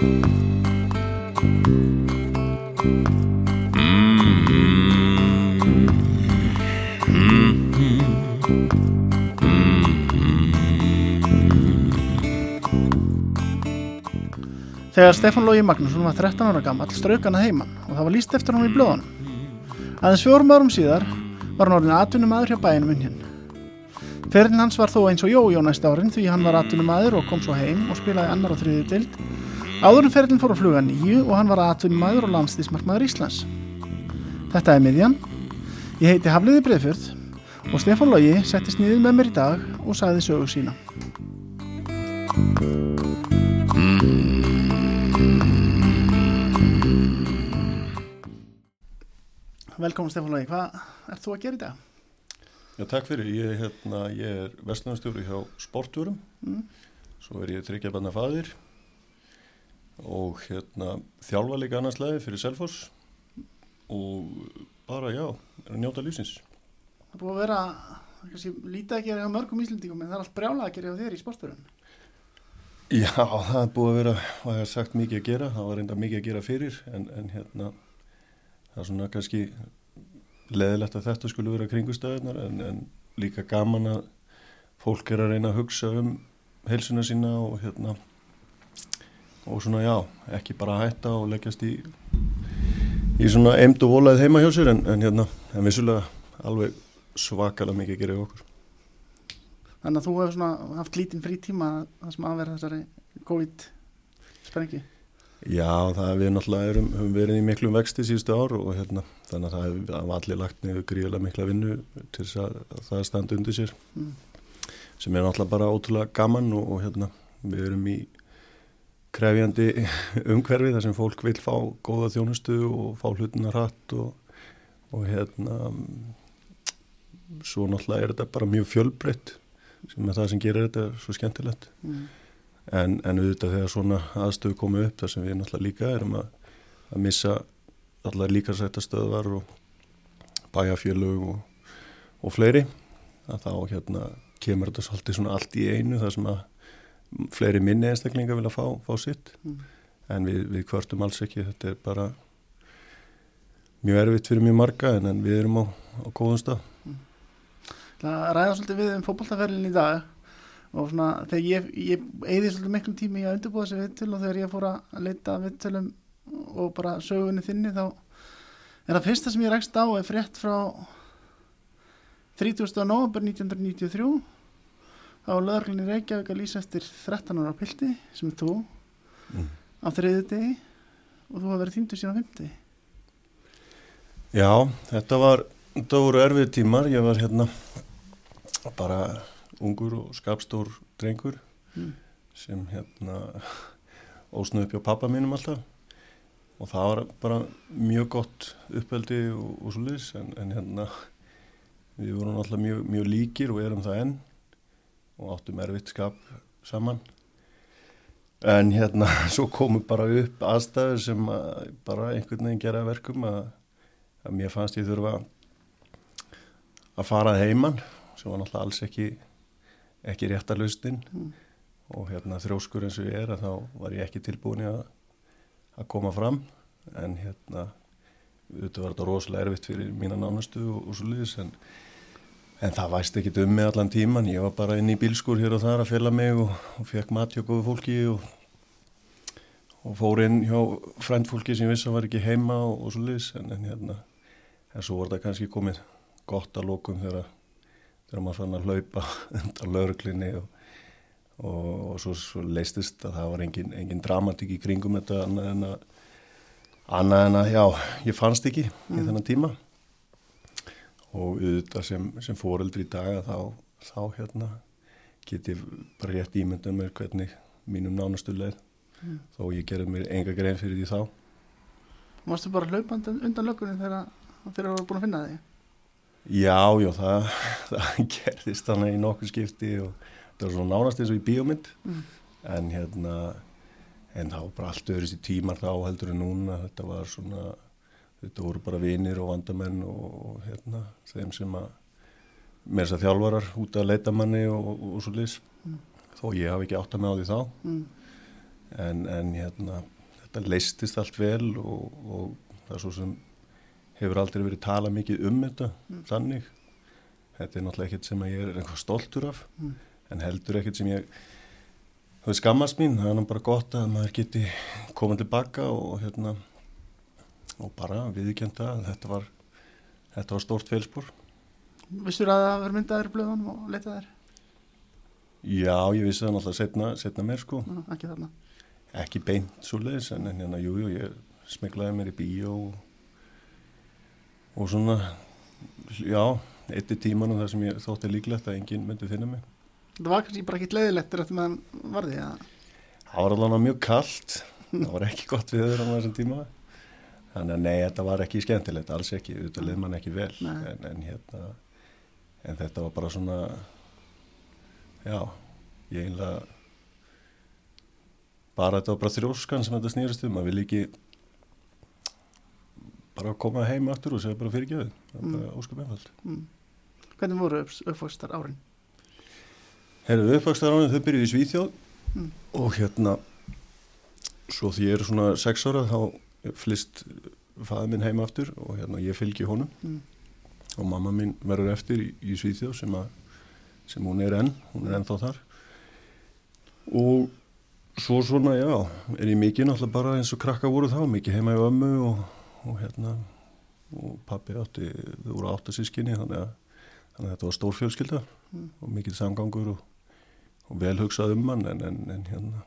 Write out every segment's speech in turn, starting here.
Þegar Stefán Lógi Magnússon var 13 ára gammal strauk hann að heiman og það var líst eftir hann í blöðunum. Aðeins fjórum árum síðar var hann orðin atvinnum aður hjá bæinu munn Ferðin hans var þó eins og Jójó næst árin því hann var atvinnum aður og kom svo heim og spilaði annar og þriði dild. Áðurinn ferðin fór að fluga nýju og hann var atvinnum aður og landstísmarkmaður Íslands. Þetta er miðjan. Ég heiti Hafliði Breðfjörð og Stefán Lógi settist niður með mér í dag og sagði sögu sína. Velkomin Stefán Lógi, hvað ert þú að gera í dag? Já, takk fyrir. Ég, hérna, ég er vestlunarstjóri hjá sportúrum, Mm. svo er ég tryggjabanna fadir og hérna, þjálfa líka annarslega fyrir Selfoss og bara, já, njóta lífsins. Það búið að vera kannski, lítið að gera hjá mörgum íslendingum en það er allt brjálað að gera hjá þér í sportbörun. Já, það búið að vera, hvað ég har sagt, mikið að gera, það var reynda mikið að gera fyrir, en, en hérna, það er svona kannski leðilegt að þetta skulle vera kringustöðunar, en, en líka gaman að fólk er að reyna að hugsa um heilsuna sína og hérna, og svona já, ekki bara hætta og leggjast í, í svona eimt og volaðið heima hjá sér, en, en hérna, en vissulega alveg svakalega mikið að gera í okkur. Þannig að þú hefur svona haft lítinn frí tíma það sem að vera þessari COVID-sprengi. Já, það við náttúrulega erum, höfum verið í miklum vexti síðustu ár og hérna, þannig að það hefur allir lagt niður gríðilega mikla vinnu til þess að, að það standi undir sér Mm. sem er náttúrulega bara ótrúlega gaman og, og hérna, við erum í krefjandi umhverfi þar sem fólk vil fá góða þjónustu og fá hlutina hratt og, og hérna svo náttúrulega er þetta bara mjög fjölbreytt sem er það sem gerir þetta svo skemmtilegt Mm. en, en auðvitað þegar svona aðstöðu komið upp þar sem við náttúrulega líka erum að, að missa allar líka sætta stöðvar og bæjarfjölug og, og fleiri að þá hérna kemur þetta svolítið svona allt í einu þar sem að fleiri minni einstaklingar vilja fá, fá sitt. Mm. en við, við kvörtum alls ekki. Þetta er bara mjög erfitt fyrir mjög marga en, en við erum á, á góðum stað. Það ræða svolítið við um fótballtaferlin í dag? Og svona þegar ég, ég eigði svolítið miklum tími í að undirbúa þessi viðtöl og þegar ég fór að leita að viðtölum og bara sögunni þinni þá er það fyrsta sem ég rekst á er frétt frá 30. november 1993 þá var lögurlinni Reykjavík að lýsa eftir 13 ára pildi sem er þú mm. á þriði degi og þú hafa verið þýndur síðan á 50 Já, þetta var þetta voru erfið tímar, ég var hérna bara ungur og skapstór drengur Mm. sem hérna ósnuð upp hjá pappa mínum alltaf og það var bara mjög gott uppeldi og, og svo liðs en, en hérna við vorum alltaf mjög, mjög líkir og erum það enn og áttum erfitt skap saman. En hérna svo komu bara upp aðstæður sem að bara einhvern veginn gera verkum að, að mér fannst ég þurfa að fara að heiman sem var náttúrulega alls ekki ekki rétta lausnin. Mm. og hérna þrjóskur eins og ég er að þá var ég ekki tilbúin að, að koma fram. En hérna auðvitað var þetta rosalega erfitt fyrir mína nánustu og, og svo liðis en, en það væst ekki um mig allan tíman ég var bara inn í bílskur hér og þar að fela mig og, og fekk mat hjá góðu fólki og, og fór inn hjá frændfólki sem ég vissi að var ekki heima og, og svo liðis en, en hérna en svo var þetta kannski komið gott að lókum þegar þegar maður fann að hlaupa undan lauruglinni og, og, og svo, svo leistist að það var engin, engin dramatík í kringum þetta annað en að annað en að, já, ég fannst ekki í Mm. þennan tíma og auðvitað sem, sem fóreldri í dag að þá, þá hérna get ég bara rétt ímyndað mér hvernig mínum nánastu leið Mm. þó ég gerði mér enga grein fyrir því þá Varstu bara hlaupandi undan löggunni þegar þú voru búin að finna þig? Já, já, það, það gerðist þannig í nokkuð skipti og það var svona nánast eins og í bíómynd Mm. en hérna en var bara allt öðru sér tímar þá heldur en núna þetta var svona þetta voru bara vinir og vandamenn og, hérna þeim sem að með þess að þjálfarar út að leita manni og, og, og svo lis Mm. þó ég hafi ekki átt að með á því þá Mm. en, en hérna þetta leistist allt vel og, og það er svo sem hefur aldrei verið talað mikið um þetta Mm. þannig þetta er náttúrulega ekkert sem ég er eitthvað stoltur af Mm. en heldur ekkert sem ég það er skammast mín, það er bara gott að maður geti komað tilbaka og hérna og bara viðkjönda að þetta var þetta var stórt feilspor Vissur að það verður myndaður blöðunum og leitað þér? já, ég vissi það náttúrulega setna, setna mér sko Ná, ekki þarna. ekki beint svo leiðis en, hérna, jú, jú, ég smeklaði mér í bíó og, og svona já, eitt í tímanum þar sem ég þótti líklegt að enginn myndi finna mig Það var kannski bara ekki leiðilegtur eftir meðan varði, ja. það var alveg mjög kallt það var ekki gott viður á þessum tíma þannig að nei, þetta var ekki skemmtilegt alls ekki, þetta leið mann ekki vel en, en hérna en þetta var bara svona já, ég einlega bara þetta var bara þrjóskan sem þetta snýrist um, maður vil ekki bara koma heim aftur og segja bara fyrirgjöðu það Mm. bara óskum einfald Mm. Hvernig voru uppfókstar árin? Herðu uppvakstaránið þau byrjuði í Svíþjóð Mm. og hérna svo því ég er svona sex ára þá flist fæði minn heim aftur og hérna ég fylgi honum Mm. og mamma mín verður eftir í, í Svíþjóð sem, að, sem hún er enn, hún er ennþá þar og svo svona já, er ég mikið náttúrulega bara eins og krakka voru þá, mikið heima í ömmu og, og hérna og pappi átti, þau voru áttasískinni þannig að, þannig að þetta var stór fjölskylda Mm. og mikið samgangur og, og vel hugsað um hann en, en, en hérna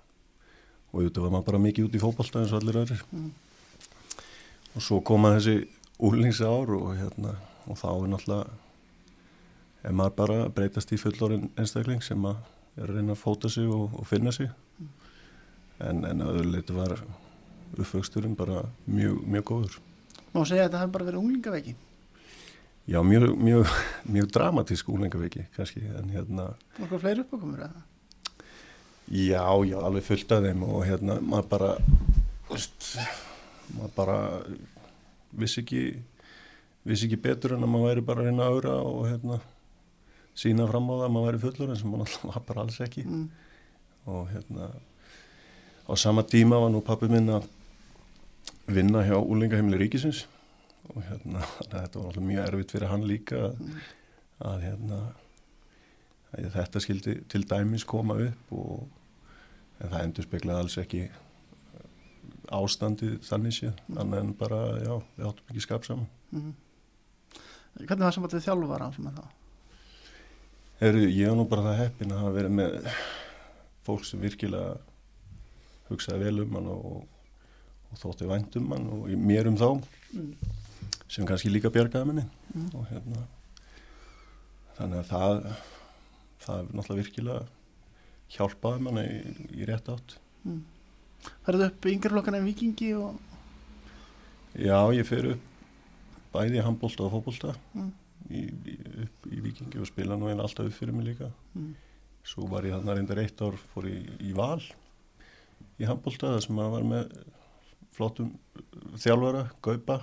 og auðvitað var maður bara mikið út í fótbolta eins og allir aðrir Mm. Og svo koma þessi úlningsár og hérna og þá er náttúrulega er maður bara að breytast í fullorinn einstakling sem að er að reyna að fóta sig og, og finna sig en, en að öðruleiti var uppvöxturinn bara mjög, mjög góður Má segja að þetta hefði bara verið unglingaveiki. já, mjög, mjög, mjög dramatísk úlengaviki kannski en hérna Okkur fleiri uppákomur eða? Já, já, alveg fullt af þeim og hérna, maður bara, veist, maður bara vissi ekki, vissi ekki betur en að maður væri bara reyna að augra og hérna, sína fram á það að maður væri fullur en sem maður alltaf var bara alls ekki Mm. og hérna, á sama tíma var nú pappi minn að vinna hjá úlingaheimli ríkisins og hérna, þetta var alltaf mjög erfitt fyrir hann líka að, Mm. að hérna að þetta skildi til dæmis koma upp og en það endur speklaði alls ekki ástandið þannig séð, annað en bara já, við áttum ekki skap saman Mm. Hvernig var samband við þjálfara sem að það? Heru, ég er nú bara það heppin að hafa verið með fólk sem virkilega hugsaði vel um hann og, og þótti vænt um hann og mér um þá Mm. sem kannski líka bjargaði minni Mm. og hérna þannig að það það er náttúrulega virkilega hjálpaði manni í, í rétt átt Færðu upp yngjörflokkana í vikingi og... Já, ég fer upp bæði handbólta og fótbólta Mm. í, í, upp í vikingi og spila nú einn alltaf upp fyrir mig líka Mm. svo var ég þarna reyndar eitt ár fór í, í val í handbólta þar sem maður var með flottum þjálfara, Gaupa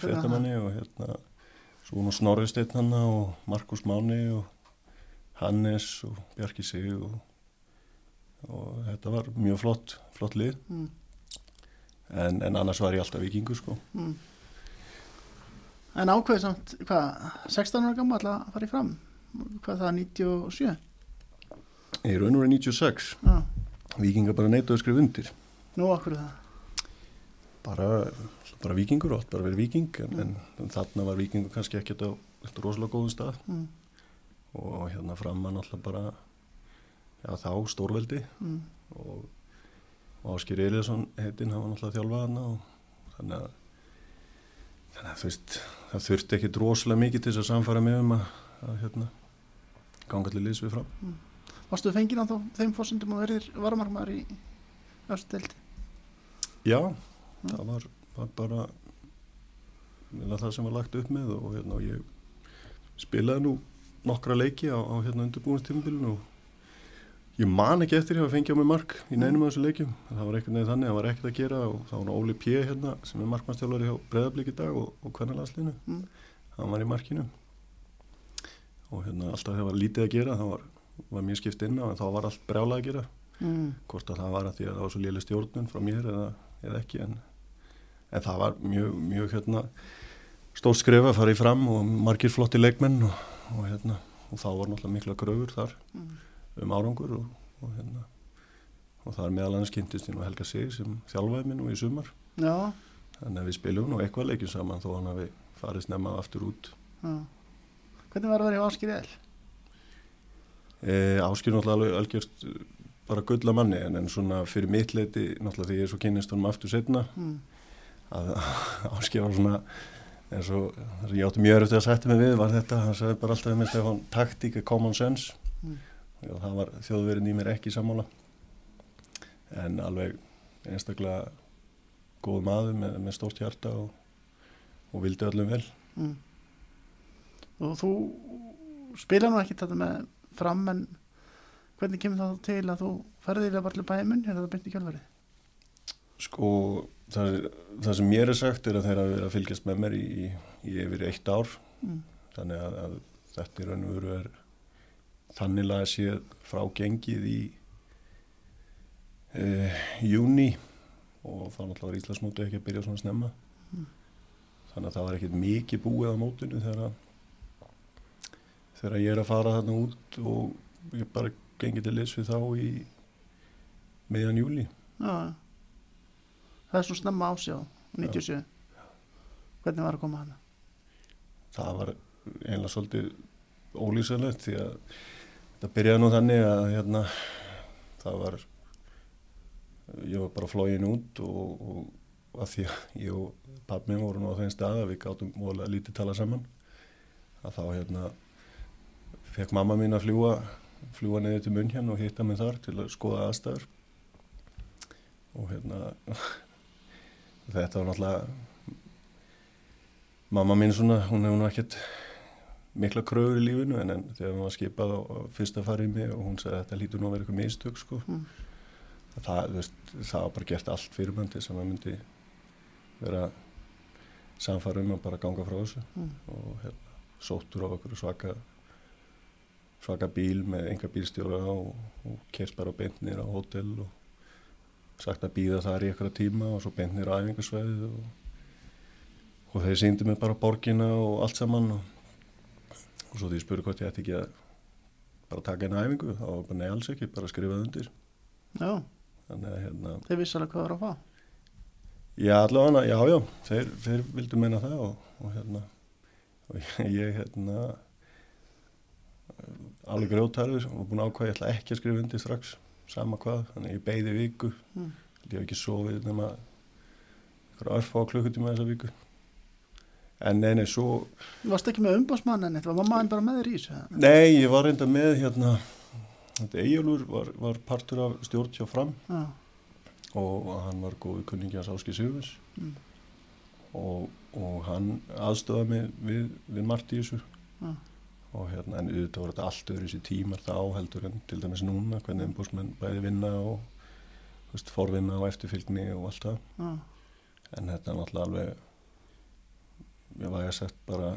fréttamanni og hérna svo nú Snorri Steinn hanna og Markus Máni og Hannes og Bjarki Sig og, og þetta var mjög flott flott lið Mm. en, en annars var ég alltaf vikingur sko Mm. En ákveðið samt, hvað, 16 ára gammal að fara í fram? Hvað það, 97? Ég er og verið 96 Já, vikingar bara neitaðu að skrifa undir nú okkur það. bara, bara vikingur átt bara verið viking en, en, en þarna var vikingur kannski ekkert á rosalega góðum stað Mm. og hérna framann alltaf bara já þá stórveldi Mm. og, og Áskir Eliasson heitinn hafa náttúrulega þjálfað hana og þannig að þannig að veist það þurfti ekki droslega mikið til þess að samfara með um að, að hérna ganga allir liðs við fram Varstu fengið á þá- þeim fórsendum og verðir varmarmar í östudeldi? Já, það var, var bara það sem var lagt upp með og hérna og ég spilaði nú nokkra leiki á, á hérna undirbúinstímabilinu og ég man ekki eftir ég að fengja á mig mark í neinum af þessu leikjum það var ekkert neðið þannig, það var ekkert að gera og það var Óli P. hérna sem er markmannstjálfari hjá Breðablík í dag og, og kvennalaslinu Mm. hann var í markinu og hérna alltaf þegar var lítið að gera þá var, var mjög skipt inn á en þá var allt brjálað að gera mm. hvort að það var að því að það var svo léli stjórnun frá mér eða, eða ekki en, en það var mjög, mjög hérna, stórt skref að fara í fram og margir flotti leikmenn og, og, hérna, og þá var náttúrulega mikla gröfur þar Mm. Um árangur og, og, hérna, og það er meðal annars kynntist ég nú Helga Sig sem þjálfaði minn og í sumar Já, þannig að við spilum nú eitthvað leikjum saman þó hann hafi farið snemma aftur út já. Hvernig var að vera í Áskir El? e, Áskil náttúrulega alveg algjörst eh, bara gulla manni en, en svona fyrir mitt leiti náttúrulega því ég er svo kynnist honum aftur setna Mm. að Áskil var svona eins og það ég átti mjög eftir að setja mig við var þetta, hann sagði bara alltaf með Stefán taktík er common sense. Og það var þjóðverðin í mér ekki sammála en alveg einstaklega góð maður með, með stórt hjarta og, og vildi öllum vel Mm. Og þú spila nú ekki þetta með fram en hvernig kemur það til að þú ferðilega til bæði munn eða það byndi kjálfari? Sko, það, það sem mér er sagt er að þeir hafa verið að fylgjast með mér í, í, í yfir eitt ár Mm. þannig að, að þetta í raun og veru er þannilega séð frá gengið í e, júni og þá náttúrulega var Íslandsmótið ekki að byrja svona snemma Mm. þannig að það var ekkert mikið búið á mótinu þegar þegar ég er að fara þarna út og ég bara gengið til liðs við þá í meðan júli Já, það er svo snemma ásjá 97 Hvernig var að koma hana? það var einlega svolítið ólýsanlegt því að það byrjaði nú þannig að hérna, það var ég var bara flógin út og, og að því að ég og pappminn voru nú á þeim stað að við gátum voðalega lítið tala saman að þá hérna fekk mamma mín að fljúa fljúa neður til munn hérna og hitta mig þar til að skoða aðstæður. Og hérna þetta var náttúrulega mamma mín svona, hún hefur nú ekkert mikla kröfur í lífinu en, en þegar var skipað á, fyrsta farið mig og hún sagði að þetta lítur nú að vera eitthvað mistök sko. Mm. það, veist, það var bara gert allt fyrir mann til þess að maður myndi vera samfara um að bara ganga frá þessu Mm. og hérna, sóttur á okkur svaka svaka bíl með enga bílstjóra og, og kerst bara beintnir á hótel og sagt að býða þar í eitthvað tíma og svo beintnir á æfingarsvæðið og, og þeir sýndi mig bara borgina og allt saman og, og svo því ég spurði hvort ég ætti ekki að bara taka einu æfingu þá var bara nei alls ekki, bara skrifað undir. Já, þannig að hérna þeir vissi alveg hvað var að fá. Já, allavega, já, já, þeir, þeir vildu meina það og, og hérna, og ég, hérna, alveg grjótarður og búin að ákvæða, ég ætla ekki að skrifa undir strax, sama hvað, þannig ég beigði viku, Mm. ég hef ekki sofið nema eitthvað örfá klukkutíma þessa viku. En nei, nei, svo, varst ekki með umbásmann en þetta var mammaðin bara með þér í þessu nei, ég var reynda með hérna, þetta Eyjólfur var, var partur af stjórn hjá fram. Já, og hann var góðu kunningi hans Áski Sigurðs. Mm. og, og hann aðstöða mig við, við margt í þessu. Já. og hérna en auðvitað voru þetta allt öðru sér tímar þá heldur en til dæmis núna hvernig umbúrsmenn bæði vinna og veist, forvinna og eftirfylgni og allt það. Já, en þetta er náttúrulega alveg ég var ég sagt bara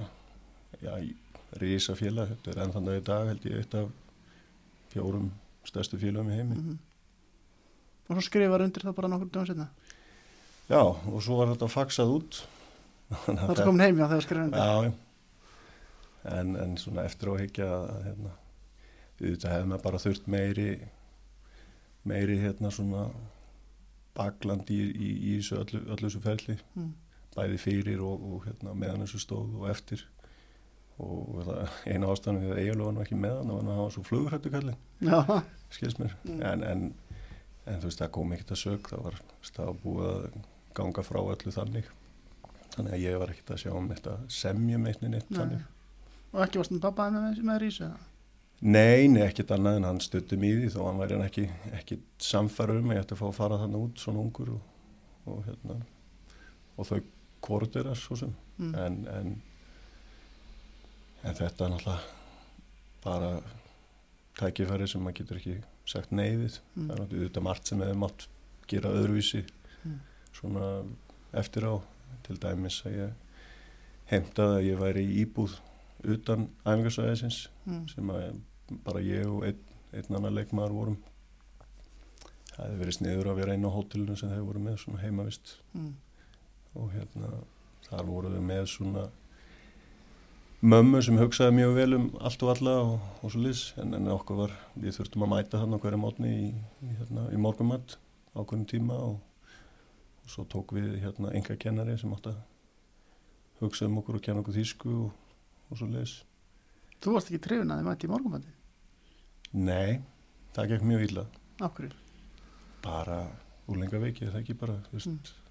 rísa félag þetta er enn þann dag í dag held ég eitt af fjórum stærstu félagum í heimi mhm. Og svo skrifar undir það bara nokkur dögum setna já og svo var þetta faxað út Það er komin heim já þegar skrifar undir Já. En, en svona eftir á að hérna, auðvitað hefði maður bara þurft meiri, meiri hérna svona bakland í, í, í þessu öllu, öllu þessu ferli, Mm. Bæði fyrir og, og hérna, meðan þessu stóð og eftir. Og eina ástæðan við að Egil var nú ekki meðan, það var að hafa svo flugrættu kallin, skils mér. Mm. En, en, en þú veist, það kom ekkert að sög, það var, það var búið að ganga frá öllu þannig. Þannig að ég var ekkert að sjá um þetta semjum neitt Nei. þannig. og ekki varst með pappaðin með, með eða? Nei, nei, ekkert annað en hann stuttum í því þó hann væri hann ekki, ekki samfæra um að ég ætti að fá að fara þannig út svona ungur og, og hérna og þau það svo sem Mm. en, en en þetta er náttúrulega bara tækifæri sem maður getur ekki sagt nei við Mm. það er náttúrulega auðvitað margt sem hefur mátt gera öðruvísi Mm. svona eftir á til dæmis að ég heimtaði að ég væri í íbúð utan æfingarsvæðisins Mm. sem að bara ég og einn, einn annar leikmaður vorum það hefði verið sniður að vera einn á hótelinu sem þeir voru með svona heimavist mm. Og hérna þar voru við með svona mömmu sem hugsaði mjög vel um allt og alla og, og svo lis en, en okkur var, við þurftum að mæta hann á hverju mótni í, í, hérna, í morgumatt á hverjum tíma og, og svo tók við hérna enga kennari sem átti að hugsa um okkur og kenna okkur þýsku og, og svo lis Þú varst ekki trefin að þið mætti í morgunbandi Nei, það gekk mjög illa. Akkur bara úlenga veiki, það ekki bara þú veist, Mm.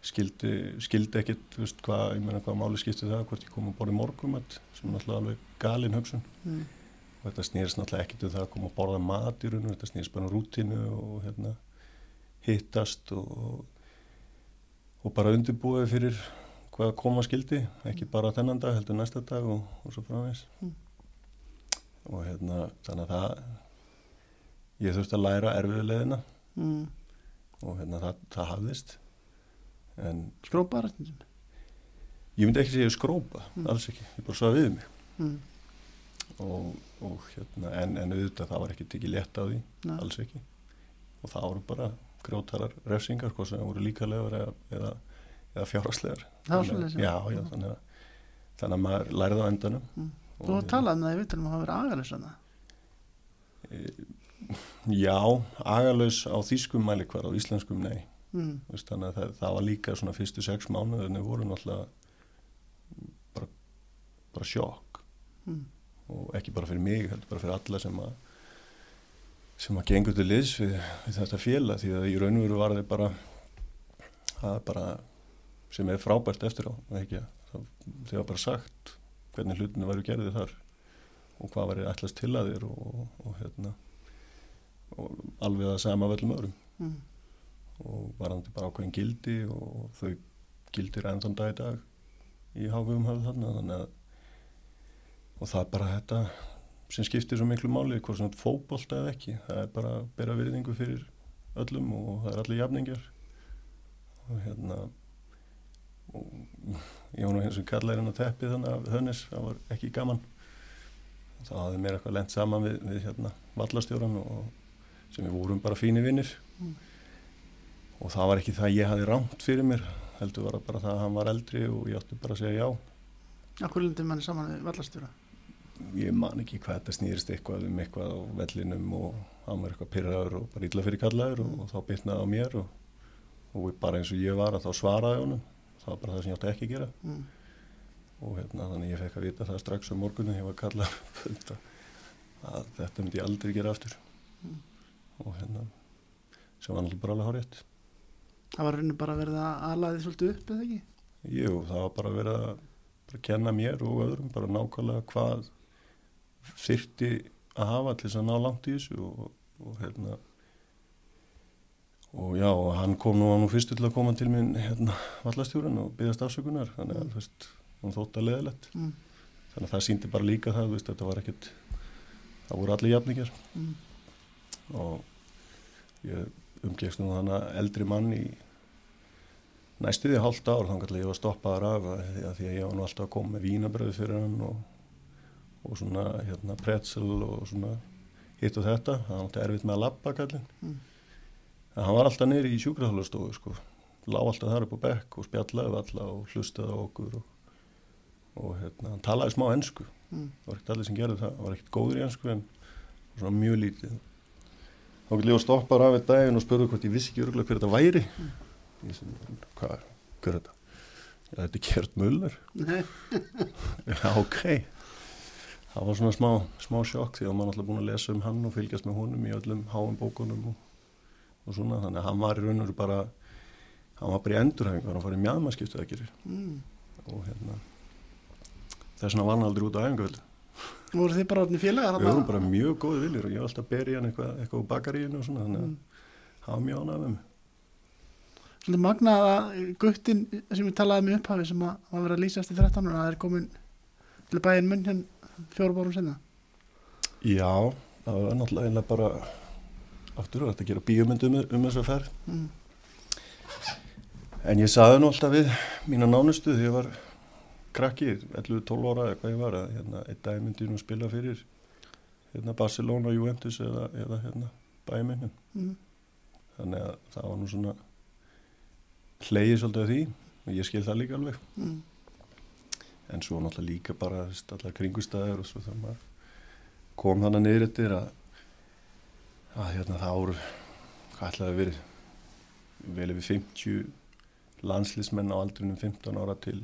Skildi, skildi veist, hvað, ég meina hvað máli skipti það hvort ég kom að borða morgumat sem er náttúrulega alveg galin hugsun mm. og þetta snýrst náttúrulega ekkit um það að koma að borða mat í rauninu, þetta snýrst bara um rútinu og hérna hittast og, og bara undirbúið fyrir hvað koma skildi, ekki bara þennan dag heldur næsta dag og, og svo framvegs Mm. og hérna þannig að það ég þurfti að læra erfiðulegina Mm. og hérna það, það hafðist stundum ég myndi ekki segja skrópa, Mm. alls ekki. Ég bara svað við mig. Mm. og, og hérna, en, en auðvitað það var ekki tekið létt á því, Nei. alls ekki. Og það voru bara grjótarar refsingar, hvað sem voru líkalegar eða, eða, eða fjárháslegar Það var Þannig að- þannig að þannig að maður lærði á endanum. Mm. Og Þú hérna, talaði um það í vitunum að hafa verið agalus þannig já, agalös á þýskum mælikvar á íslenskum nei mm. Veist, þannig að það, það var líka svona fyrstu sex mánuð en þau voru náttúrulega bara, bara sjokk Mm. og ekki bara fyrir mig, heldur bara fyrir alla sem að sem að gengur til liðs við, við þetta félag því að í raun og veru var þið bara það er bara sem er frábært eftir á ekki, það, þið var bara sagt hvernig hlutinu væru gerðið þar og hvað var ætlast til að þér og, og, og hérna og alveg það sama af öllum öðrum Mm. Og varandi bara ákveðin gildi og þau gildir ennþann dag í dag í háfum höfðu þarna þannig að og það er bara þetta sem skiptir svo miklu máli hvort sem þetta fótbolta eða ekki. Það er bara að bera virðingu fyrir öllum og það er allir jafningar og hérna og ég var nú eins og kallarinn á teppi þannig að Hönnes, það var ekki gaman. Þá hafði mér eitthvað lent saman við, við hérna vallastjóran og sem við vorum bara fínir vinnir Mm. Og það var ekki það ég hafi rámt fyrir mér heldur var það bara það að hann var eldri og ég átti bara að segja já. Akkur lindir manni saman við vallastjóra ég man ekki hvað þetta snýrist eitthvað um eitthvað á vellinum og hann var eitthvað pyrraður og bara illa fyrir kallaður og, og þá bytnaði á mér og, og bara eins og ég var að þá svaraði honum. Það var bara það sem ég átti ekki að gera. Mm. og hérna þannig ég fekk að vita það strax um morgunum ég var kallað að, að þetta myndi ég aldrei gera aftur. Mm. og hérna sem var náttúrulega bara alveg hárétt Það var raunin bara að alaði svolítið upp eða ekki Jú, það var bara að bara kenna mér og öðrum bara nákvæmlega hvað þyrti að hafa til þess að ná langt í þessu og, og hérna og já, og hann kom nú, hann nú fyrstu til að koma til minn hérna vallastjórun og byggðast afsökunar þannig að, Mm. þú veist, hann þótt að leðilegt mm. þannig að það síndi bara líka það, veist, þetta var ekkert það voru allir jafningar Mm. og ég umgekst nú þannig að eldri mann í næstuði hálft ár þannig að ég var stoppaður af því að, því að ég var nú alltaf að koma með vínabröð fyrir hann og, og svona hérna pretzel og svona hitt og þetta, það var náttúrulega erfitt með að labba kallinn. Mm. en hann var alltaf neyri í sjúkraþálastofu sko, lág alltaf þar upp á bekk og spjallaði alla og hlustaði á okkur og, og hérna, hann talaði smá ennsku Mm. það var ekkert allir sem gerði það, það var ekkert góður í ennsku en svona mjög lítið þá getur ég að stoppa af einn daginn og spurði hvort ég vissi ekki örgulega hver þetta væri. Ég sem, hvað, hver er þetta? Já, þetta er Kjert Muller já, ok. Það var svona smá, smá sjokk því að maður alltaf búin að lesa um hann og fylgjast með honum í öllum háum bókunum og, og svona, þannig að hann var í raun og bara hann var bara í endurhæfingu, hann var í mjadmaskiptu að gera mm. og hérna þess var hann aldrei út á æfingavelli voru þið bara orðin félagar Við vorum bara mjög góði viljur og ég var alltaf að berja hann eitthvað, eitthvað úr bakaríinu og svona þannig að Mm. það var mjög mig. Svolítið magnað að guttin sem við talaði með upphafi sem að var verið að lýsast í 13 ára það er komin til bæinn munn hérna fjórum bórum senna Já, það var náttúrulega bara aftur og þetta að gera bíómynd um, um þess að ferð. mm. En ég saði nú alltaf við mína nánustu þegar ég var krakki, 11-12 ára eða hvað ég var að hérna, einn dag myndi ég nú spila fyrir hérna, Barcelona, Juventus eða, eða hérna, bæminin. Mm. þannig að það var nú svona hleyið svolítið af því og ég skil það líka alveg mm. en svo náttúrulega líka bara allar kringustæður og svo þegar maður kom þannig niður eftir að, að hérna það voru hvað ætlaði að verið vel yfir 50 landslismenn á aldrinum 15 ára til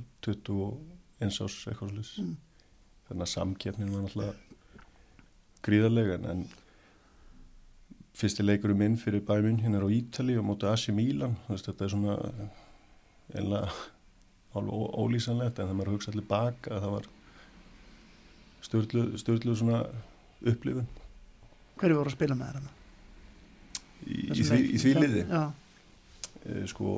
21 árs eitthvað slús Mm. þannig að samkeppnin var náttúrulega gríðarlega en, fyrsti leikurum minn fyrir bæminn hérna á Ítali og móti Asi Mílan þetta er svona einlega alveg ólýsanlegt en það maður hugsa allir baka að það var störlu svona upplifun. Hverju voru að spila með hana? í, í, í því liði? Já, e, sko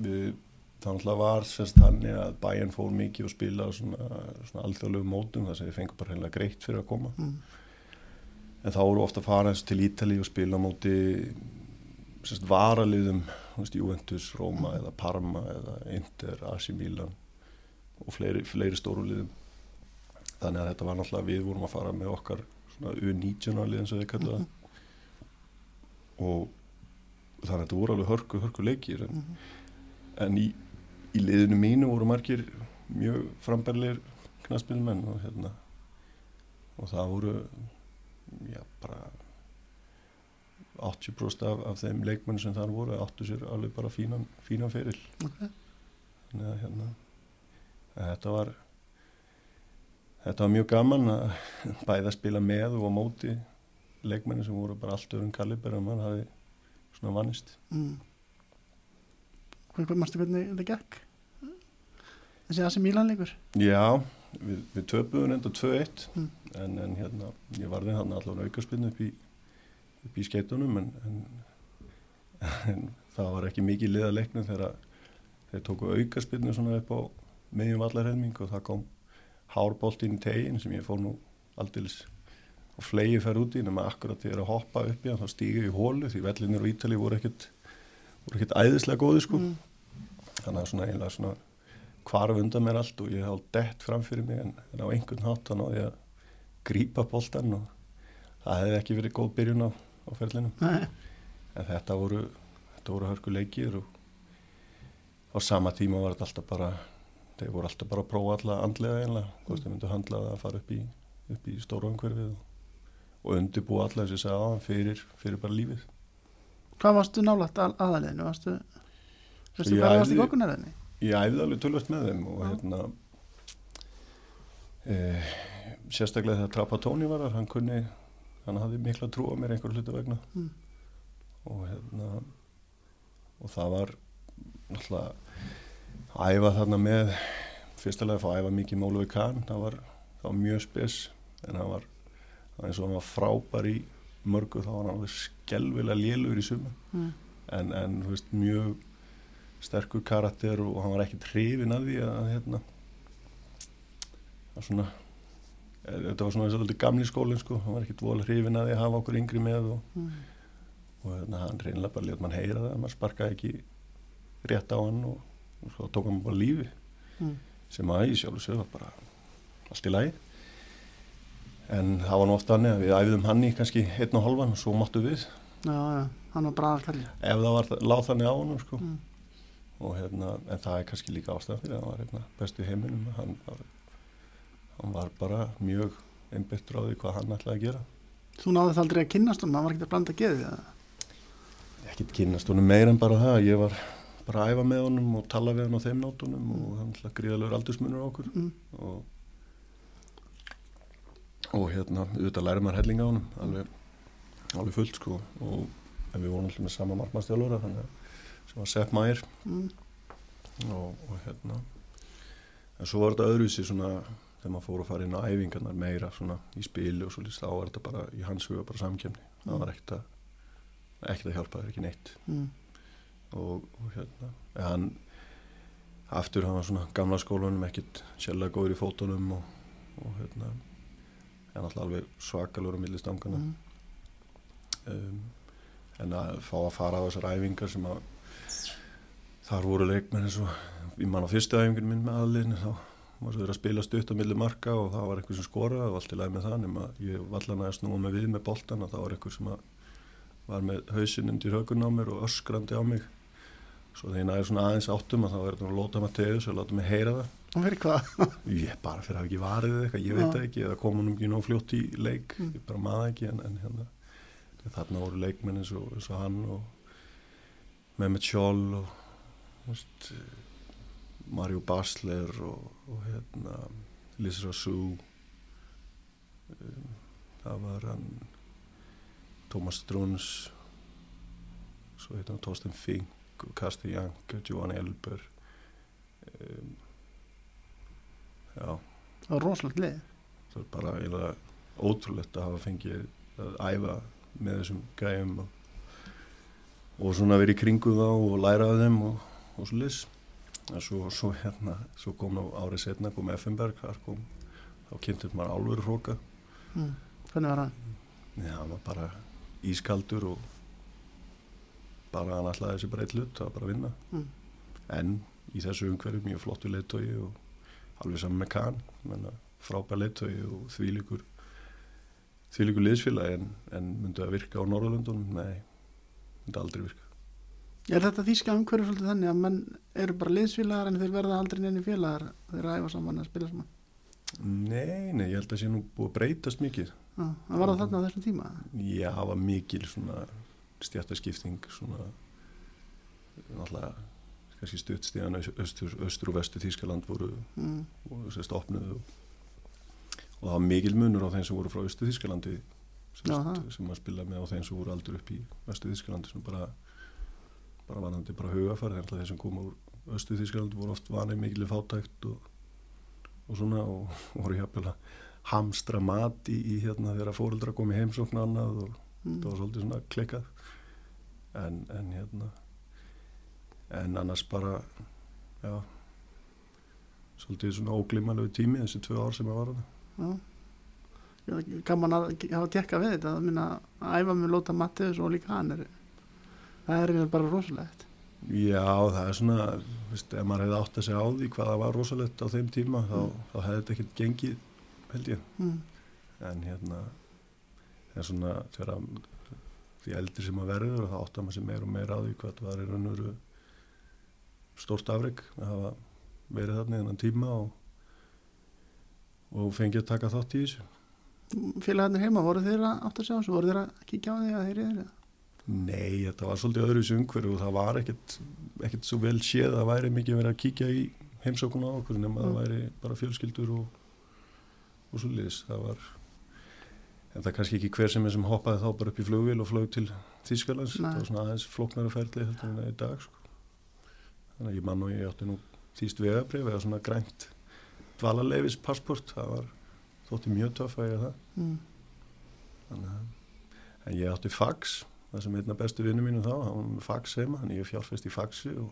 við það náttúrulega var sérst þannig að bæjan fór mikið og spila á svona, svona alþjóðlegu mótum þar sem við fengum bara hreinlega greitt fyrir að koma mm. en þá voru ofta að fara eins til Ítali og spila á móti sérst varaliðum Juventus, Roma eða Parma eða Inter, AC Milan og fleiri, fleiri stóru liðum þannig að þetta var náttúrulega við vorum að fara með okkar svona U19 lið eins og við kallum það og þannig að þetta voru alveg hörku, hörku leikir en, Mhm. en í, í liðinu mínu voru margir mjög frambærleir knaspilmenn og hérna og það voru já bara 80% af, af þeim leikmenn sem þar voru áttu sér alveg bara fínan, fínan feril. Ok. Þannig að hérna að þetta var þetta var mjög gaman að bæða að spila með og á móti leikmenni sem voru bara allt öðrum kaliber að mann hafi svona vannist. Mm. Marstu hvernig þetta gekk? Þessi Asi Mílan leikur? Já, við, við töpuðum enda 2-1 Mm. en, en hérna, ég varði hann allavega aukarspilnu upp í, upp í skeitunum en, en, en það var ekki mikið liða leiknum þegar þeir tóku aukarspilnu svona upp á meðjum vallarhelming og það kom hárbolt inn í tegin sem ég fór nú aldeilis og flegi fer út í nema akkurat þegar að hoppa upp í hann þá stíga ég í hólu því vellinir og Ítali voru ekkert voru ekkert æðislega góði sko Mm. Þannig að svona eiginlega svona hvarf undan mér allt og ég hafði dett fram fyrir mig en, en á einhvern hátt þá náði ég að grípa boltan og það hefði ekki verið góð byrjun á, á ferlinum. Nei, en þetta voru, þetta voru hörku leikir og á sama tíma var þetta alltaf bara þeir voru alltaf bara að prófa alla andlega einlega hvort þeir myndu handla það að fara upp í, upp í stóra umhverfið og, og undirbúa alla þess að á fyrir, fyrir bara lífið. Hvað varstu nálægt að, aðaleginu? Varstu, varstu Ég bara varstu í gokkunarðinni? Ég æfði alveg tölvöld með þeim og hérna e, sérstaklega þegar Trapatóni var hann kunni hann hafði mikla trú á mér einhverju hlutu vegna Mm. og hérna og það var náttúrulega að æfa þarna með fyrstulega að fá að æfa mikið Mólu við Kahn það var, það var mjög spes en það var, það var eins og hann var frábær í mörgu þá var hann alveg skelvilega lélugur í suma Mm. en, en þú veist, mjög sterkur karakter og hann var ekkert hrifin að því að hérna að svona eh, þetta var svona svolítið gamli skólinn sko hann var ekkert vol hrifin að því að hafa okkur yngri með og, Mm. og hérna, hann reynilega bara létt mann heyra það maður sparkaði ekki rétt á hann og, og svo tók hann bara lífi Mm. sem að ég sjálf sér var bara allt í lagi en það var nú oft þannig að við æfðum hann í kannski einn og halvan og svo máttu við Já, já, hann var bræðar kalli ef það var láð þannig á honum sko mm. Og hérna, en það er kannski líka ástæðan fyrir að hann var hérna, bestu heiminum. Hann var, hann var bara mjög einbyttur á því hvað hann ætlaði að gera. Þú náði það aldrei að kynnast honum, hann var ekki að blanda geðið eða? ekkert kynnast honum meir en bara það ég var bara að æfa með honum og tala við hann á þeim nátunum og hann ætlaði gríðalegur aldursmunur á okkur. Mm. og og hérna, auðvitað læri maður helling á honum alveg, alveg fullt sko. Og en við vorum alltaf með sama markmannstjálfara þannig að sem var Sepp Mæir Mm. og, og hérna en svo var þetta öðruvísi svona þegar maður fór að fara inn á æfingarnar meira svona í spili og svo lýst þá var þetta bara í hans huga bara það Mm. var ekkert að ekkert að hjálpa þér ekki neitt Mm. og, og hérna en hann aftur hann var svona gamla skólanum ekkert sérlega góður í fótunum og, og hérna en alltaf alveg svakalur á milli stangana Mm. um, en að fá að fara á þessar æfingar sem að þar voru leikmenn eins og ég man á fyrstu æfingun minn með aðliðinu þá var svo verið að spila stutt á milli marka og það var eitthvað sem skoraði og allt í lagi með það nema ég valla næði að snúa mig við með boltan og það var eitthvað sem að var með hausinn undir högun á mér og öskrandi á mig svo þegar ég næði svona aðeins áttum að þá er þetta að lóta Matteus og láta mig heyra það Og fyrir hvað? ég bara fyrir að hafa ekki varið eða eitthvað, ég veit það ekki eða kom hann ekki nóg fljótt í leik Mm. ég bara maður ekki en, en hérna þarna voru leikmenn eins og, eins og hann og Mehmet Scholl og veist, Mario Basler og, og hérna Lisa Rassou um, það var hann Thomas Struns svo hérna Torsten Fink og Karsten Jank og Johan Elber um, já Það var rosalegt lið. það er bara eiginlega ótrúlegt að hafa fengið að æfa með þessum gæjum og, og svona verið í kringu þá og læra af þeim og, og svo lis en svo, svo hérna, svo kom ná árið setna kom Effenberg, þar kom þá kynntum maður álveru hróka Mm. Hvernig var hann? Já, hann var bara ískaldur og bara hann ætlaði þessi bara eitt hlut, það var bara að vinna Mm. en í þessu umhverju mjög flottu leittói og alveg saman með Kahn menna, frábær leittói og þvílíkur þvílíkur liðsfélag en, en myndi að virka á Norðurlöndunum nei, myndi aldrei virka Er þetta þýska umhverju svolítið þannig að menn eru bara liðsfélagar en þeir verða aldrei neini félagar þeir æfa saman að spila saman? Nei, nei, ég held að sé nú búið að breytast mikið Já, það var það þarna á þessum tíma. Já, það var mikil svona stjættaskipting svona náttúrulega kannski stuttstíðan östur og vestur Þískaland voru Mm. og sérst opnuð og, það var mikil munur á þeim sem voru frá Östu Þískalandi Já, sérst, það. sem að spila með á þeim sem voru aldur upp í Östu Þískalandi sem bara bara vanandi bara hugafæri þegar þeir sem koma úr Östu Þískalandi voru oft vanið mikil fátækt og, og svona og voru hjapil að hamstra mat í, í hérna þegar fóreldra kom í heimsókn annað og Mm. það var svolítið svona klikkað en, en hérna en annars bara já svolítið svona óglimalegu tími þessi tvö ár sem ég var þarna Já. Já, Gaman að hafa tekka við þetta að minna að æfa með Lóta Mattiðus og líka hann er það er bara rosalegt. Já, það er svona, veist, ef maður hefði átt að segja á því hvað það var rosalegt á þeim tíma þá, þá hefði þetta ekkert gengið, held ég. Mm. En hérna, það er svona, þegar að því eldri sem maður verður, þá áttar maður sér meir og meir á því hvað það var í raun og veru stórt afreg að hafa verið þarna í þennan tíma og, og fengið að taka þátt í þessu. Félagarnir heima, voru þeir að átt að sjá þessu, voru þeir að kíkja á því að þeir eru þeir? Nei, þetta var svolítið öðru í umhverju og það var ekkert, ekkert svo vel séð að það væri mikið verið að kíkja í heimsókun á okkur nema það Mm. væri bara fjölskyldur og, og svo liðis. Það var, en það er kannski ekki hver sem er sem hoppaði þá bara upp í flugvél og flög til Þýskalands. Nei. Það var svona aðeins flóknara ferli heldur en það er dag. Sko. Þannig að ég mann og ég átti nú þýst vegabrif eða svona grænt dvalarleifis passport. Það var þótti mjög töff að ég það. Mm. Þannig að, en ég átti fax, það sem einna bestu vinnu mínu þá, hann var með fax heima, þannig ég fjárfest í faxi og,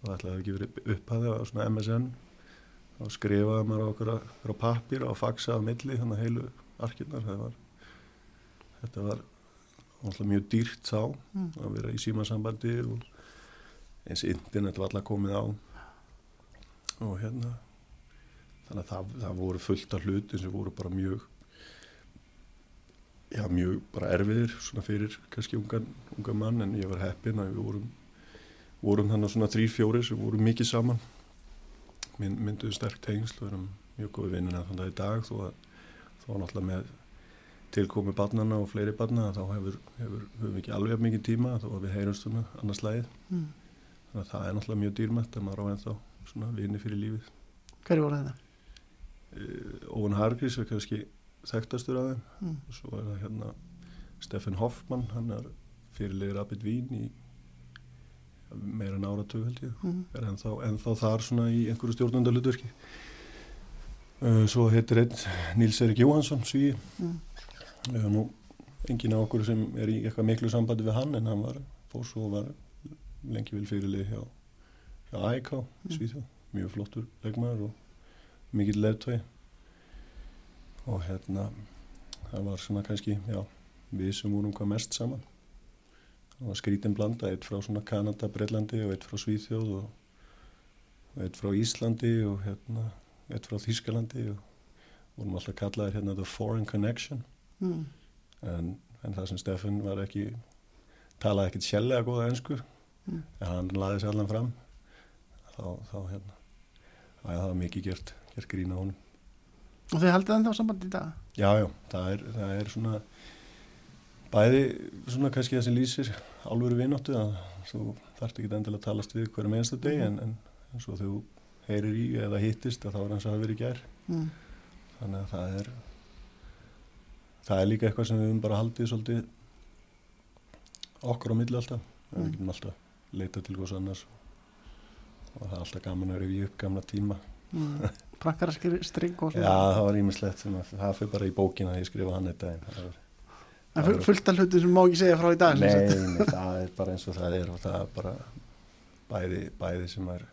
og það ætlaði ekki verið upphæði á svona MSN þá skrifaði maður okkur á, á pappir og faxa á milli, þannig heilu arkirnar, það var þetta var alltaf mjög dýrt þá Mm. að vera í símasambandi og eins internet var alltaf komið á og hérna þannig að það, það voru fullt af hluti sem voru bara mjög já, mjög bara erfiðir svona fyrir kannski ungan, ungan mann en ég var heppinn að við vorum vorum þannig svona þrýr, fjóri sem vorum mikið saman Mynd, mynduðu sterk tengsl og erum mjög góði vinnina þannig að í dag þó að að náttúrulega með tilkomi barnana og fleiri barna þá hefur, hefur, hefur ekki alveg mikið tíma þó að við heyrumst svona annars lagið Mm. þannig að það er náttúrulega mjög dýrmætt að maður á ennþá svona vini fyrir lífið Hverju voru þetta? Óvan Hargris er kannski þekktastur af þeim Mm. og svo er það hérna Steffen Hoffmann, hann er fyrirlegir Abid Vín í meira en áratug held ég Mm. er ennþá, ennþá þar svona í einhverju stjórnundalutverki uh, svo heitir einn Níls Erik Jóhansson sví Mm. höfum nú enginn af okkur sem er í eitthvað miklu sambandi við hann en hann var fór svo var lengi vil fyrirlið hjá, hjá AIK Mm. Svíþjóð, mjög flottur leikmaður og mikill leðtögi og hérna það var svona kannski, já við sem vorum hvað mest saman. Það var skrítin blanda, eitt frá svona Kanada, Breitlandi og eitt frá Svíþjóð og, og eitt frá Íslandi og hérna eitt frá Þýskalandi og vorum alltaf kallaðir hérna The Foreign Connection. Mm. en, en það sem Steffen var ekki talaði ekkert sjællega góða ennsku Mm. en hann laði sér allan fram. Þá, þá hérna að það var mikið gert, gert grína honum og þið haldið ennþá samband í dag? Já, já, það er, það er svona bæði svona kannski það sem lýsir alvöru vináttu að þú þarft ekki endilega að talast við hverjum einsta deg en, en, en svo þú heyrir í eða hittist að þá er hans að hafa verið gær. Mm. þannig að það er það er líka eitthvað sem við höfum bara haldið svolítið okkur á milli alltaf. Mm. við getum alltaf leita til hvers annars og það er alltaf gaman að rifja upp gamla tíma Mm. prakkaraskri string og Já, svona það var ímislegt sem að það fyrir bara í bókina að ég skrifa hann það var en fu- fullt af hluti sem má ekki segja frá í dag Nei, nei, það er bara eins og það er og það er bara bæði, bæði sem er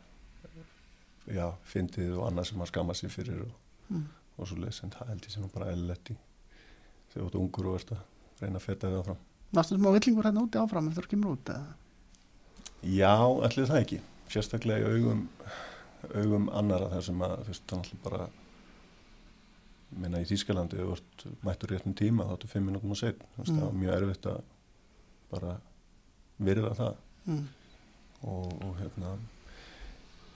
já, fyndið og annað sem að skamma sér fyrir og, Mm. og svo leys en það held ég sem er bara eðlilegt í þegar þú ert ungur og ert að reyna að feta þig áfram varstu smá villingur hérna úti áfram eftir að kemur út eða? Já, allir það ekki sérstaklega í augum augum annara þar sem að þú veist, það er alltaf bara minna í Þýskalandi þú ert mættur réttum tíma þá ertu fimm minútum og set Mm. það var mjög erfitt að bara virða það Mm. og, og hérna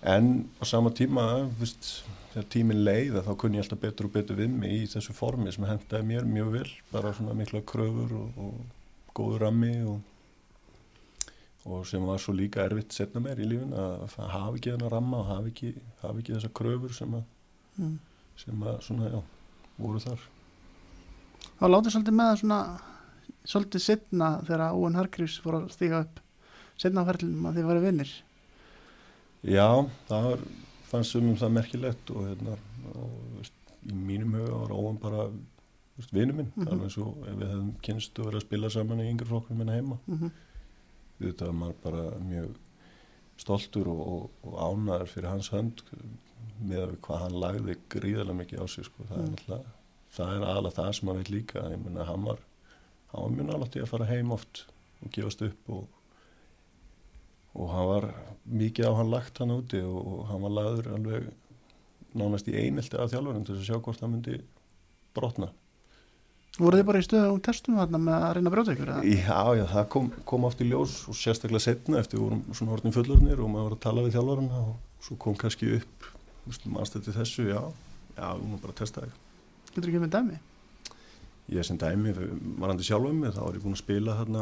en á sama tíma fyrst, þegar tíminn leið þá kunni ég alltaf betur og betur við mig í þessu formi sem hendaði mér mjög vel bara svona mikla kröfur og, og góður rammi og, og sem var svo líka erfitt setna mér í lífin að að hafa ekki þennan ramma og hafa ekki, hafa ekki þessar kröfur sem að, Mm. sem að svona, já, voru þar þá látið svolítið með það svona svolítið setna þegar Óen Hargrífs fór að stíga upp setna á ferlinum að þið varu vinnir Já, það var, fannst sumum það merkilegt og, hérna, og veist, í mínum huga var óan bara veist, vinnu minn, Mhm. alveg svo ef við hefðum kynst og verið að spila saman í yngri flokknum minna heima. mm -hmm. Þetta var maður bara mjög stoltur og, og, og ánæður fyrir hans hönd með að við hvað hann lagði gríðarlega mikið á sig sko. það, er Mm. náttúrulega, það er aðalega það sem maður veit líka ég menna hann var, hann var mjög í að fara heim oft og gefast upp og og hann var mikið á hann lagt hann úti og, og hann var lagður alveg nánast í einelti af þjálfurinn til að sjá hvort hann myndi brotna. Voru þið bara í stöðu um testum þarna með að reyna að brjóta ykkur? Já, já, það kom, kom oft í ljós og sérstaklega setna eftir vorum svona orðin fullornir og maður var að tala við þjálfurinn og svo kom kannski upp mannstætti þessu, já, já, við múum bara að testa það. getur ekki með dæmi Ég sem dæmi, varandi sjálfum mig, þá var ég búin að spila þarna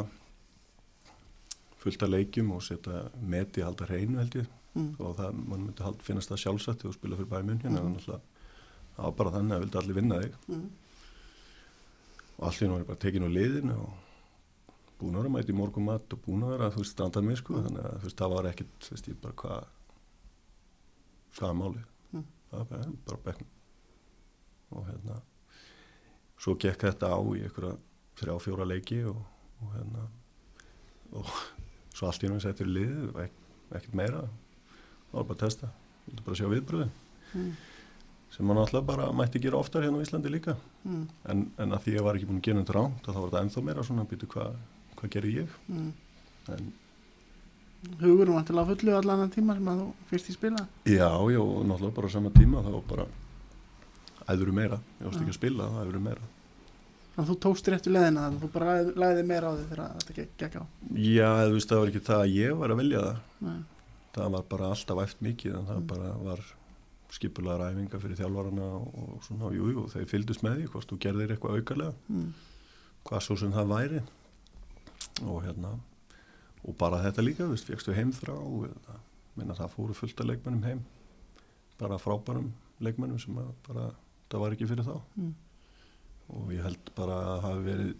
fullt af leikjum og setja meti halda hreinu held ég mm. og það, mann myndi hald, finnast það sjálfsagt þegar þú spila fyrir bæði munn hérna Mhm. mm. það var bara þannig að allir og nú var ég bara tekin á liðinu og búin að vera mæti morgum mat og búin að vera, þú veist, standað mig sko. Þannig að þú veist, það var ekkit, þú veist, ég bara hvað hvað er málið. Mm. það var bara, bekknum og hérna svo gekk þetta á í einhverja þrjá, fjóra leiki og, og hérna og svo allt í nú settur í ek, ekkert meira. Það var bara að testa, vildi bara sjá viðbröðin Mm. Sem man alltaf bara mætti gera oftar hérna á Íslandi líka Mm. en, en að því ég var ekki búin að gera þetta ránt þá var þetta ennþá meira svona að býta hvað hva gerir ég Mm. en hugur var að fullu allan þann tíma sem að þú fyrst í spila já, já, náttúrulega bara sama tíma þá bara æðuru meira, ég Já. ekki að spila það æðuru meira þannig að þú tókst réttu leðina þannig að þú bara lagði meira á þig þegar þetta gekk, á já, þú veist, það var ekki það að ég var að velja það Nei. það var bara alltaf æft mikið en það Mm. bara var skipulega ræfinga fyrir þjálfarana og, svona, jú, jú, þeir fylgdust með því hvort þú gerðir eitthvað aukalega Mm. hvað svo sem það væri og hérna og bara þetta líka, veist, fegstu heimþrá og minna það fóru fullt af leikmennum heim bara frábærum leikmennum sem bara, það var ekki fyrir þá Mm. og ég held bara að hafi verið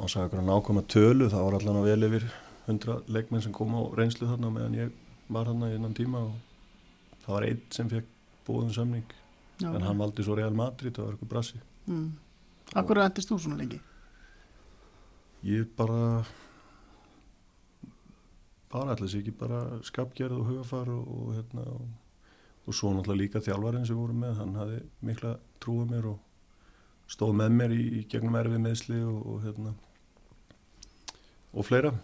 ásaka ykkur að nákvæma tölu það var allan að vel yfir 100 leikmenn sem kom á reynslu þarna meðan ég var þarna innan tíma og það var einn sem fekk bóðum samning. Já, en hann valdi svo Real Madrid, var eitthvað brassi. Mm. Akkur endist þú svona lengi? ég bara bara allir sér ekki bara skapgerð og hugafar og, og hérna og, og svo náttúrulega líka þjálfarinn sem voru með, hann hafði mikla trúið mér og stóð með mér í, í gegnum erfið meðsli og, og hérna og fleira.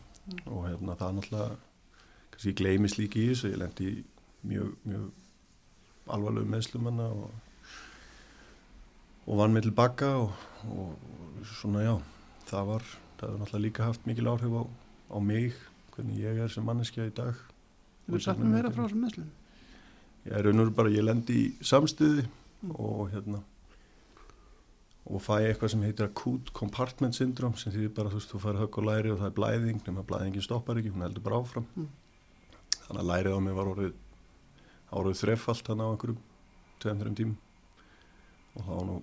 Og hérna það náttúrulega kannski ég gleymis líka í þessu, ég lendi mjög, mjög alvarlegu meðslumanna og og vann mig tilbaka og, og svona já, það var það hefur náttúrulega líka haft mikil áhrif á, á mig hvernig ég er sem manneskja í dag Þú vil sagt mér meira frá þessum meðslum ég er raun og bara, ég lendi í samstuði Mm. og hérna og fæ eitthvað sem heitir acute compartment syndrom sem því bara þú veist, þú fær högg og læri og það er blæðing nema blæðingin stoppar ekki, hún heldur bara áfram Mm. þannig að lærið á mig var orðið árið þreffalt þannig á einhverjum tveim-þreim tím og þá nú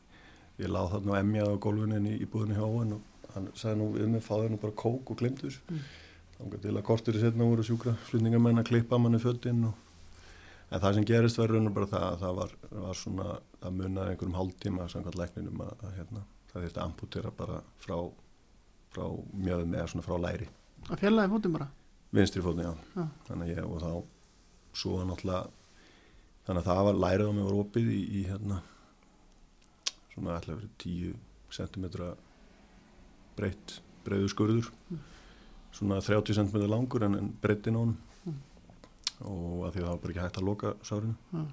ég láð þarna og emjaði á gólfinu í, í búðinu hjá hann og hann sagði nú við mig fáði nú bara kók og glemdi þessu Mm. þá til að kortur í setna voru sjúkra flutningamenn að klippa manni fötinn og En það sem gerist var raun og bara það að það var, var svona að munna einhverjum hálftíma samkvæmt lækninum að, að hérna, það þurfti að amputera bara frá, frá mjöðum eða svona frá læri. Að fjallaði fótum bara Vinstri fótni, já. Já. Þannig að ég og þá svo að náttúrulega, þannig að það var lærið á mig var opið í, í hérna svona alltaf verið 10 cm breytt, breyðu skurður. Svona 30 cm langur en, en breyttin á honum og að því að það var bara ekki hægt að loka sárinu Já.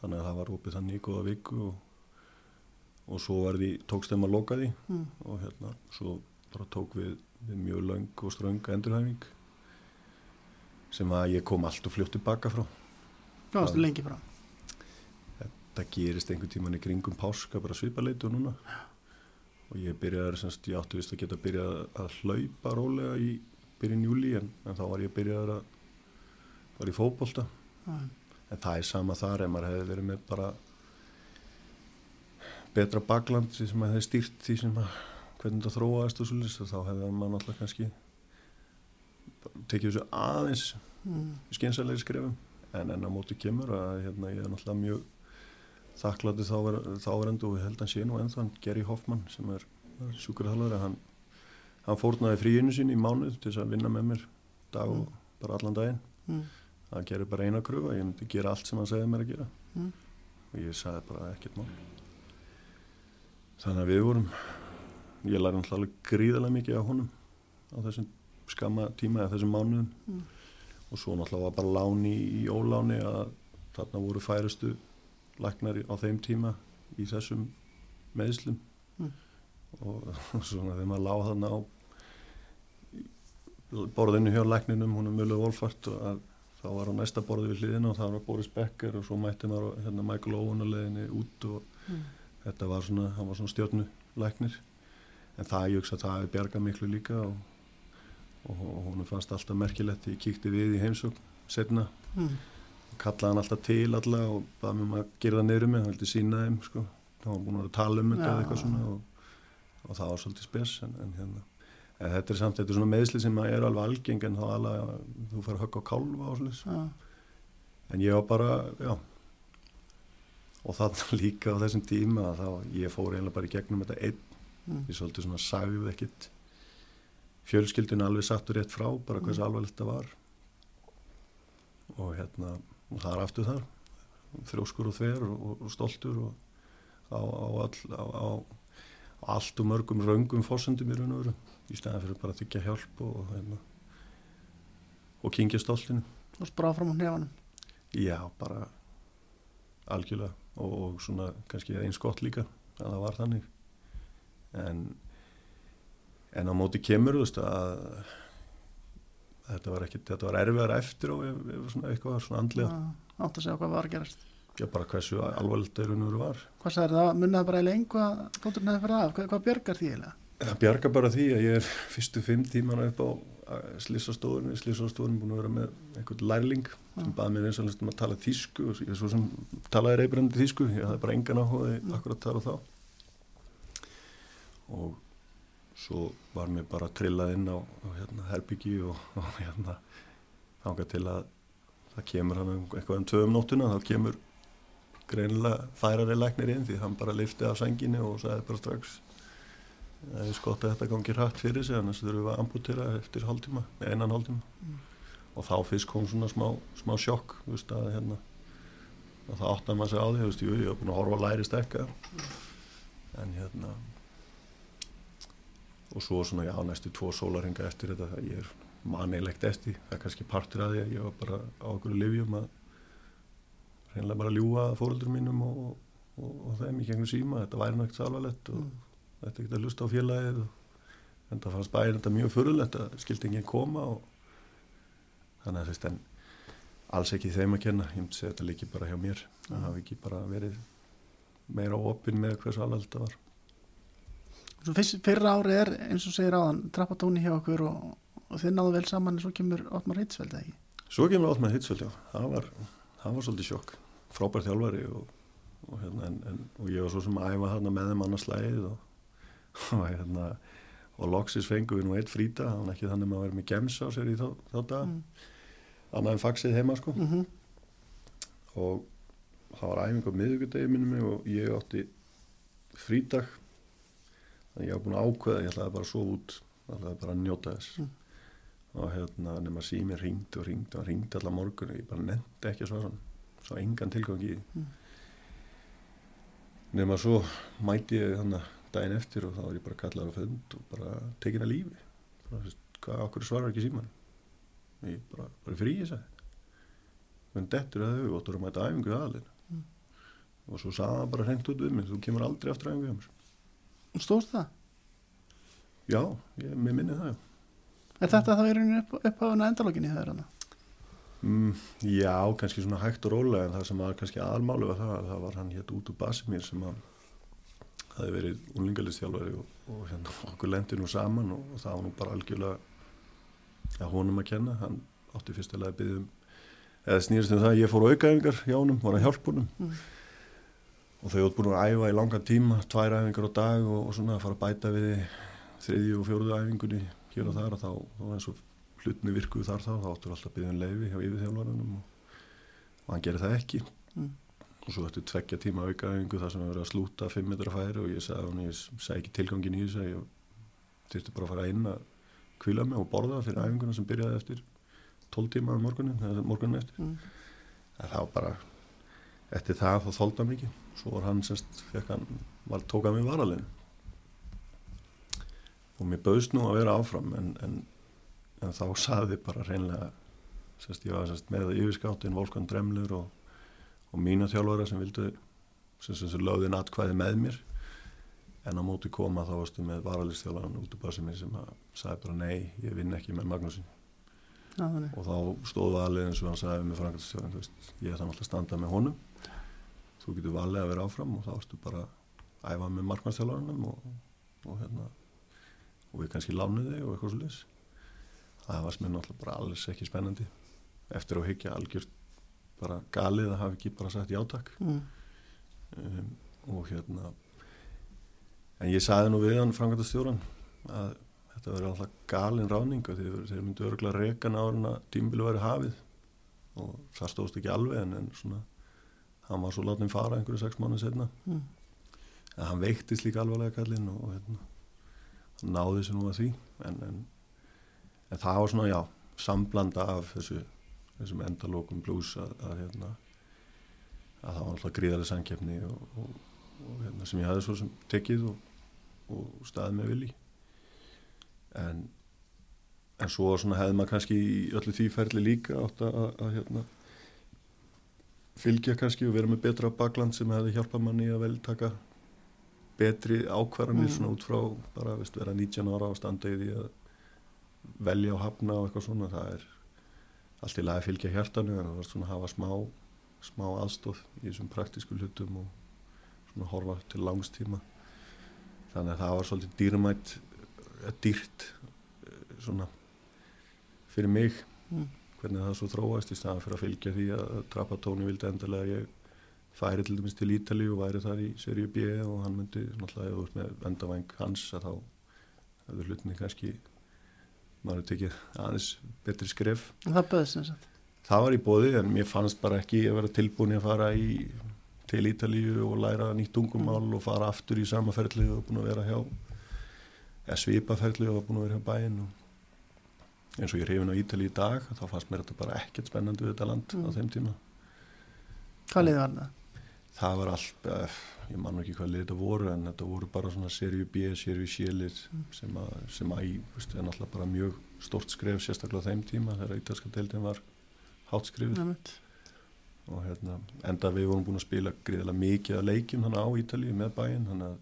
þannig að það var opið þannig í góða viku og, og svo var því tókst þeim að loka því Mm. og hérna svo bara tók við, við mjög löng og ströng endurhæfing sem að ég kom allt og fljótt tilbaka frá Hvað varstu Já. lengi frá? það gerist einhvern tíman í kringum páska bara svipaleitu núna og ég byrjaði semst, ég átti vist að geta byrjað að hlaupa rólega í byrjun júli en, en þá var ég byrjaði að var í fótbolta Já. en það er sama þar ef maður hefði verið með bara betra bakland sem maður hefði stýrt því sem að hvernig það þróaðist og svolítið þá hefði maður náttúrulega kannski tekið þessu aðeins Mm. skynsalegri skrefum en enn á móti kemur að hérna, ég er náttúrulega mjög þakklandi þáverendu og held að hann sé nú ennþá hann Geri Hoffmann sem er sjúkurþálari hann, hann fórnaði fríinu sín í mánuð til þess að vinna með mér dag og bara allan daginn Mm. það gerir bara eina kröfu að ég myndi gera allt sem hann segði mér að gera Mm. og ég sagði bara ekkert mál þannig að við vorum ég læri náttúrulega gríðarlega mikið á honum á þessum skamma tíma eða þessum mánuðum Mm. og svo náttúrulega var bara láni í óláni að þarna voru færustu læknari á þeim tíma í þessum meðslum Mm. og svona þegar maður lág þarna á borðinu hjá lækninum, hún er Mjölu Wolfart og að þá var á næsta borði við hliðina og það var Boris Becker og svo mætti maður hérna Michael Owen að leiðinni út og Mm. þetta var svona, hann var svona stjórnu læknir en það ég hugsa að það hefði bjargað miklu líka og, og, hún fannst alltaf merkilegt ég kíkti við í heimsókn setna Mm. kallaði hann alltaf til alla og baði mér um að gera það neyru mig, hann vildi sína þeim sko, þá var hann búin að tala um þetta Já. eða eitthvað svona og, og það var svolítið spes en, en hérna en þetta er samt, þetta er svona meðsli sem að eru alveg algeng en þá alveg þú fær að högga á kálfa og svona Já. en ég var bara, já og þarna líka á þessum tíma að þá, ég fór eiginlega bara í gegnum þetta einn, Mm. ég svolítið svona sagði ekkit fjölskyldun alveg sattur rétt frá, bara hvers Mm. alvarlegt það var. Og hérna og það er aftur þar þrjóskur og þver og, og, og stoltur og á, á, all, á, á, allt og mörgum raungum fórsendum í raun og veru. Í stæðan fyrir bara að þykja hjálp og, og hérna og kingja stoltinu. Varst bara áfram á hnefanum. Já, bara algjörlega. Og, og svona kannski eins gott líka að það var þannig. En en á móti kemur veist að þetta var ekki, þetta var erfiðar eftir og ef, ef svona eitthvað var svona andlega Já. Átt að segja hvað var að gerast já bara hversu alvarlegt og veru var Hvað sagði það? Munnaði bara eiginlega einhvað fóturinn hefði farið af? Hvað, hvað björgar því eiginlega? það bjarga bara því að ég er fyrstu fimm tímana upp á slissastóðunni slissastóðunni búin að vera með einhvern lærling sem baði mér eins og um að tala þýsku og ég svo sem talaði reybrandi þýsku ég hafði bara engan áhugaði akkur að tala þá og svo var mér bara trillað inn á, á hérna, herbyggi og, og hérna þangað til að það kemur hann um eitthvað um tvöum nóttuna þá kemur greinilega færari læknir inn því hann bara lifti af sænginni og sagði bara strax það er skott að þetta gangi hratt fyrir sig annars þurfum við að amputera eftir hálftíma, einan hálftíma. Mm. og þá fyrst kom svona smá, smá sjokk veist, að, hérna, að það átti að maður sig á því veist, jú, ég hef búin að horfa að læri stekka en hérna og svo svona já, næstu tvo sólarhinga eftir þetta það ég er manilegt eftir. Það er kannski partur að því að ég var bara á okkur livjum að reynilega bara ljúa fóröldur mínum og, og, og þeim í gegnum síma. Þetta væri náttúrulega alvarlegt og Mm. þetta ekki að hlusta á félagið og en það fannst bæðin þetta mjög fyrirlegt að skildi enginn koma og þannig að þetta en alls ekki þeim að kenna. Ég myndi segja þetta líki bara hjá mér. Það hafi ekki bara verið meira opinn með hversu alveg þetta var fyrra ári er eins og segir áðan trappatóni hjá okkur og, og þið náðu vel saman en svo kemur Otmar Hitsveld ekki? Svo kemur Ótmar Hitsveld, já, það var, það var svolítið sjokk, frábær þjálfari og, og, hérna, en, en, og ég var svo sem æfa þarna með þeim annars slæðið og, og, hérna, og loksis fengum við nú eitt frýta, hann ekki þannig að maður verið með gems á sér í þá, þá dag, mm. annað en faxið heima sko. Mm -hmm. og það var æfing á miðugudegi minnum og ég átti frítag, þannig ég var búin að ákveða, ég ætlaði bara að sofa út, ég ætlaði bara að njóta þess. Mm. og hérna nema sími ringdi og ringdi og ringdi allar morgun og ég bara nefndi ekki að svara svo engan tilgang í Mm. nema svo mæti ég þannig daginn eftir og þá var ég bara kallaður á fund og bara tekin að lífi bara, hvað, okkur svarar ekki síman ég bara, bara frí ég sagði menn dettur að þau og þú erum að mæta æfingu aðalinn Mm. og svo sagði hann bara hreint út við mig þú kemur aldrei aftur æfingu hjá mér Stóðst það? já, ég, mér minni það Er þetta þá í rauninu upp, upphafuna endalóginni þegar hana? Mm, já, kannski svona hægt og rólega en það sem var kannski aðalmáli var það að það var hann hétt út úr Basimir sem að hafi verið unlingalistjálfari og, og hérna, okkur lendi nú saman og, og það var nú bara algjörlega ja, honum að kenna, hann átti fyrstulega að byggja um eða snýrist um það að ég fór aukaæfingar hjá honum, var að hjálpa honum Mm. Og þau átt búin að æfa í langan tíma tvær æfingar á dag og, og svona að fara að bæta við þriðju og fjóruðu æfingunni hér og þar og þá, þá eins og hlutni virkuð þar þá, þá áttur alltaf að byggja um leifi hjá yfirþjálfarunum og, og hann gerir það ekki Mm. og svo ættu tveggja tíma aukaæfingu þar sem við verið að slúta 5 metra færi og ég sagði hann, ég sagði ekki tilgangin í þessu ég þurfti bara að fara inn að kvíla mig og borða fyrir æfinguna sem byrjaði eftir 12 tíma um morgunin, morgunin eftir Mm. það var bara eftir það þá þólda mikið svo var hann semst, fekk hann var, tók hann við varalegin og mér bauðst nú að vera áfram en, en, en þá saði bara reynlega semst, ég var semst, með yfirskáttinn Volkan Dremlur og, og mína þjálfara sem vildu sem, sem, sem lögðin atkvæði með mér. En á móti koma þá varstu með varalistjálfaran út úr basimir sem að sagði bara nei, ég vinn ekki með Magnúsin þannig. og þá stóðu valið eins og hann sagði með veist, ég þannig alltaf að standa með honum þú getur valið að vera áfram og þá ertu bara að æfa með markmannstjálfarnum og, og hérna og við kannski lánuð þig og eitthvað svo lis það var sem er náttúrulega bara alls ekki spennandi. Eftir að higgja algjört bara galið að hafa ekki bara sagt játak Mm. um, og hérna en ég sagði nú við hann frangatastjóran að þetta verður alltaf galin ráninga þegar þeir myndu örgulega rekan ára en að tímbilu verið hafið. Og það stóðst ekki alveg en, en svona hann var svo látið fara einhverju sex mánuð setna Mm. en hann veiktist líka alvarlega kallinn og, hérna, hann náði sér nú að því. En, en, en það var svona já samblanda af þessu þessum endalókum blues að, að hérna að það var alltaf gríðarlega samkeppni og, og, og hérna, sem ég hafði svo sem tekið og, og staðið með vilji. En en svo svona hefði maður kannski í öllu því ferli líka átt að, að, að hérna fylgja kannski og vera með betra bakland sem hefði hjálpað manni að vel taka betri ákvarðanir Mm. svona út frá bara veist, vera 19 ára og standa í því að velja og hafna og eitthvað svona það er allt í lagi að fylgja hjartanu en það var svona að hafa smá smá aðstóð í þessum praktísku hlutum og svona horfa til langstíma þannig að það var svolítið dýrmætt eh, dýrt eh, svona fyrir mig Mm. Hvernig það svo þróast í staðan fyrir að fylgja því að Trapatóni vildi endilega ég færi til dæmis til Ítali og væri þar í seríu B og hann myndi náttúrulega ert með vendavæng hans að þá hefur hlutinni kannski maður tekið aðeins betri skref Það böðs sem sagt. það var í bóði en mér fannst bara ekki að vera tilbúin að fara í, til Ítalíu og læra nýtt tungumál og fara aftur í sama ferli og búin að vera hjá eða svipa ferli og búin að vera hjá bæinn og eins og ég er hefin á Ítalíu í dag þá fannst mér þetta bara ekkert spennandi við þetta land á Mm. þeim tíma Hvað liði var það? það var allt, eh, ég man nú ekki hvað lið þetta voru en þetta voru bara svona seríu B, seríu C-lið sem, að, sem að í, veist, er náttúrulega bara mjög stort skref sérstaklega á þeim tíma þegar ítalska deildin var hátt skrifið Nefnt. og hérna, enda við vorum búin að spila greiðilega mikið að leikjum þannig á Ítalíu með bæinn þannig að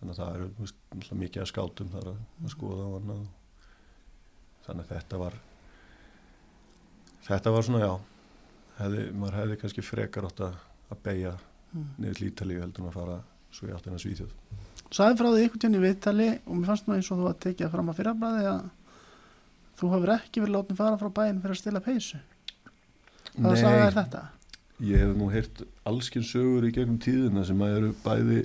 þannig að það eru þú veist, náttúrulega mikið að skátum þar að, að skoða og annað þannig að þetta var þetta var svona já hefði, maður hefði kannski frekar átt að, beigja Mm. niður til Ítalíu heldur en að fara svo í áttina Svíþjóð Sæði frá því einhvern tíðan í viðtali og mér fannst nú eins og þú að tekið það fram að fyrrablaði að þú hefur ekki verið látið fara frá bæinn fyrir að stila peysu. Hvað sagði þetta? ég hef nú heyrt allskinn sögur í gegnum tíðina sem að eru bæði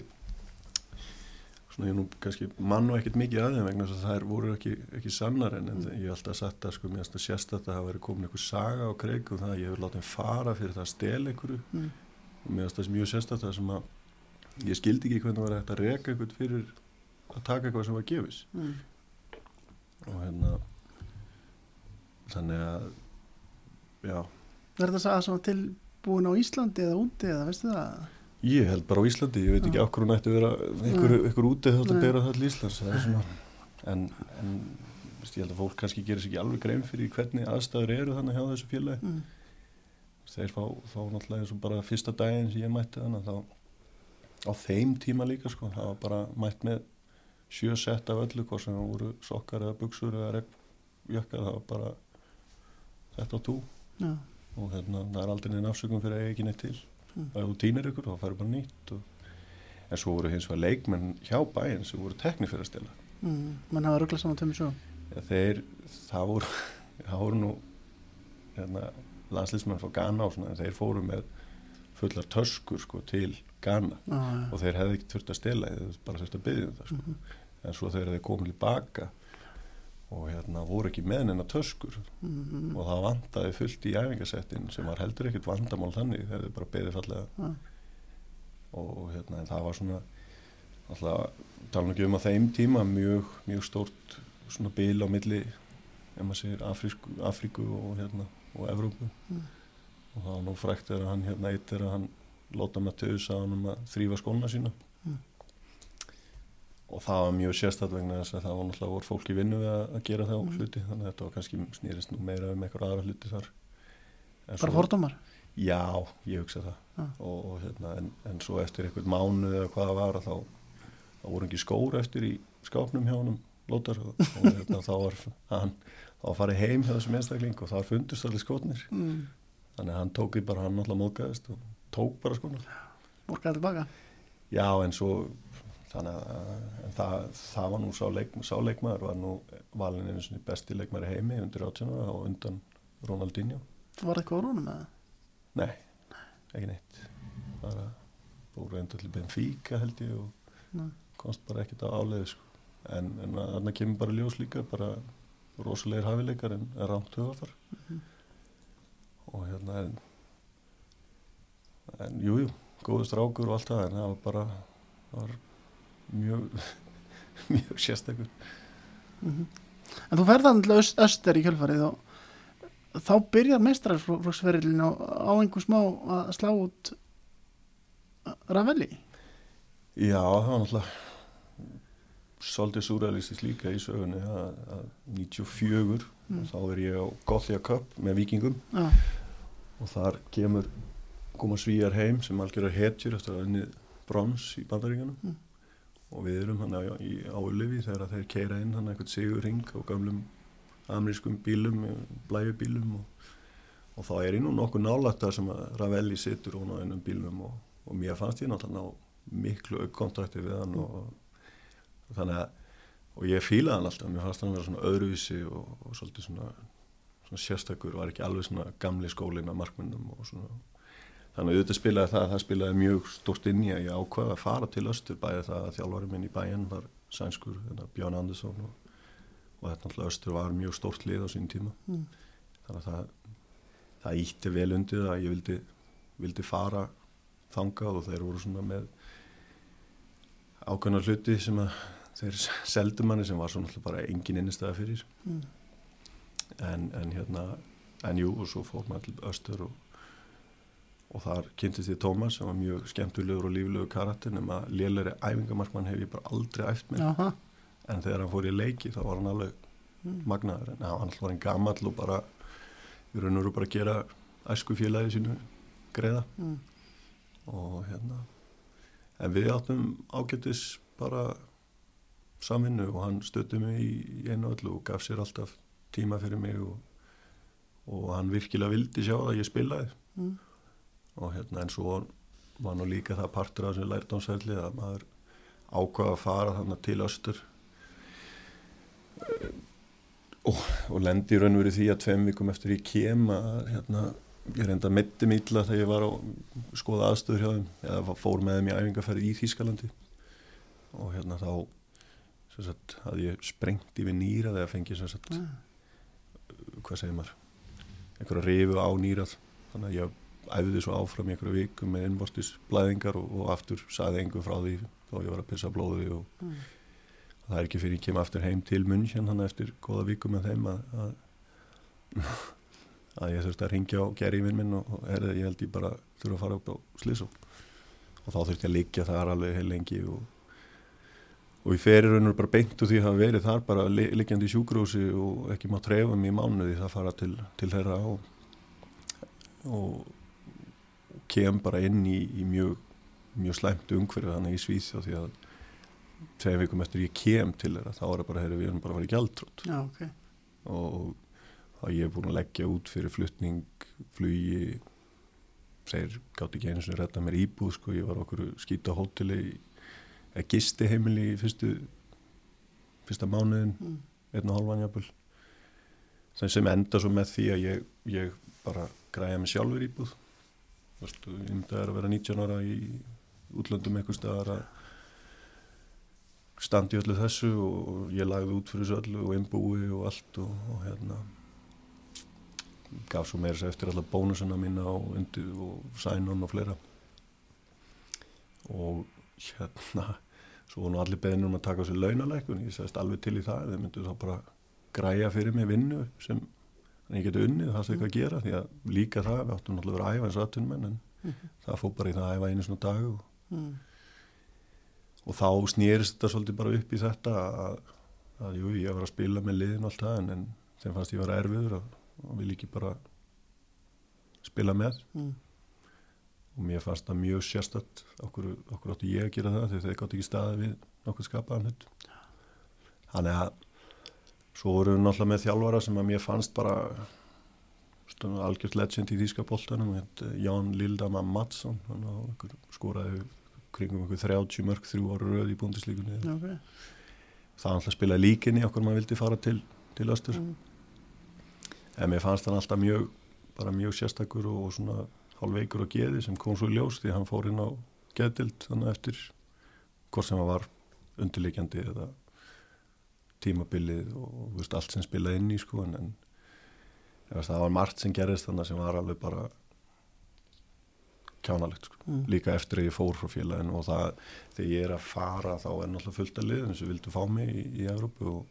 svona ég nú kannski mann og ekkert mikið að þeim vegna þess að þær voru ekki, ekki sannar en, en ég hef alltaf sagt að sko mér að sérst að það hafa verið komin einhver saga á kreik og það að ég hef látið fara fyrir það að stela einhverju Mm. og mér finnst það mjög sérst að það sem að ég skildi ekki hvernig það var hægt að reka einhvern fyrir að taka eitthvað sem var gefis Mm. og hérna þannig að já, Er þetta saga svona tilbúin á Íslandi eða úti eða veistu það? Ég held bara á Íslandi, ég veit ekki okkur hún ætti að vera ykkur, ykkur úti þátt að Nei. bera það til Íslands svona en, en veist, ég held að fólk kannski gerir sér ekki alveg grein fyrir hvernig aðstæður eru þannig hjá þessu félagi Mm. þeir fá, fá náttúrulega eins og bara fyrsta daginn sem ég mætti þannig þá á þeim tíma líka sko það var bara mætt með sjö sett af öllu hvort sem voru sokkar eða buksur eða regnjökkar það var bara þetta á tú Já. og hérna, það er aldrei neina afsökum fyrir að eiga ekki neitt til Mm. ef þú týnir ykkur þá færðu bara nýtt og... en svo voru hins vegar leikmenn hjá bæinn sem voru tekni fyrir að stela Mm. Menn hafa rugglað saman tömmu svo. ja, þeir, það voru það voru nú hérna, landslýsmenn frá Ghana og svona en þeir fóru með fullar töskur sko, til Ghana Já, já. og þeir hefði ekki þurft að stela þeir bara þurft að byggja um það sko. Mhm. en svo þeir hefði komið tilbaka og hérna voru ekki með neina töskur Mm. og það vantaði fullt í æfingasettin sem var heldur ekkert vandamál þannig þeir hefði bara beðið fallega Já. og hérna það var svona alltaf tala ekki um að þeim tíma mjög, mjög stórt svona bil á milli ef maður segir Afrísku, Afríku og hérna og Evrópu Mm. og það var nú frækt þegar hann hérna eitt þegar hann Lóta Matteus að hann um að þrýfa skóna sína. Og það var mjög sérstætt vegna þess að það var náttúrulega voru fólk í vinnu við að, að gera það Mm. hluti þannig að þetta var kannski snýrist nú meira um eitthvað aðra hluti þar En Bara fordómar. Já, ég hugsa það Já. og, og hérna, en, en svo eftir einhvern mánuð eða hvað það var að þá, þá voru ekki skór eftir í skápnum hjá honum Lótar og, og hérna, þá var hann var farið heim hjá þessum einstakling og þar fundust allir skotnir Mm. þannig að hann tók í bara, hann náttúrulega móðgæðist og tók bara skona Borgaði tilbaka. Já, en svo þannig að en það, það var nú sá, leik, sá var nú valin einu sinni besti leikmaður í heimi undir 18 ára og undan Ronaldinho Var það rónum eða? Nei, ekki neitt bara fór reynda til Benfica held ég og Nei. komst bara ekkert á áleiði sko. en, en þarna kemur bara ljós líka bara rosalegir hafileikar en, rámt höfafar Mhm. og hérna en en jújú, jú, góðu strákur og allt það en það var bara það var mjög mjög sérstakur Mhm. En þú ferð þannig til öst, öster í kjölfarið og þá byrjar meistararflokksferðilin á, á einhver smá að slá út Ravelli. Já, það var náttúrulega svolítið súræðlistis líka í sögunni að, að 94 Mm. þá er ég á Gothia Cup með vikingum Já, og þar kemur koma svíjar heim sem algjörður hetjur eftir að unnið brons í bandaríkanum Mm. Og við erum hann í, á Ulifi þegar þeir keira inn hann eitthvað sigur ring á gamlum amerískum bílum, blæjubílum og, og þá er ég nú nokkuð nálægt það sem að Ravelli situr hún á einum bílum og, og mér fannst ég náttúrulega ná miklu aukkontakti við hann og, og þannig að og ég fílaði hann alltaf, mér fannst hann vera svona öðruvísi og, svolítið svona, svona sérstakur, var ekki alveg svona gamli skóli með markmennum og svona þannig að auðvitað spilaði það, það spilaði mjög stórt inn í að ég ákvaði að fara til Östur bæði það að þjálfari minn í bæinn var sænskur, hérna, Björn Andersson og, og þetta náttúrulega Östur var mjög stórt lið á sín tíma Mm. þannig að það, það ítti vel undir að ég vildi, vildi fara þangað og þeir voru svona með ákveðna hluti sem að þeir seldu manni sem var svo náttúrulega bara engin innistæða fyrir Mm. en, en hérna en jú og svo fór maður til Östur og, og þar kynntist ég Tómas sem var mjög skemmtulegur og líflegur karakter nema lélæri æfingamarkmann hef ég bara aldrei æft já, það. en þegar hann fór í leiki þá var hann alveg Mm. magnaður en hann var hann gamall og bara í raun og veru bara gera æsku félagi sínu greiða Mm. og hérna en við áttum ágættis bara samvinnu og hann stötti mig í, í einu öllu og gaf sér alltaf tíma fyrir mig og, og hann virkilega vildi sjá að ég spilaði Mm. Og hérna en svo var nú líka það partur af þessu lærdámsverli að maður ákvaða að fara þannig til östur. Og, og lendi í raun og verið því að tveim vikum eftir ég kem að hérna, ég reynda að metti mýtla þegar ég var að skoða aðstöður hjá þeim eða fór með þeim í æfingarferði í Þýskalandi. Og hérna þá sagt, hafði ég sprengt yfir nýra þegar fengið sem sagt, Ah. hvað segir maður einhverja rifu á nýrað. Þannig að ég æfði svo áfram í einhverju vikum með innvortis blæðingar og, og aftur saði engum frá því þá ég var að pissa blóði og Mm. það er ekki fyrir ég kem aftur heim til München þannig eftir góða vikum með þeim að, að, að ég þurfti að ringja á gerðin minn og, og herði, ég held ég bara þurfa að fara upp á Slísó og þá þurfti ég að liggja þar alveg heil lengi og, og ég feri raun og bara beint úr því að hafa verið þar bara li- liggjandi í sjúkrúsi og ekki má trefum í mánuði það fara til, til þeirra og, og kem bara inn í, í mjög, mjög slæmt umhverju þannig í Svíþjó því að tveim vikum eftir ég kem til þeirra þá er það bara, heyri, við erum bara að fara í gjaldrótt Já, ok. og þá ég er búin að leggja út fyrir flutning, flugi þeir gátt ekki einu sem redda mér íbúð sko, ég var okkur skýta hóteli eða gisti heimili í fyrstu fyrsta mánuðin Mm. einn og hálfan jafnvel sem sem enda svo með því að ég, ég bara græja mig sjálfur íbúð ég myndi að vera 19 ára í útlöndum einhver staðar að standi öllu þessu og ég lagði út fyrir þessu öllu og einbúi og allt og, og hérna gaf svo meira sér eftir alla bónusina mína og, og sænon og fleira. Og hérna svo voru allir beðnir um að taka sér launalækun ég segist alveg til í það þeir myndu þá bara græja fyrir mig vinnu sem þannig ég geti unnið það sem eitthvað að gera því að líka það, við áttum náttúrulega að vera að æfa eins og aðtunum en það fór bara í það að æfa einu svona dag og, Mm. og þá snýrist þetta svolítið bara upp í þetta að, að jú, ég var að spila með liðin allt það en, en þeim fannst ég var erfiður og, og vil ekki bara spila með Mm. og mér fannst það mjög sérstætt okkur, okkur átti ég að gera það þegar þeir gátt ekki staði við nokkuð skapaðan þannig að svo voru við náttúrulega með þjálfara sem að mér fannst bara algjört legend í þýska boltanum heit, Ján Lildama Madsson skoraði kringum einhver 30 mörg þrjú ára röð í búndislíkunni Já, ok. það alltaf spilaði líkinni okkur maður vildi fara til, til östur Mm. en mér fannst hann alltaf mjög bara mjög sérstakur og, og svona hálfveikur og geði sem kom svo í ljós því hann fór inn á geðdild þannig eftir hvort sem hann var undirleikjandi eða tímabilið og veist, allt sem spilaði inn í sko en, en veist, það var margt sem gerist þannig sem var alveg bara kjánalegt sko Mm. líka eftir að ég fór frá félaginu og það þegar ég er að fara þá er náttúrulega fullt að liðin sem vildu fá mig í, í Európu og,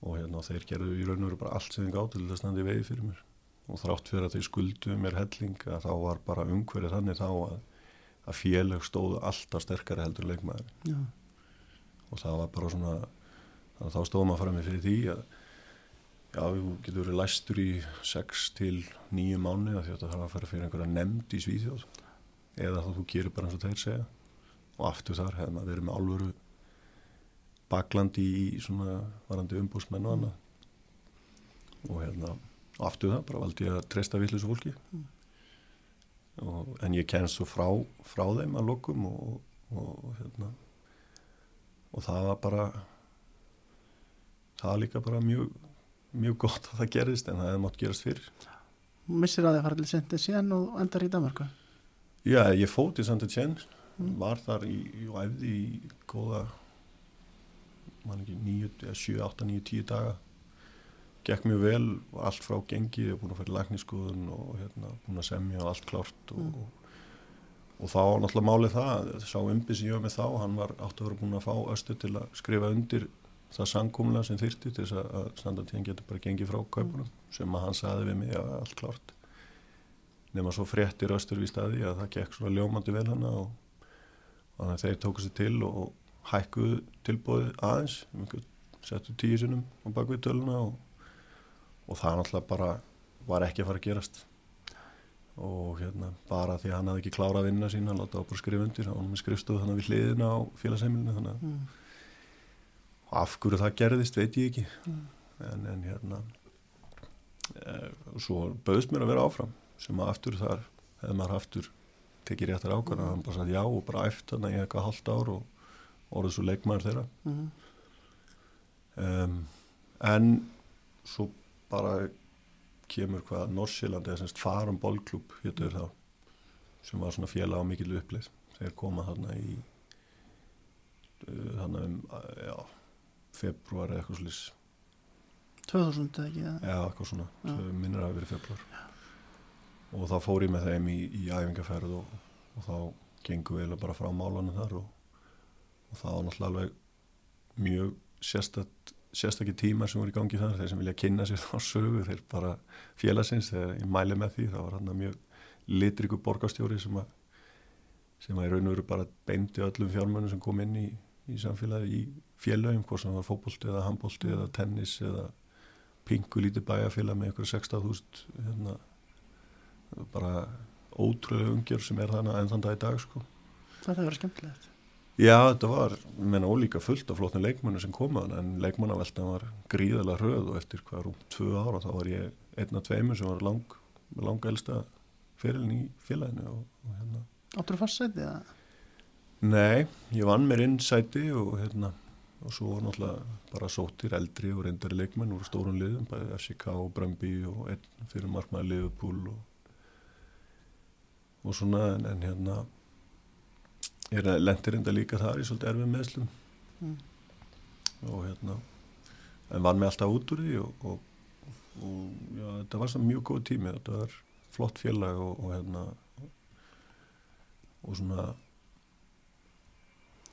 og hérna þeir gerðu í raun og veru bara allt sem þeir gátt til að standa í vegi fyrir mér og þrátt fyrir að þeir skuldu mér helling að þá var bara umhverfið þannig þá að, að félag stóðu alltaf sterkari heldur leikmaður Já. og það var bara svona þannig að þá stóðum að fara mig fyrir því að já, þú getur verið læstur í 6 til 9 mánu að þetta þarf að fara fyrir einhverja nefnd í Svíþjóð. Eða þá þú gerir bara eins og þeir segja. Og aftur þar hefði maður verið með alvöru baklandi í svona varandi umbúsmenn og annað. Og hérna aftur það bara valdi ég að treysta villis fólki. Og, en ég kennst svo frá, frá þeim að lokum og, og hérna. Og það var bara það var líka bara mjög mjög gott að það gerist en það hefði mátt gerast fyrir Missir að þið fara til síðan og endar í Danmarku. Já, ég fótt í Saint Etienne Mm. var þar í, og æfði í góða man ekki, 9, 7, 8, 9, 10 daga gekk mjög vel allt frá gengi og búin að fara í lækniskoðun og hérna, búin að semja og allt klárt og, Mm. og, og þá náttúrulega málið það sá umbi sem ég var með þá, hann var átt að vera búin að fá östu til að skrifa undir það sangkumlega sem þyrti til þess að, Etienne getur bara gengið frá kaupunum sem að hann saði við mig að allt klárt nema svo fréttir östur við staði að það gekk svona ljómandi vel hana og þannig að þeir tóku sér til og hækkuðu tilbúið aðeins settu tíu sinum á bakvið töluna og, og það náttúrulega bara var ekki að fara að gerast og hérna bara því að hann hafði ekki klárað vinna sín hann láta á bara skrif undir, hann skrifstöð þannig við hliðina á félagsheimilinu þannig að mm. Og af hverju það gerðist veit ég ekki Mm. en, en hérna e, svo bauðst mér að vera áfram sem að aftur þar hefði maður aftur tekið réttar ákvæmna hann bara sagði já og bara æft þannig í eitthvað halvt ár og orðið svo leikmaður þeirra Mm. um, en svo bara kemur hvað Norsjöland eða semst Farum Bólklub hétur þá sem var svona félag á mikil uppleið þeir koma þarna í uh, þarna um já, februar eða eitthvað slis 2000 eða ekki það Já, eitthvað svona, Já. minnir að verið februar og þá fór ég með þeim í, í æfingarferð og, og þá gengum við eiginlega bara frá málunum þar og, og það var náttúrulega alveg mjög sérstætt sérstakki tímar sem voru í gangi þar. Þeir sem vilja kynna sér þá sögu þeir bara félagsins þegar ég mæli með því þá var hann mjög litriku borgarstjóri sem að sem að í raun og veru bara beindi öllum fjármönnum sem kom inn í, í samfélagi í félagum, hvort sem það var fótbolti eða handbolti eða tennis eða pingu lítið bæjarfélag með ykkur 16.000 hérna, bara ótrúlega umgjör sem er þannig enn þann dag í dag sko. þetta verður skemmtilegt. Já, þetta var, ég menna, ólíka fullt af flottin leikmennu sem komaðan en leikmannaveltan var gríðalega hröð og eftir hvað rúm tvö ára þá var ég einn af tveimur sem var lang, lang elsta fyrirlin í félaginu og, og hérna. Áttur fast sæti eða? Nei, ég vann mér inn sæti og hérna og svo var náttúrulega bara sóttir eldri og reyndari leikmenn úr stórun liðum, bæði FCK og Brömbi og einn fyrir markmaði Liverpool og, og svona en, en hérna ég lendir reynda líka þar í svolítið erfið meðslum Mm. og hérna en vann mig alltaf út úr því og, og, og já, þetta var svona mjög góð tími þetta var flott félag og, og hérna og svona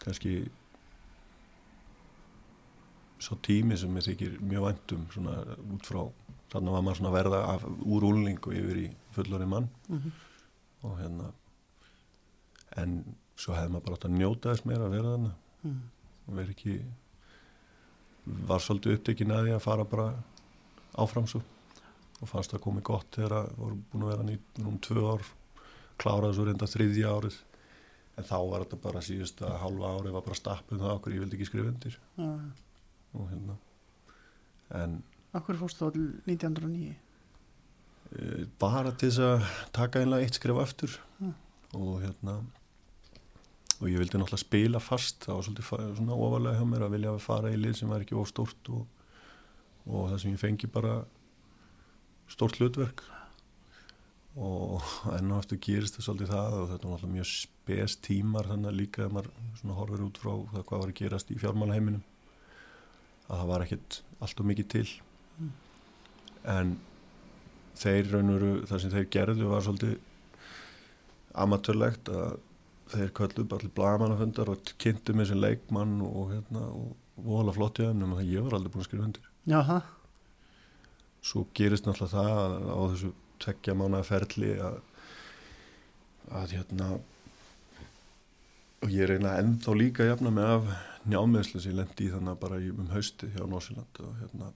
kannski svo tími sem ég þykir mjög væntum svona út frá þannig var maður svona að verða af, úr úlningu yfir í fullorinn mann mm -hmm. og hérna en svo hefði maður bara átt að njóta þess meira að vera þannig mm. og verið ekki var svolítið upptekinn að því að fara bara áfram svo og fannst það komið gott þegar að voru búin að vera nýtt um tvö ár kláraði svo reynda þriðja árið en þá var þetta bara síðasta halva árið var bara stappum það okkur ég vildi ekki skrifa undir ja. Og hérna. En Akkur fórstu þá til 1909 e, bara til þess að taka einlega eitt skrif aftur. Mm. og hérna og ég vildi náttúrulega spila fast. Það var svolítið svona ofalega hjá mér að vilja fara í lið sem var ekki of stórt og, og það sem ég fengi bara stórt hlutverk. Og enn og aftur gerist það svolítið það og þetta var náttúrulega mjög spes tímar þannig að líka ef maður svona horfir út frá það hvað var að gerast í fjármálaheiminum að það var ekkert allt og mikið til. Mm. en þeir raun og veru, það sem þeir gerðu var svolítið amatörlegt að þeir kölluðu bara allir blagamannafundar og kynntu mig sem leikmann og hérna og vola flott í og það ég var aldrei búin að skrifa undir. Já, það svo gerist náttúrulega það að á þessu tveggja mánuða ferli að, að hérna og ég reyna ennþá líka að jafna mig af njámiðslu sem ég lendi í þannig bara í, um hausti hjá Norsjöland og hérna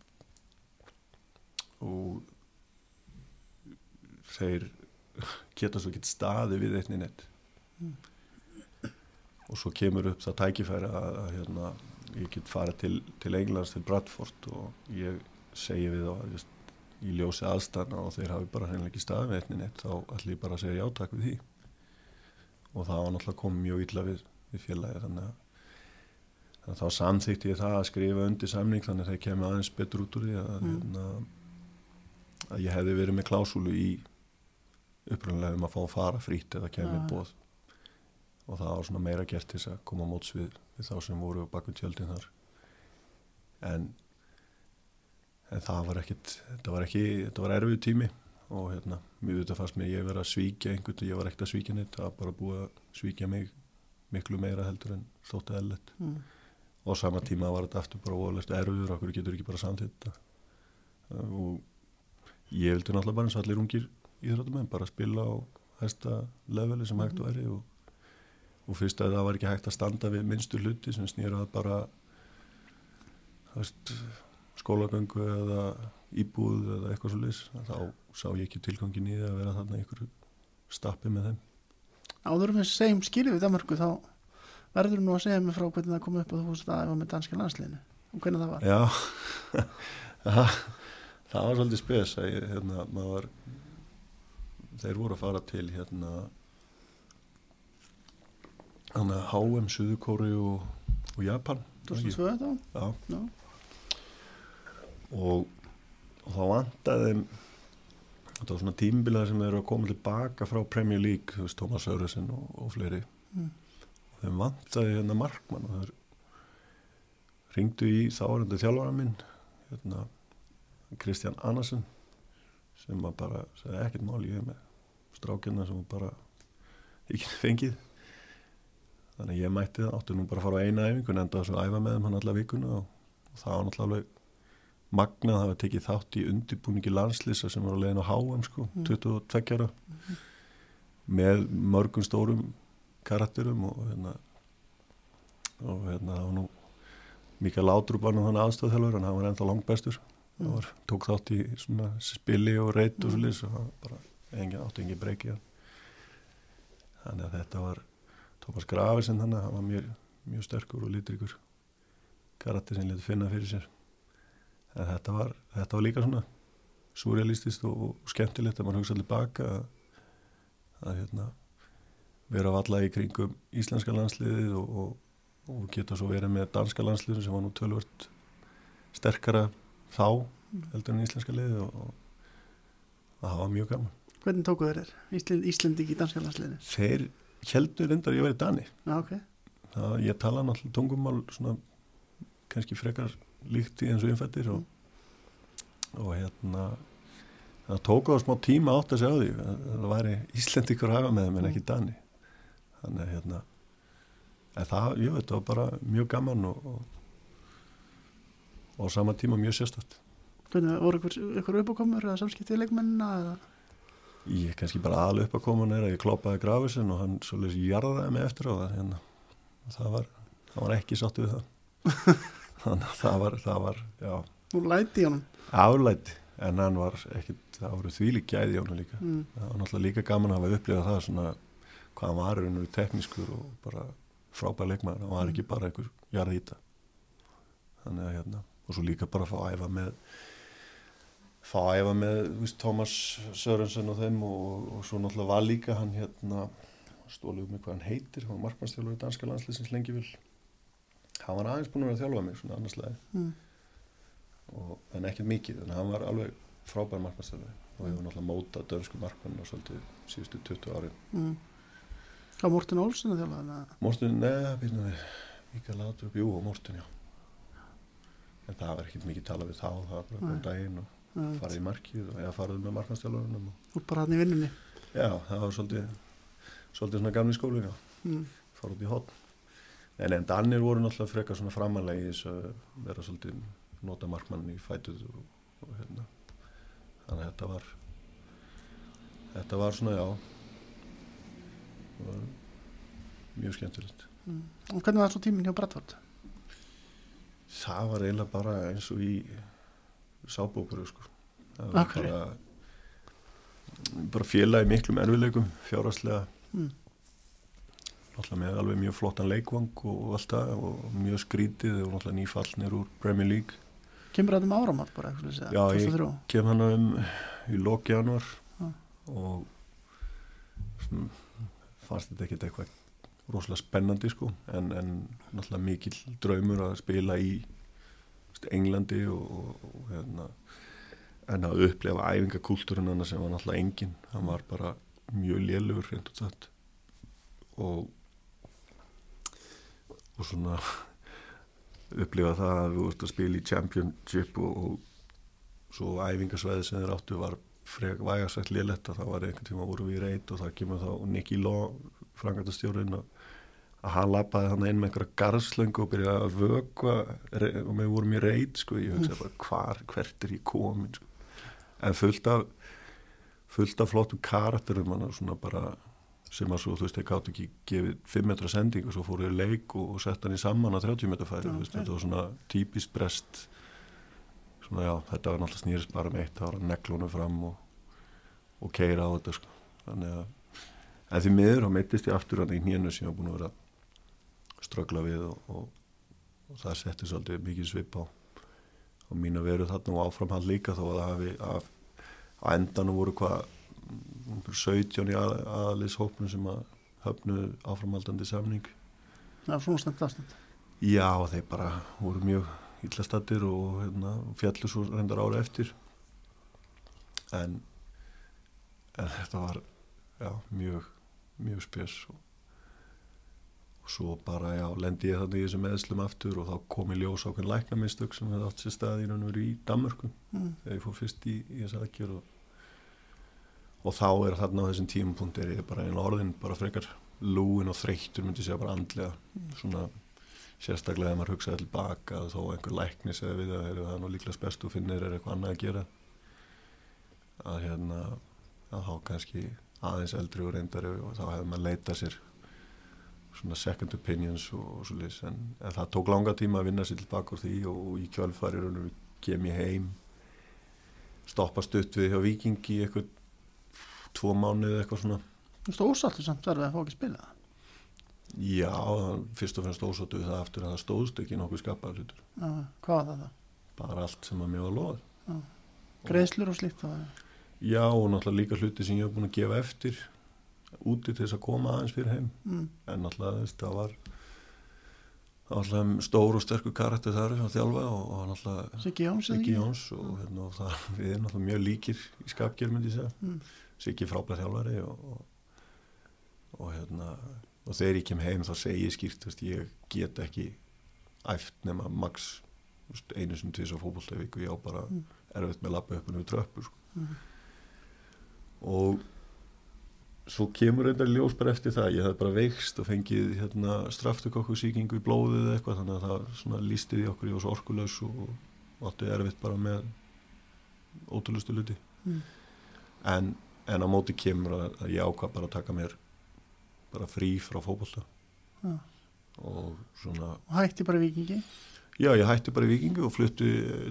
og þeir geta svo gett staði við einni neitt Mm. og svo kemur upp það tækifæri að, að hérna, ég get farið til, til Englands til Bradford og ég segi við þá að í ljósi aðstæðna og þeir hafi bara hreinlega ekki staði við einni neitt þá ætlum ég bara að segja játak við því og það var náttúrulega komið mjög illa við, við félagi þannig að, þannig að þá samþýtti ég það að skrifa undir samning þannig að það kemur aðeins betur út úr því að, Mm. hérna, að ég hefði verið með klásúlu í upprunlega um að fá að fara frýtt eða kemur bóð og það var svona meira gert til að koma móts við, við þá sem voru bakum tjöldin þar. En en það var ekkit þetta var ekki, þetta var erfið tími og hérna, mjög þetta fannst mér ég verið að svíkja einhvern, ég var ekkert að svíkja neitt það var bara búið að svíkja mig miklu meira heldur en þótt eðlert mm. og sama tíma var þetta aftur bara ólega erfiður, okkur getur ekki bara samþýtt þetta og ég vildi náttúrulega bara eins og allir ungir íþróttumenn bara spila á hæsta leveli sem hægt væri og, og fyrst að það var ekki hægt að standa við minnstu hluti sem snýra að bara veist, skólagöngu eða íbúð eða eitthvað svo lis þá sá ég ekki tilgangin í því að vera þarna í einhverju stappið með þeim Áður við segjum skilið við Danmarku þá verður nú að segja mig frá hvernig það kom upp og þú fórst að efa með danska landsliðinu og hvernig það var. Já, það, það var svolítið spes að ég, hérna, maður, þeir voru að fara til hérna, hann að HM, Suðukóri og, og Japan. var ekki? 2002 þá? Já, Já. og, og þá vantaði þetta var svona tímbilaði sem eru að koma tilbaka frá Premier League, þú veist, Thomas Söresen og, og fleiri. Mm. Og þeim vantaði hérna markmann og þeir ringdu í þáarandi þjálfara minn, hérna, Kristján Andersen sem að bara segði ekkert mál ég með strákina sem bara ekki fengið þannig að ég mætti það, átti nú bara að fara á eina æfingu en enda þess að æfa með þeim hann alla vikuna og, og það var náttúrulega magnað að hafa tekið þátt í undirbúningi landslýsa sem var að leiðin á HM sko, Mm. 22 ára. Með mörgum stórum karakterum og hérna og hérna það var nú Mikael Látrúb var nú þannig aðstofþjálfur en hann var ennþá langbestur. Mm. hann var, tók þátt í svona spili og reyt og svo lýs og bara engin, átti engin breyki þannig að þetta var Tómas Grafisen þannig að hann var mjög, mjög sterkur og litrikur karakter sem leti finna fyrir sér en þetta var, þetta var líka svona surrealistist og, og skemmtilegt að mann hugsa allir baka að, að hérna, vera valla í kringum íslenska landsliðið og, og, og geta svo verið með danska landsliðið sem var nú tölvört sterkara þá heldur en íslenska liðið og, og það var mjög gaman Hvernig tóku þeir þér? Ísland, Íslandi í danska landsliðinu? þeir heldur reyndar að ég verið Dani Já, ok. það, ég tala náttúrulega tungumál svona kannski frekar líkt í eins og innfættir og, og hérna það tók á smá tíma átt að segja á því að það væri Íslendingur að hafa með þeim en ekki Dani þannig að hérna en það, veit, það var bara mjög gaman og, og, og sama tíma mjög sérstætt Hvernig voru ykkur, uppákomur eða samskiptið leikmennina eða? ég kannski bara aðal upp að koma er að ég kloppaði grafisinn og hann svolítið jarðaði mig eftir á það hérna. það var, það var ekki sáttu við það þannig að það var, það var já, Nú læti í honum. aflæti en hann var ekkit, það voru þvílík gæði í honum líka. Mm. það var náttúrulega líka gaman að hafa upplifað það svona hvað hann var raunur teknískur og bara frábær leikmaður, hann var ekki bara einhver jarðýta þannig að hérna og svo líka bara að fá að æfa með fá að æfa með þú veist, Thomas Sörensen og þeim og, og svo náttúrulega var líka hann hérna stólið um mig hvað hann heitir hann var markmannstjálfur í danska landslýsins lengi vil hann var aðeins búin að vera að þjálfa mig svona annarslega Mm. og, en ekkert mikið, en hann var alveg frábær markmannstjálfur og hefur náttúrulega mótað dönsku markmann og svolítið síðustu 20 árin. Mm. Hvað Morten Olsen að þjálfa þannig Morten, neða, býtum við. Mikael Laudrup, jú og Morten, já. En það var ekkert mikið talað við þá það var bara um daginn og farið í markið og eða farið með markmannstjálfurinn og bara hann í vinnunni? já, það var svolítið svolítið svona gamli skóli, já. Mm. fara út í hotn en en Danir voru náttúrulega frekar svona framanlega í þess að vera svolítið nota markmann í fætuð og, og hérna þannig að þetta var þetta var svona já það var mjög skemmtilegt Mm. Og hvernig var svo tíminn hjá Bradford? það var eiginlega bara eins og í sábókuru sko það var bara bara félagi miklum erfileikum fjárhagslega Mm. Náttúrulega með alveg mjög flottan leikvang og allt það og mjög skrítið og náttúrulega nýfallnir úr Premier League Kemur þetta um áramát bara, eitthvað Já, ég- 2003? kem hann um í lok januar Já. og svona, fannst þetta ekkert eitthvað rosalega spennandi sko en, en náttúrulega mikill draumur að spila í Englandi og, og, og hérna, en að upplefa æfingakultúrin hann sem var náttúrulega engin hann var bara mjög lélugur reynd og satt og og svona upplifa það að við vortum að spila í championship og, og svo æfingasvæði sem þeir áttu var frek vægasætt léletta þá var einhvern tíma voru við í reit og það kemur þá Nicky Law frangatastjórinn og að hann lappaði hann inn með einhverja garðslöngu og byrjaði að vökva re- og við vorum í reit sko ég hugsaði bara hvar, hvert er ég komin sko. en fullt af fullt af flottum karakterum hann svona bara sem að svo, þú veist, þeir gáttu ekki gefið 5 metra sending og svo fóruðu leik og, og sett hann í saman að 30 metra færi, Já, þú veist, ok. þetta var svona típist brest svona já, þetta var náttúrulega snýrist bara um eitt, það var að neglunum fram og, og keira á þetta sko, þannig að en því miður þá meittist ég aftur hann í hnénu sem ég var búin að vera að ströggla við og, og, það setti svolítið mikið svip á og mín að veru þarna og áframhald líka þó að það hafi að, að endanum voru hvað 17 í að, aðalishópnum sem að höfnu áframhaldandi samning. Já, svona stend afstand Já, þeir bara voru mjög illastattir og hérna, fjallu svo reyndar ára eftir. En, en þetta var já, mjög mjög spes og, og svo bara, já, lendi ég þannig í þessum eðslum aftur og þá kom í ljós ákveðin læknamistök sem hefði átt sér stað í raun og veru í Danmörku mm. þegar ég fór fyrst í, í þess aðgjör og, og þá er þarna á þessum tímapunkt er ég bara einn orðin bara frekar lúin og þreyttur myndi segja bara andlega. Svona sérstaklega ef maður hugsaði tilbaka að þó einhver lækni segði við að það er nú líklega best og finnir er eitthvað annað að gera. Að hérna að þá kannski aðeins eldri og reyndari og þá hefði maður leitað sér svona second opinions og, og svo leys en, en það tók langa tíma að vinna sér tilbaka úr því og, og í kjölfarir kem ég heim stoppa stutt við hjá Vikingi eitthvað tvo mánuði eitthvað svona Þú veist, ósáttu samt verður að fá ekki spila Já, fyrst og fremst ósáttu það aftur að það stóðst ekki nokkuð. Já, Hvað var það það? Bara allt sem að mér var loð. Greiðslur og slíkt. Já, og náttúrulega líka hluti sem ég hef búin að gefa eftir úti til þess að koma aðeins fyrir heim. mm. En náttúrulega það var náttúrulega stór og sterkur karakter þar að þjálfa og, og náttúrulega Siggi Jóns eða og, hérna, og það, við erum náttúrulega mjög líkir í skapgjör myndi ég segja. Mm. Siggi frábær þjálfari og, og, og hérna og þegar ég kem heim þá segi ég skýrt veist, ég get ekki æft nema max veist, einu sem tvis á fótbolltavíku ég á bara Mm. erfitt með lappa upp og niður tröppur sko. Mm. og svo kemur þetta ljós bara eftir það ég hafði bara veikst og fengið hérna, straftukokkusíkingu í blóðið eða eitthvað þannig að það svona lístið í okkur var svo orkulegs og, og átti erfitt bara með ótrúlustu luti Mm. en, en á móti kemur að, að ég ákvað bara að taka mér bara frí frá fótbolta Já. og svona Og hætti bara vikingi já ég hætti bara í vikingu og flutti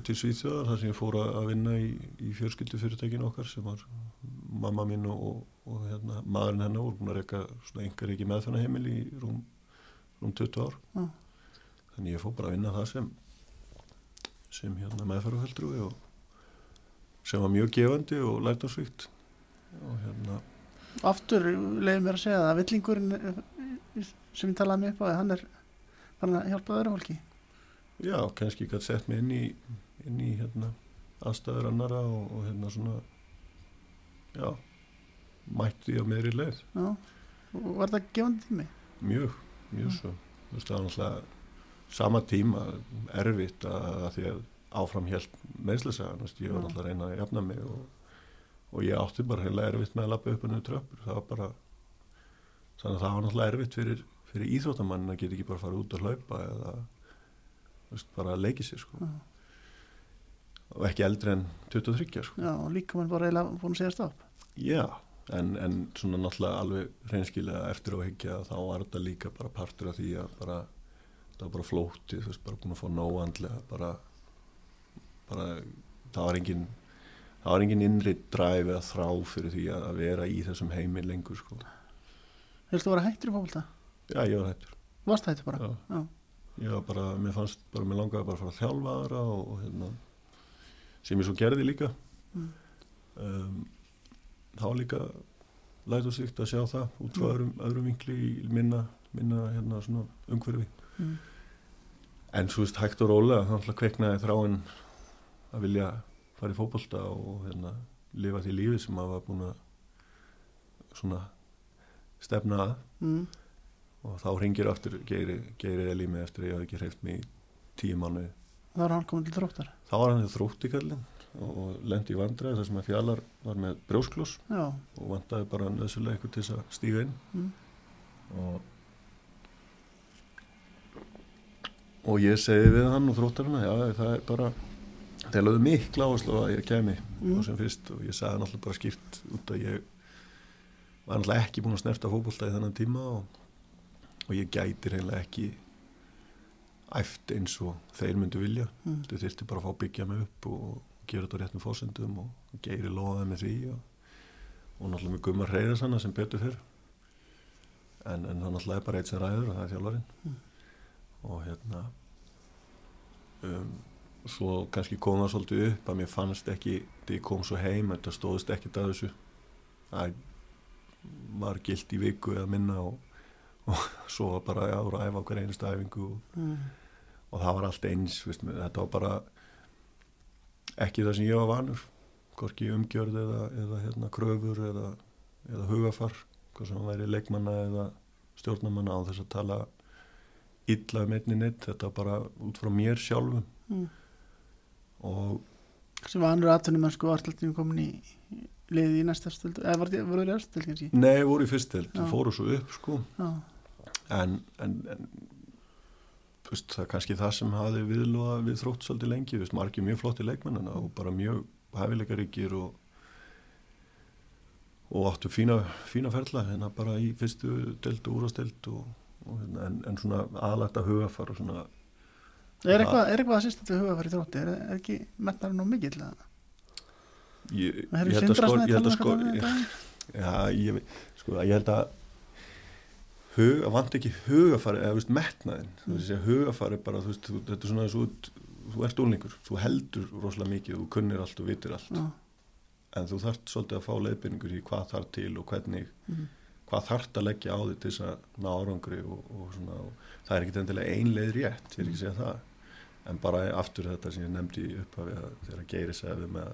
til Svíþjóðar þar sem ég fór að vinna í, í fjörskildu fyrirtækinu okkar sem var mamma mín og, og, og hérna, maðurinn hennar voru búin að reyka svona engar ekki meðfanna heimil í rúm, rúm 20 ár Já. þannig ég fór bara að vinna það sem sem hérna meðfærufeldrúi og sem var mjög gefandi og lærdásvíkt og hérna Aftur leiði mér að segja það að villingurinn sem ég talaði með upp á því, hann er hann að hjálpa öðru fólki Já, kannski gætt sett mig inn í, inn í hérna, aðstæður annara og, og hérna svona, já, mætti á meðri leið. Já. Og var það gefandi tími? Mjög, mjög Mm. svo. Þú veist, það var náttúrulega sama tíma erfitt að, að því að áfram hjælt meðslesagan, veist, ég var Já. náttúrulega að reyna að jafna mig og, og ég átti bara heila erfitt með að lappa upp henni tröppur. Það var bara, þannig að það var náttúrulega erfitt fyrir, fyrir íþróttamann að geta ekki bara fara út og hlaupa eða, veist, bara að leiki sér, sko. Og ekki eldri en 23 sko. Já, og líka mann bara eiginlega búin að segja stopp já, en, en svona náttúrulega alveg reynskilega eftir á að higgja þá var þetta líka bara partur af því að bara, það var bara flótið þú veist, bara búin að fá nóandlega bara, bara það var engin það var engin innri dræf eða þrá fyrir því að að vera í þessum heimi lengur sko. Helstu að vera hættur í fólkvölda? já, ég var hættur Varst hættur bara? Já. Já. ég var bara, mér fannst bara, mér langaði bara að fara að þjálfa aðra og, og hérna sem ég svo gerði líka Mm. um, þá líka lætu sig að sjá það út frá Mm. öðrum, öðrum vinkli í minna, minna hérna svona umhverfi Mm. en svo veist hægt og rólega þá náttúrulega kveiknaði þráin að vilja fara í fótbolta og hérna lifa því lífi sem maður var búin að svona stefna að. Mm. og þá ringir aftur Geiri, Geiri Elími eftir að ég hafði ekki hreift mig í tíu mánuði. Það var hann komin til þróttar? Þá var hann í þróttikallin og lendi í vandræði þar sem að fjallar var með brjósklós Já, og vantaði bara nöðsulega eitthvað til þess að stíga inn. Mm. og og ég segi við hann og þróttarina já það er bara þeir lögðu mikla áherslu að ég kemi Mm. og sem fyrst og ég sagði náttúrulega bara skýrt út að ég var náttúrulega ekki búin að snerta fótbolta í þennan tíma og, og ég gæti reynilega ekki æft eins og þeir myndu vilja Mm. þau þyrfti bara að fá að byggja mig upp og gera þetta á réttum fórsendum og geiri loðaði með því og, og náttúrulega með Gummar Reyðarsanna sem betur fyrr en, en það náttúrulega er bara eitt sem ræður og það er þjálfarinn Mm. og hérna um, svo kannski kom það svolítið upp að mér fannst ekki þegar ég kom svo heim, þetta stóðist ekkert að þessu það var gilt í viku eða minna og, og svo var bara að æfa okkur einustu æfingu og, mm. og það var allt eins veist, þetta var bara ekki það sem ég var vanur hvorki umgjörð eða, eða hérna, kröfur eða, eða hugafar hvað sem væri leikmanna eða stjórnamanna á þess að tala illa um einni neitt þetta var bara út frá mér sjálfum Mm. Og sem var annur atvinnum en sko vartaldinu komin í í liðið í næsta stöld? Eða var það í örstöld kannski? Nei, voru í fyrstild, Já. fóru svo upp sko. En, en, en veist, það er kannski það sem hafi viðlóða við þrótt svolítið lengi, veist, margir mjög flotti leikmennina og bara mjög hæfileikaríkir og og áttu fína, fína ferla hérna bara í fyrstu delt og úrastelt og, og hérna, en, en svona aðlægt að hugafar og svona er eitthvað, er eitthvað að sýsta til hugafæri þrótti er, er ekki metnar nú eða? ég, Það ég hefur held að sko, ég held að sko ég, já, ég, sko, ég held að hug, að vant ekki hugafari eða veist, metnaðin, þú veist, mm. hugafari bara, þú veist, þetta er svona þessu þú ert úlningur, þú heldur rosalega mikið þú kunnir allt og vitir allt Já, en þú þarft svolítið að fá leiðbyrningur í hvað þarf til og hvernig Mhm. hvað þarft að leggja á því til þess að ná árangri og, og svona og það er ekki endilega ein leið rétt, ég er ekki að segja það en bara aftur þetta sem ég nefndi í upphafi að þegar að geiri segja við með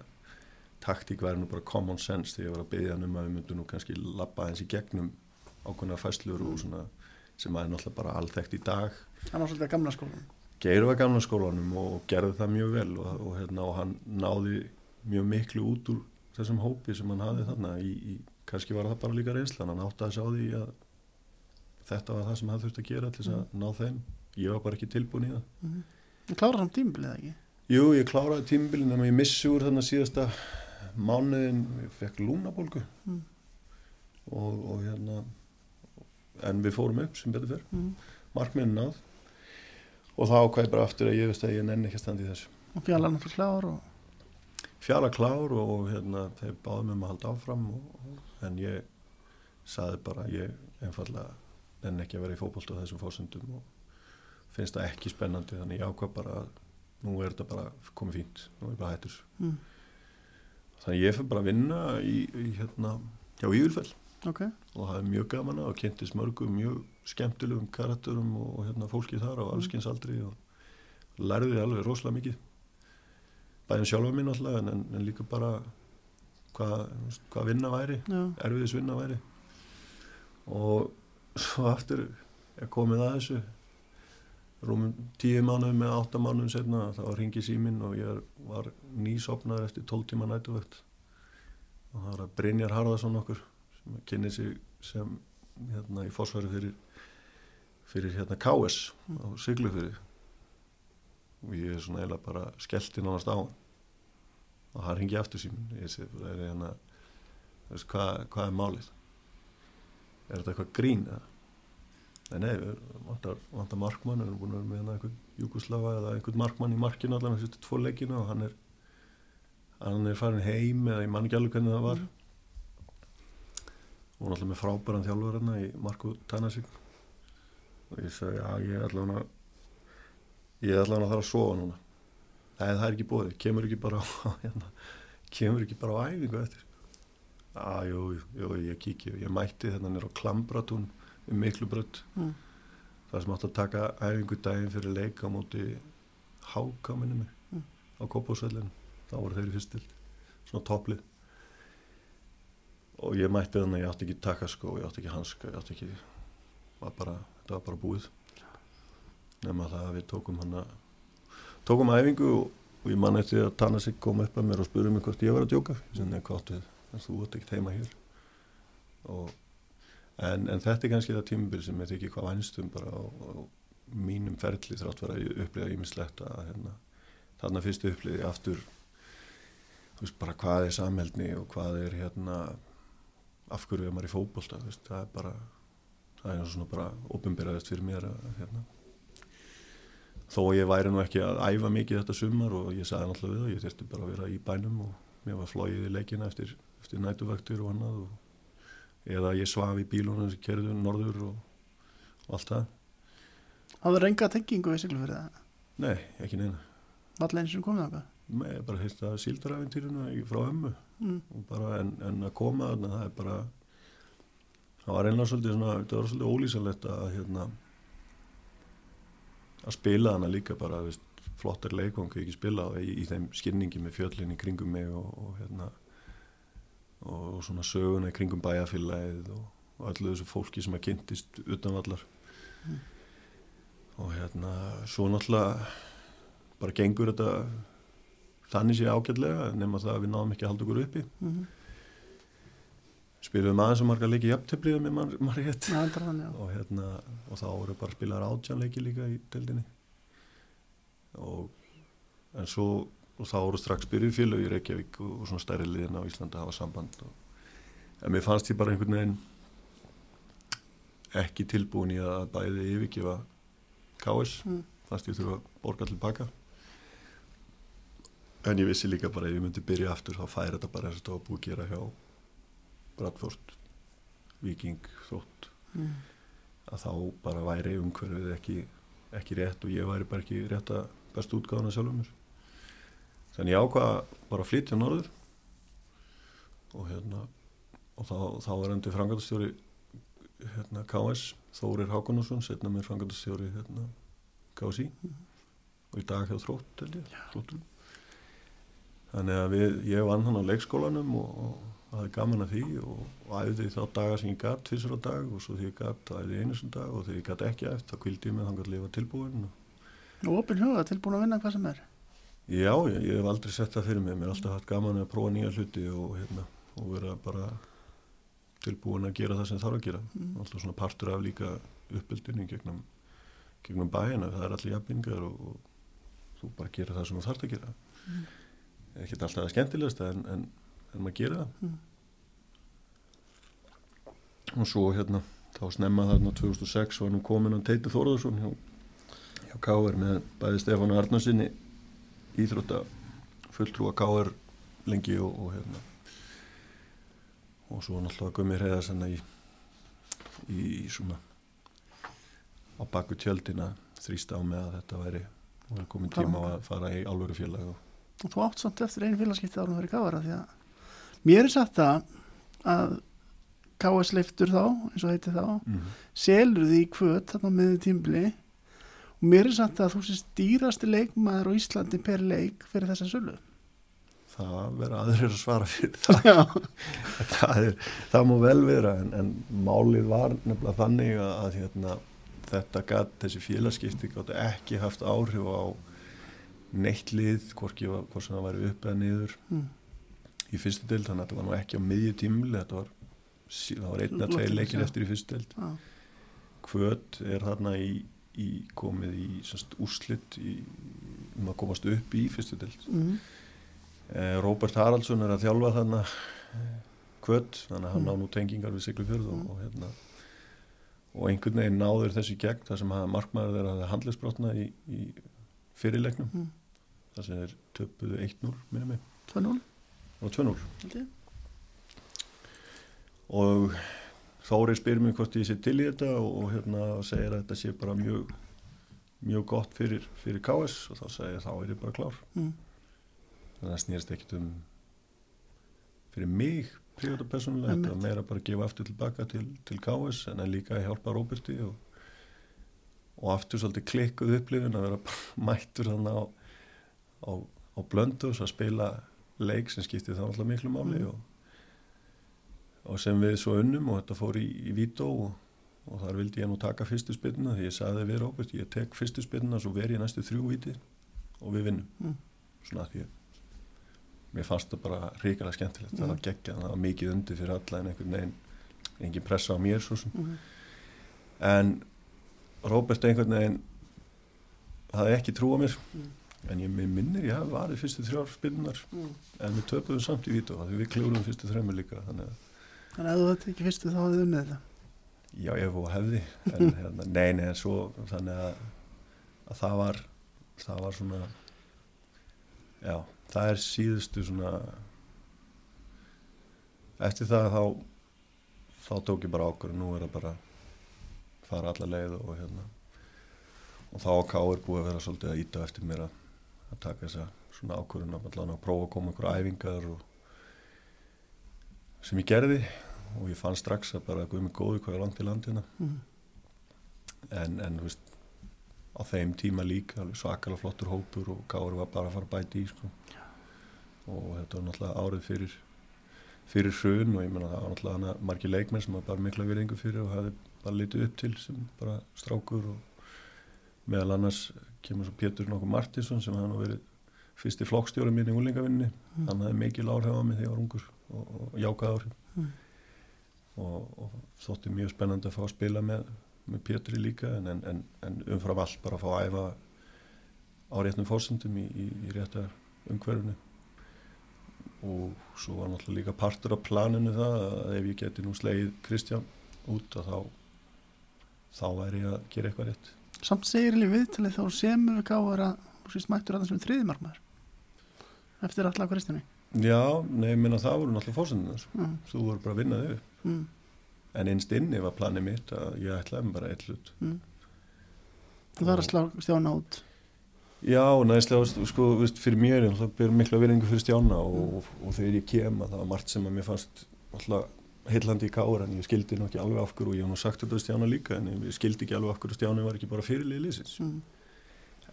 taktík væri nú bara common sense þegar ég var að byggja hann um að við myndum nú kannski labba eins í gegnum ákveðna fæslur og svona sem er náttúrulega bara alþekkt í dag. Hann var svolítið að gamla skólan Geir var gamla skólanum og gerði það mjög vel og, og, hérna, og hann náði mjög miklu út úr þessum hópi sem hann hafði þarna í, í, kannski var það bara líka reynslan hann átti að sjá því að þetta var það sem hann þurfti að gera til þess að ná þeim. Ég var bara ekki tilbúin í það. Mm. Klára samt tímbilið ekki? Jú, ég kláraði tímbilin en ég missi úr þarna síðasta mánuðin, ég fekk lúnabólgu Mm. og, og hérna en við fórum upp sem betur fyrr mm. markmiðin náð. Og þá ákvæði bara aftur að ég veist að ég nenni ekki að standa í þessu. Og fjallar náttúrulega klár og fjara klár og hérna þeir báðum um að halda áfram og, en ég saði bara að ég einfallega nenni ekki að vera í fótbolt á þessum fórsendum og finnst það ekki spennandi þannig ég ákvað bara að nú er þetta bara komið fínt, nú er ég bara hættur. Mm. þannig ég fyrir bara að vinna í, í hérna hjá Ívilfell ok, og það er mjög gaman að og kynntist mörgum mjög skemmtilegum karakterum og, hérna fólki þar á allskins aldri og lærði alveg rosalega mikið. Bæðin sjálfa mín alltaf en, en, en líka bara hvað hva vinna væri já, erfiðis vinna væri. Og svo aftur er komið að þessu rúmum tíu mánuðum með átta mánuðum setna þá ringi síminn og ég var nýsopnaður eftir 12 tíma nætuvögt og það var að Brynjar Harðarsson okkur sem kynni sig sem hérna í fósfæri fyrir fyrir hérna KS á Siglufyrir og ég er svona eiginlega bara skellti nánast á hann. Og það ringi aftur síminn. Ég sé það er hérna hvað, hvað er málið? Er þetta eitthvað grín eða nei, nei, við vantar, markmann við erum búin að vera með hérna einhvern Júkoslava eða einhvern markmann í markinu allan þessu tvo leikina og hann er hann er farin heim eða ég man ekki alveg hvernig það var. Og náttúrulega með frábæran þjálfur hérna í Marko Tanasík og ég sagði, já, ég er allavega ég er allavega að þarf að sofa núna. Nei, það er ekki bóðið, kemur ekki bara á hérna, kemur ekki bara á æfingu eftir. Já, jú, jú, ég kíkja, ég mætti hérna nýra á Klambratún um miklu brödd mm. það sem átti að taka æfingu daginn fyrir leik á móti háka minni mig Mm. á Kópásvellinu þá voru þeir í fyrstild, svona topplið. Og ég mætti þannig að ég átti ekki takaskó, ég átti ekki hanska ég átti ekki, var bara, þetta var bara búið. Nema það að við tókum hann að tókum æfingu og, og ég man eftir að Tanna sig kom upp að mér og spurði mig hvort ég var að djóka. Ég sem nefn hvað við, en þú ert ekki heima hér. Og en, en þetta er kannski það tímabil sem ég þykir hvað vænstum bara á, á mínum ferli þrátt vera að upplifa ímislegt að hérna, þarna fyrst upplifi aftur veist bara hvað er samhældni og hvað er hérna af hverju er maður í veist, það er bara það er svona bara ofinberaðist fyrir mér að hérna. Þó ég væri nú ekki að æfa mikið þetta sumar og ég sagði náttúrulega við það, ég þurfti bara að vera í bænum og mér var flóið í leikina eftir, eftir nætuvaktir og annað og eða ég svaf í bílunum sem kerðu norður og, og allt það. Er enga tengingu við Siglufjörði það nei, ekki neina. Valla eins og komið þangað? Nei, bara heist að síldaræfintýrinu frá ömmu. Mm. bara en, en að koma þarna það er bara það var einlega svolítið svona, það var svolítið ólýsanlegt að hérna að spila hana líka bara veist, flottar leikvang ekki spila í, í þeim skynningi með fjöllin í kringum mig og, og hérna og svona söguna í kringum bæjarfélagið og, öllu þessu fólki sem að kynntist utanvallar Mm. og hérna svo náttúrulega bara gengur þetta þannig sé ágætlega nema það að við náðum ekki að halda okkur uppi Mm. spilum aðeins og marga leiki jafntöfliðum með mar já. og hérna og þá voru bara spilaðar átjánleiki líka í deildinni og en svo og þá voru strax byrjuð félög í Reykjavík og, og svona stærri liðin á Íslandi að hafa samband og, en mér fannst ég bara einhvern veginn ekki tilbúin í að bæði yfirgefa KS Mm. fannst ég þurfa að borga tilbaka en ég vissi líka bara ef ég myndi byrja aftur þá færi þetta bara eins og þetta var búið að gera hjá Bradford Viking, Þótt Mm. að þá bara væri umhverfið ekki, ekki rétt og ég væri bara ekki rétt að bestu útgáðuna sjálfum mér þannig ég ákvað bara að flytja norður og hérna og þá, þá var endi frangatastjóri hérna KS Þórir Hákonarsson, setna mér frangatastjóri hérna KSI og í dag hjá Þrótt Þróttum þannig að við, ég vann hann á leikskólanum og, og hafði gaman að því og, og æfði þá daga sem ég gatt tvisar á dag. Og svo því ég gatt æfði ég einu sem dag. Og þegar ég gatt ekki æft þá kvildi ég með þannig að lifa tilbúin Og opin huga, tilbúin að vinna hvað sem er. Já, ég, ég hef aldrei sett það fyrir mig, mér er alltaf hatt gaman að prófa nýja hluti og, hérna, og vera bara tilbúin að gera það sem þarf að gera. Mm. Alltaf svona partur af líka uppbyldinni gegnum, gegnum bæina, það er allir jafningar og, og þú bara gera það sem þú þarf að gera. Mm. Ekki alltaf það skemmtilegast en, en, en maður gera það. Mm. Og svo hérna, þá snemma þarna 2006 var nú komin á Teiti Þórðarsson hjá, hjá K.R. með bæði Stefánu Arnarsinni íþrótta fulltrúa K.R. lengi og, og hérna og svo náttúrulega Gummi Hreðarsanna í, í, í svona á baku tjöldina þrýsta á með að þetta væri komin tíma á að fara í alvöru félag og Og þú átt samt eftir einu félagskipti árum fyrir káara því að mér er það að KS leiftur þá, eins og heiti þá, mm. selur því kvöt þarna með tímbli og mér er sagt að þú sést dýrasti leikmaður á Íslandi per leik fyrir þessa sölu. það verða aðrir að svara fyrir það það, er, það má vel vera en, en málið var nefnilega þannig að, hérna, þetta gatt, þessi félagskipti gátt ekki haft áhrif á neitt lið, hvorki hvort sem það væri upp eða niður Mm. í fyrstu deild, þannig að þetta var nú ekki á miðju tímli þetta var, var einn að Loksins, leikir eftir í fyrstu deild Já. Kvöt er þarna í, í komið í semst, úrslit í, um að komast upp í fyrstu deild Mm. Eh, Róbert Haraldsson er að þjálfa þarna kvöld, þannig að hann Mm. ná nú tengingar við Siglufjörð og, Mm. og hérna og einhvern veginn náður þessu gegn þar sem að markmaður er að handlisbrotna í, í fyrirleiknum Mm. þar sem þeir töpuðu 1-0 minni mig, 2-0, og 2-0 held ég. og Þóri spyr mér hvort ég sé til í þetta og, og hérna segir að þetta sé bara mjög mjög gott fyrir, fyrir KS og þá segir þá er ég bara klár Mm. þannig að það snýrst ekkit um fyrir mig prívat og persónulega, þetta meira bara að gefa aftur tilbaka til, til KS en að líka hjálpa Róberti og, og aftur svolítið klikkuð upplifin að vera mættur þannig á, á, á blöndus að spila leik sem skipti það alltaf miklu máli Mm. og, og sem við svo unnum og þetta fór í, í vító og, og þar vildi ég nú taka fyrstu spilna því ég sagði við Róbert, ég tek fyrstu spilna svo ver ég næstu þrjú víti og við vinnum Mm. svona því mér fannst það bara ríkala skemmtilegt það Mm. var geggjað, það var mikið undir fyrir alla en einhvern veginn, engin pressa á mér svo sem Mm. en Róbert einhvern veginn hafði ekki trú á mér Mm. en ég minnir ég hafi varið fyrstu þrjár spilnar Mm. en við töpuðum samt í vítu því við klúrum fyrstu þremur líka þannig að Þannig að þú þetta ekki fyrstu þá hafið unnið þetta. já ef og hefði en hérna, nei nei en svo þannig að, að það var það var svona já það er síðustu svona eftir það þá þá tók ég bara ákvörðu nú er það bara fara alla leið og hérna og þá að Káur búið að vera svolítið að íta eftir mér að, að taka þessa svona ákvörðun að að prófa að koma ykkur æfingar og sem ég gerði og ég fann strax að bara guð mig góði hvað er langt í landina Mm. en, en þú veist á þeim tíma líka alveg svakalega flottur hópur og Káur var bara að fara bæti í sko. og þetta var náttúrulega árið fyrir fyrir hrun og ég menna það var náttúrulega margir leikmenn sem var bara mikla virðingu fyrir og hafði bara litið upp til sem bara strákur og meðal annars kemur svo Pétur nokkuð Martinsson sem hafði nú verið fyrsti flokkstjóri mín í úlingavinni Mm. hann hafði mikil áhrif á mig þegar ég var ungur og, og jákað áhrif Mm. Og, og þótti mjög spennandi að fá að spila með, með Pétri líka en, en, en, umfram allt bara að fá að æfa á réttum fórsendum í, í, í réttar umhverfunu og svo var náttúrulega líka partur af planinu það að ef ég geti nú slegið Kristján út að þá þá væri ég að gera eitthvað rétt. Samt segir í viðtalið þá semur við gáður að þú sést mættur að það sem þriði markmaður eftir allar Kristjáni. Já, nei, ég minna það voru náttúrulega fórsendunar mm. þú voru bara að vinna þau mm. en einst inni var planið mitt að ég ætlaði bara eitt hlut mm. Það er að slá stjána út Já, næslega, sko, veist, fyrir mér er það byrjum mikla virðingu fyrir Stjána og, og, og þegar ég kem að það var margt sem að mér fannst alltaf heillandi í káur en ég skildi nú ekki alveg af hverju og ég hef nú sagt þetta Stjána líka en ég skildi ekki alveg af hverju Stjáni var ekki bara fyrirlið liðsins mm.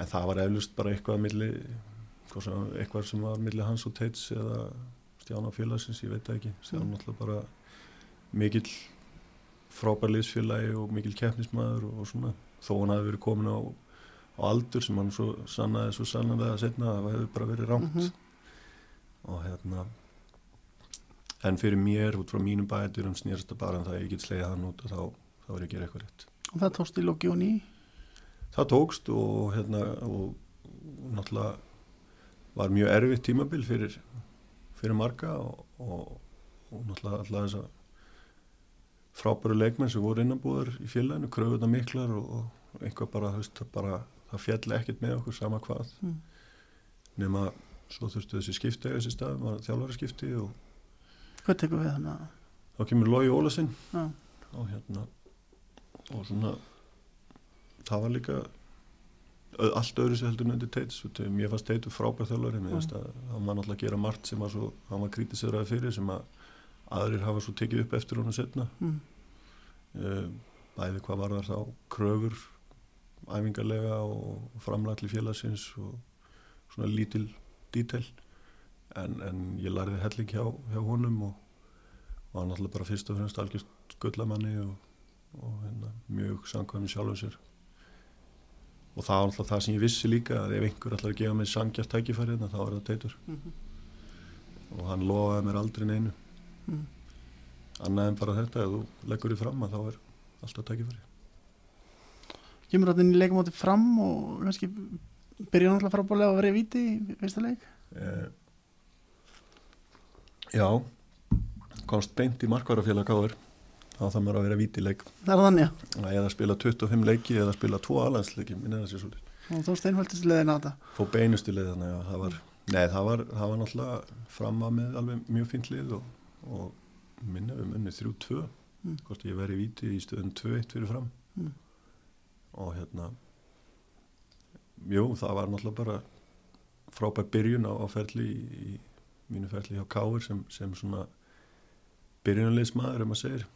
en það var eflust bara eitthvað milli, eitthvað sem var milli hans og Teits eða Stjána félagsins, ég veit ekki Stjána Mm. náttúrulega bara mikill frábær liðsfélagi og mikill keppnismæður og, og svona. Þó hann hafi verið komin á, á aldur sem hann svo sannaði svo sannlega setna að það hefði bara verið rámt Mhm. og hérna en fyrir mér út frá mínum bæturum snýrst það bara um það að ég get slegið hann út og þá, þá er ég að gera eitthvað rétt. Og það tókst í Loki og ný? Það tókst og hérna og náttúrulega var mjög erfitt tímabil fyrir, fyrir marga og, og, og náttúrulega alltaf þess að frábæru leikmenn sem voru innanbúðar í félaginu, kröfuna miklar og, og einhvað bara, þú veist, það bara það fjalli ekkert með okkur sama hvað mm. nema svo þurftu þessi skipti á þessi stað, var þjálfara skipti og Hvað tekur við þannig að þá kemur Lói Ólasinn Já. og hérna og svona það var líka allt öðru sem heldur nöndi Teits mér fannst Teitur frábær þjálfari mér finnst að hann var náttúrulega að gera margt sem svo, hann var kritiseraði fyrir sem að aðrir hafa svo tekið upp eftir honum setna mm. uh, bæði hvað var þar þá kröfur æfingarlega og framlætli félagsins og svona lítil dítel en, en ég lærði helling hjá, hjá honum og var náttúrulega bara fyrst og fremst algjörst gullamanni og, og hérna, mjög samkvæmi sjálfum sér. Og það var náttúrulega það sem ég vissi líka að ef einhver ætlar að gefa mig sangjast tækifæri hérna, þá er það teitur. Mm og hann lofaði mér aldrei neinu Mm. annað en bara þetta ef þú leggur þið fram að þá er alltaf tækifæri. Kemur þetta inn í leikumóti fram og kannski byrja náttúrulega frábálega að vera í víti í fyrsta leik? Eh, já, komst beint í markvarafélag gáður, þá það maður að vera vítileik Það er þannig að eða spila 25 leiki eða spila 2 alhansleiki, minna þessi svolítið. og þú steinfæltist leðin á þetta Fó beinustu þannig að það var, nei það var, það var náttúrulega fram að með alveg mjög fínt lið og, og minna við munni 3-2, Mm. hvort ég veri í víti í stöðun 2-1 fyrir fram. Mm. og hérna, jú það var náttúrulega bara frábær byrjun á, á ferli í, í mínu ferli hjá Káur sem, sem svona byrjunarliðsmaður um að segja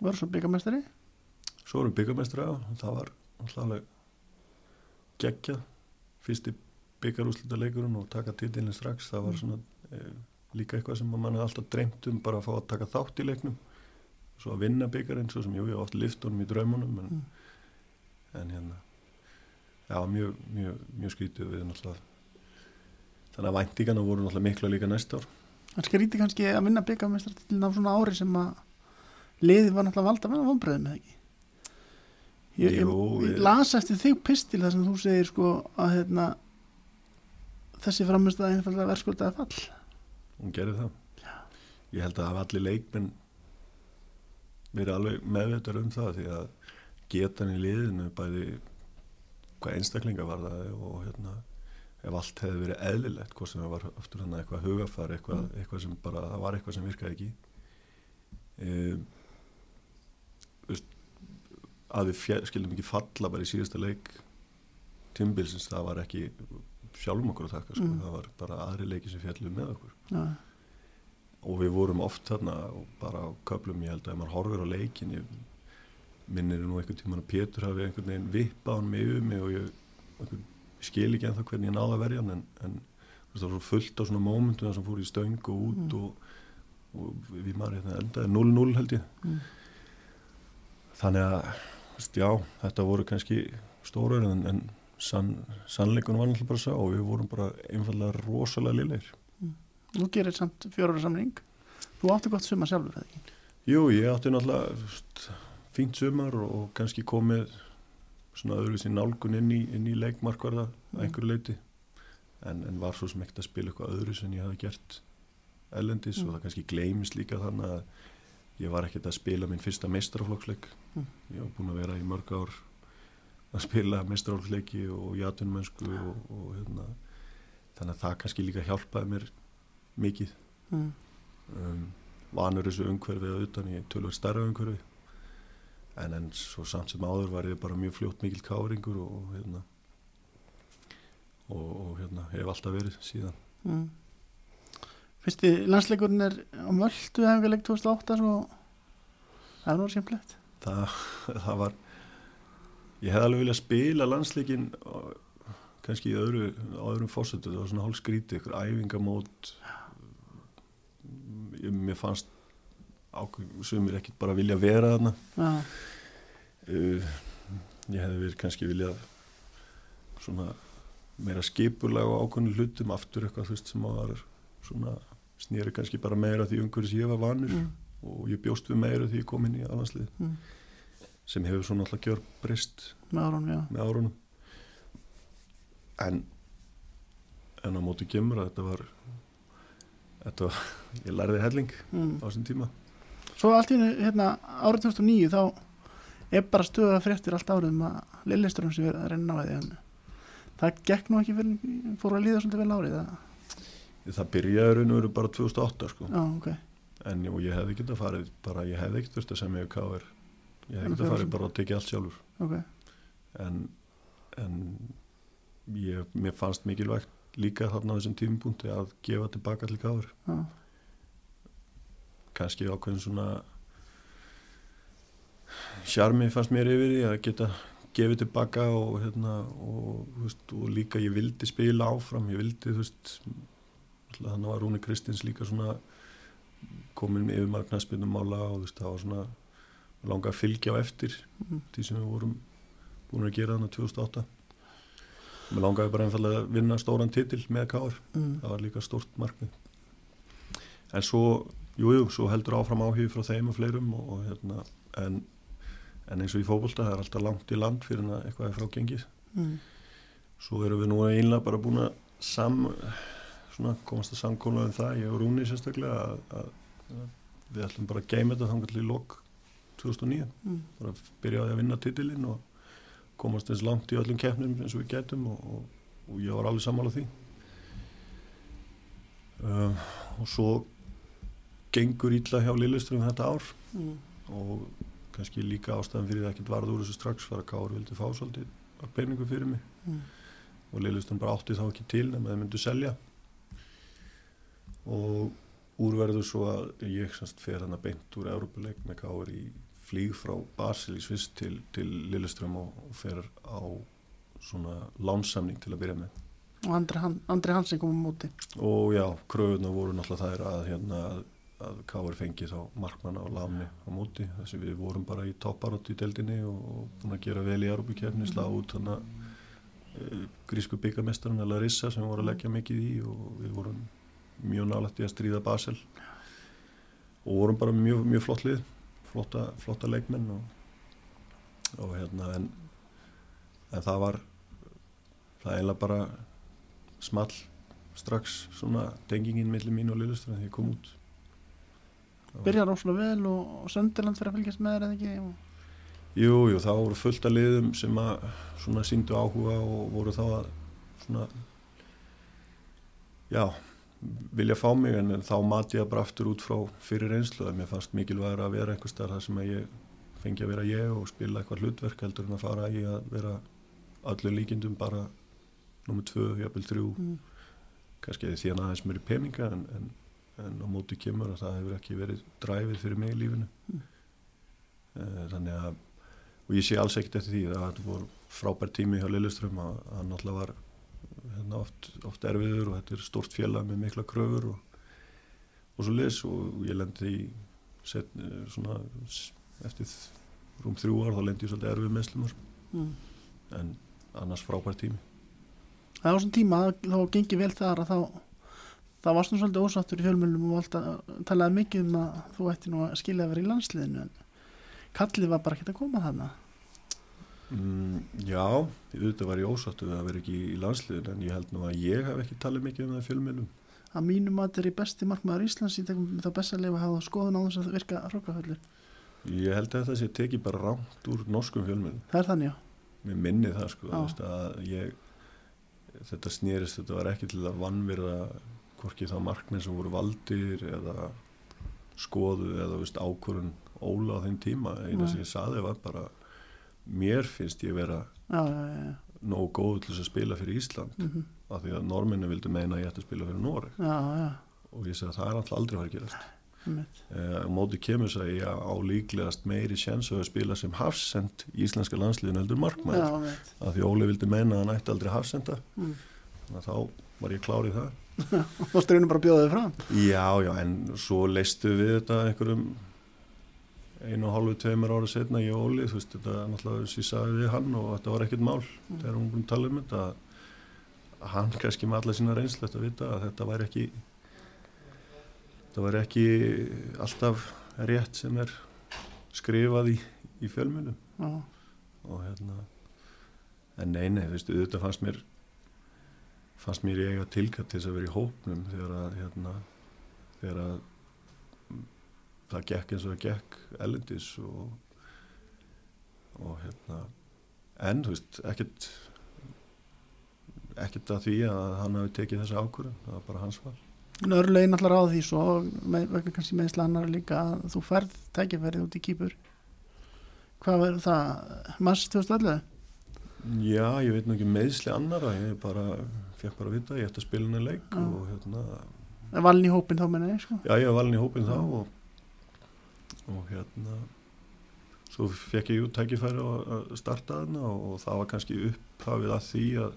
Var svo byggamestari? Svo erum byggarmestri á og það var alltaf geggjað. Fyrsti byggarúslita leikurinn og taka titilin strax það var svona e, líka eitthvað sem mann hefði alltaf dreymt um bara að fá að taka þátt í leiknum. Svo að vinna byggarinn svo sem jú, ég hef oft lift honum í draumunum en, Mm. en hérna já, mjög, mjög, mjög skrítið. Við náttúrulega þannig að væntíkana voru náttúrulega mikla líka næsta ár. Það skríti kannski að vinna byggamestari til ná svona ári sem að liði var náttúrulega valda með vonbreðum eða ekki? Ég, ég, ég ég- las eftir þig pistil þar sem þú segir sko að hérna, þessi framist að einfallega verðskuldaði fall hún gerði það ég held að allir leikmenn verið alveg meðveitur um það því að getan í liðinu bæði hvað einstaklinga var það og hérna ef allt hefði verið eðlilegt hvort sem það var aftur hann eitthvað hugafar eitthvað, Mm. eitthvað sem bara, það var eitthvað sem virkaði ekki um, að við skildum ekki falla bara í síðasta leik tímbilsins, það var ekki sjálfum okkur að taka, sko. Mm. það var bara aðri leiki sem fjallum með okkur Já, og við vorum oft þarna og bara á köflum, ég held að ef maður horfir á leikin ég minnir nú einhvern tímann að Pétur hafi einhvern veginn vippað hann mig um mig og ég, skil ekki ennþá hvernig ég náði að verja hann en, en það var svo fullt á svona mómentum sem fór í stöng og út Mm. og, og við maður hérna endaði 0-0 held ég Mm. þannig að já, þetta voru kannski stórar en, en sann, sannleikun var náttúrulega bara sá og við vorum bara einfallega rosalega liðleir Þú gerir samt fjórar samning Þú átti gott suma sjálfur eða ekki Jú, ég átti náttúrulega fínt sumar og, kannski komið svona öðruvísi nálgun inn í, inn í leikmarkvarða Mm. einhverju leiti en, en var svo ekkert að spila eitthvað öðru sem ég hafi gert ellendis Mm. og það kannski gleymist líka þannig að ég var ekkert að spila minn fyrsta meistaraflokksleik Mm. ég var búin að vera í mörg ár að spila meistaraflokksleiki og jatunmennsku og, og hérna, þannig að það kannski líka hjálpaði mér mikið mm. um, vanur þessu umhverfið að utan í tölvöld starra umhverfi en en svo samt sem áður var ég bara mjög fljótt mikil káringur og, og hérna og, og hérna hef alltaf verið síðan Mm. Fyrsti landsleikurinn er á Möldu hefingaleik 2008 svo það er nú skemmtilegt það, það var ég hef alveg viljað spila landsleikin á- kannski í öðru, öðrum fórsötu það var svona hálf skrítið, ykkur æfingamót. Ég, mér fannst sem mér ekkert bara vilja vera þarna. Uh, ég hefði verið kannski viljað svona meira skipulega á ákveðinu hlutum aftur eitthvað þú veist sem að var svona snýri kannski bara meira því umhverju sem ég var vanur. Mm. og ég bjóst við meira því ég kom inn í alhanslið Mm. Sem hefur svona alltaf gjör breyst með árunum. En en á móti kemur að þetta var þetta var, ég lærði helling mm. á þessum tíma. Svo allt í hérna, árið 2009 þá er bara stöða fréttir allt árið um að Lilleström sem verið að reyna á því en það gekk nú ekki fyrir fór að líða svolítið vel árið það, það byrjaði raun og veru bara 2008 sko. Já, ok. En og ég hefði getað farið bara, ég hefði ekkert þurft að semja við KR ég getað fyrir farið bara að tekja allt sjálfur. Ok, en, en ég, mér fannst mikilvægt líka þarna á þessum tímupunkti að gefa tilbaka til KR já, kannski ákveðin svona sjarmi fannst mér yfir því að geta gefið tilbaka og, hérna, og, veist, og líka ég vildi spila áfram. Ég vildi þú veist þannig var Rúni Kristins líka svona komin yfir marknaðspinnum mála og þú veist það var svona langa að fylgja á eftir mm. því sem við vorum búin að gera þannig 2008 mér langaði bara einfallega að vinna stóran titil með Káar Mm. það var líka stórt markmið en svo, jújú, jú, svo heldur áfram áhug frá þeim og fleirum og, og hérna, en, en eins og í fókbólta það er alltaf langt í land fyrir að eitthvað er frágengið Mm. svo erum við nú einlega bara búin að sam, svona, komast að samkóla um það, ég og Rúni sérstaklega að, að, að við ætlum bara að geima þetta til í lok 2009 Mm. bara byrjaði að vinna titilinn og komast eins langt í öllum keppnum eins og við getum og, og, og ég var alveg sammála því uh, og svo gengur ítla hjá Lilleström þetta ár Mm. og kannski líka ástæðan fyrir það ekkert varð úr þessu strax var að Káur vildi fá svolítið að peningu fyrir mig Mm. og Lilleström bara átti þá ekki til nema þeir myndu selja og úrverður svo að ég semst fer hann að beint úr Európuleik með Káur í flýg frá Basel í Sviss til, til Lilleström og, og fer á svona lánsamning til að byrja með. Og Andri, Han, Andri Hansen kom á móti. Og já, kröðuna voru náttúrulega þær að hérna að, að Káur fengi þá markmanna á láni á móti. Þessi við vorum bara í topparótt í deildinni og, og búin að gera vel í Európukefni slá út þannig uh, grísku byggamestarinn að Larissa sem við vorum að leggja mikið í og við vorum mjög nálægt í að stríða Basel. Og vorum bara mjög, mjög flott lið flotta, flotta leikmenn og, og hérna en, en það var það eiginlega bara small strax svona tengingin millir mín og Lilleström þegar ég kom út. Byrjar óslega vel og, og Sönderland fyrir að fylgjast með þér eða ekki? Jú, jú, þá voru fullt af liðum sem að svona síndu áhuga og voru þá að svona já, vilja fá mig en þá mati ég bara aftur út frá fyrir reynslu að mér fannst mikilvægur að vera einhver starf þar sem að ég fengi að vera ég og spila eitthvað hlutverk heldur en að fara í að vera öllu líkindum bara nummið tvö, jafnvel þrjú mm. kannski því að aðeins mér í peninga en, en, en á móti kemur að það hefur ekki verið dræfið fyrir mig í lífinu Mm. Eh, þannig að og ég sé alls ekkert eftir því að þetta voru frábær tími hjá Lilleström að að hann náttúrulega var hérna, oft, oft erfiður og þetta er stort félag með mikla kröfur og, og svo lis og ég lendi í set, svona s- eftir rúm þrjú ár þá lendi ég svolítið erfið meðslumar Mm. en annars frábær tími. Það var svona tíma þá gengi vel þar að þá það varst nú svolítið ósáttur í fjölmjölum og talaði mikið um að þú ætti nú að skilja að vera í landsliðinu en kallið var bara ekkert að koma þarna Mm, já, auðvitað var ég ósáttu að vera ekki í landsliðin en ég held nú að ég hef ekki talið mikið um það í fjölmiðlum. að mínum að er í besti markmaður Íslands í tegum þá best að hafa skoðun á þess að virka hrókaföllur. Ég held að það sé tekið bara rámt úr norskum fjölmiðlum. Það er þannig, já. Mér minni það sko, ég, þetta snýrist, þetta var ekki til að vannverða hvorki þá markminn sem voru valdir eða skoðu eða ákvörun óla á þeim tíma. Eina sem ég saði var bara, mér finnst ég vera Já, já, já, nógu góð til að spila fyrir Ísland Mm af því að norminni vildu meina að ég ætti að spila fyrir já. og ég segi að það er alltaf aldrei að að gerast. einmitt. Eh, á móti kemur að ég á líklegast meiri sjens að spila sem hafsend í íslenska landsliðinu heldur einmitt. af því Óli vildi meina að hann ætti aldrei hafsenda Mm. þannig að þá var ég klár í það Og þú straunum bara þig fram. já, já, en svo leistu við þetta einhverjum einu og hálfu, tveimur ára setna ég og Óli, þú veist, þetta er náttúrulega þess að ég sagði við hann og þetta var ekkert mál Mm. þegar hún búin að tala um þetta að hann kannski með alla sína reynslu að vita að þetta væri ekki þetta væri ekki alltaf rétt sem er skrifað í, í fjölmjölum Já, og hérna en nei, nei, veistu, auðvitað fannst mér fannst mér ég eiga tilkall til þess að vera í hópnum þegar að hérna, þegar að mm, það gekk eins og það gekk ellendis og og hérna en, þú veist, ekkert ekkert að því að hann hafi tekið þessa ákvörðun, það var bara hans val. En örlegin allar á því svo með, vegna kannski meðsla annar líka að þú ferð tækifærið út í kýpur. Hvað verður það? Mars 2011? Já, ég veit nú ekki meðsli annara ég bara, fekk bara að vita, ég ætti að spila henni leik og hérna valin í hópin þá menna ég sko? Já, ég var valin í hópin þá og, og hérna svo fekk ég út tækifæri að starta þarna og, og það var kannski upphafið að því að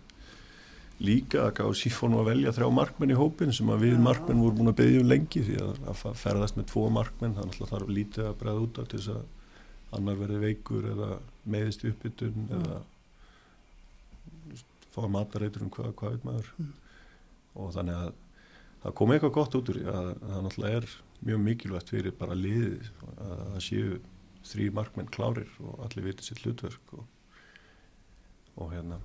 líka að gáði sífónu að velja þrjá markmenn í hópin sem að við Já. markmenn vorum búin að beðja um lengi því að, að ferðast með tvo markmenn þannig að það þarf lítið að bregða út til þess að annar verði veikur eða meðist uppbytun Já. eða þú veist, fá matareitur um hvað, hvað veit maður Mm. og þannig að það kom eitthvað gott út úr því að að það náttúrulega er mjög mikilvægt fyrir bara liðið að það séu þrý markmenn klárir og allir viti sitt hlutverk og, og hérna.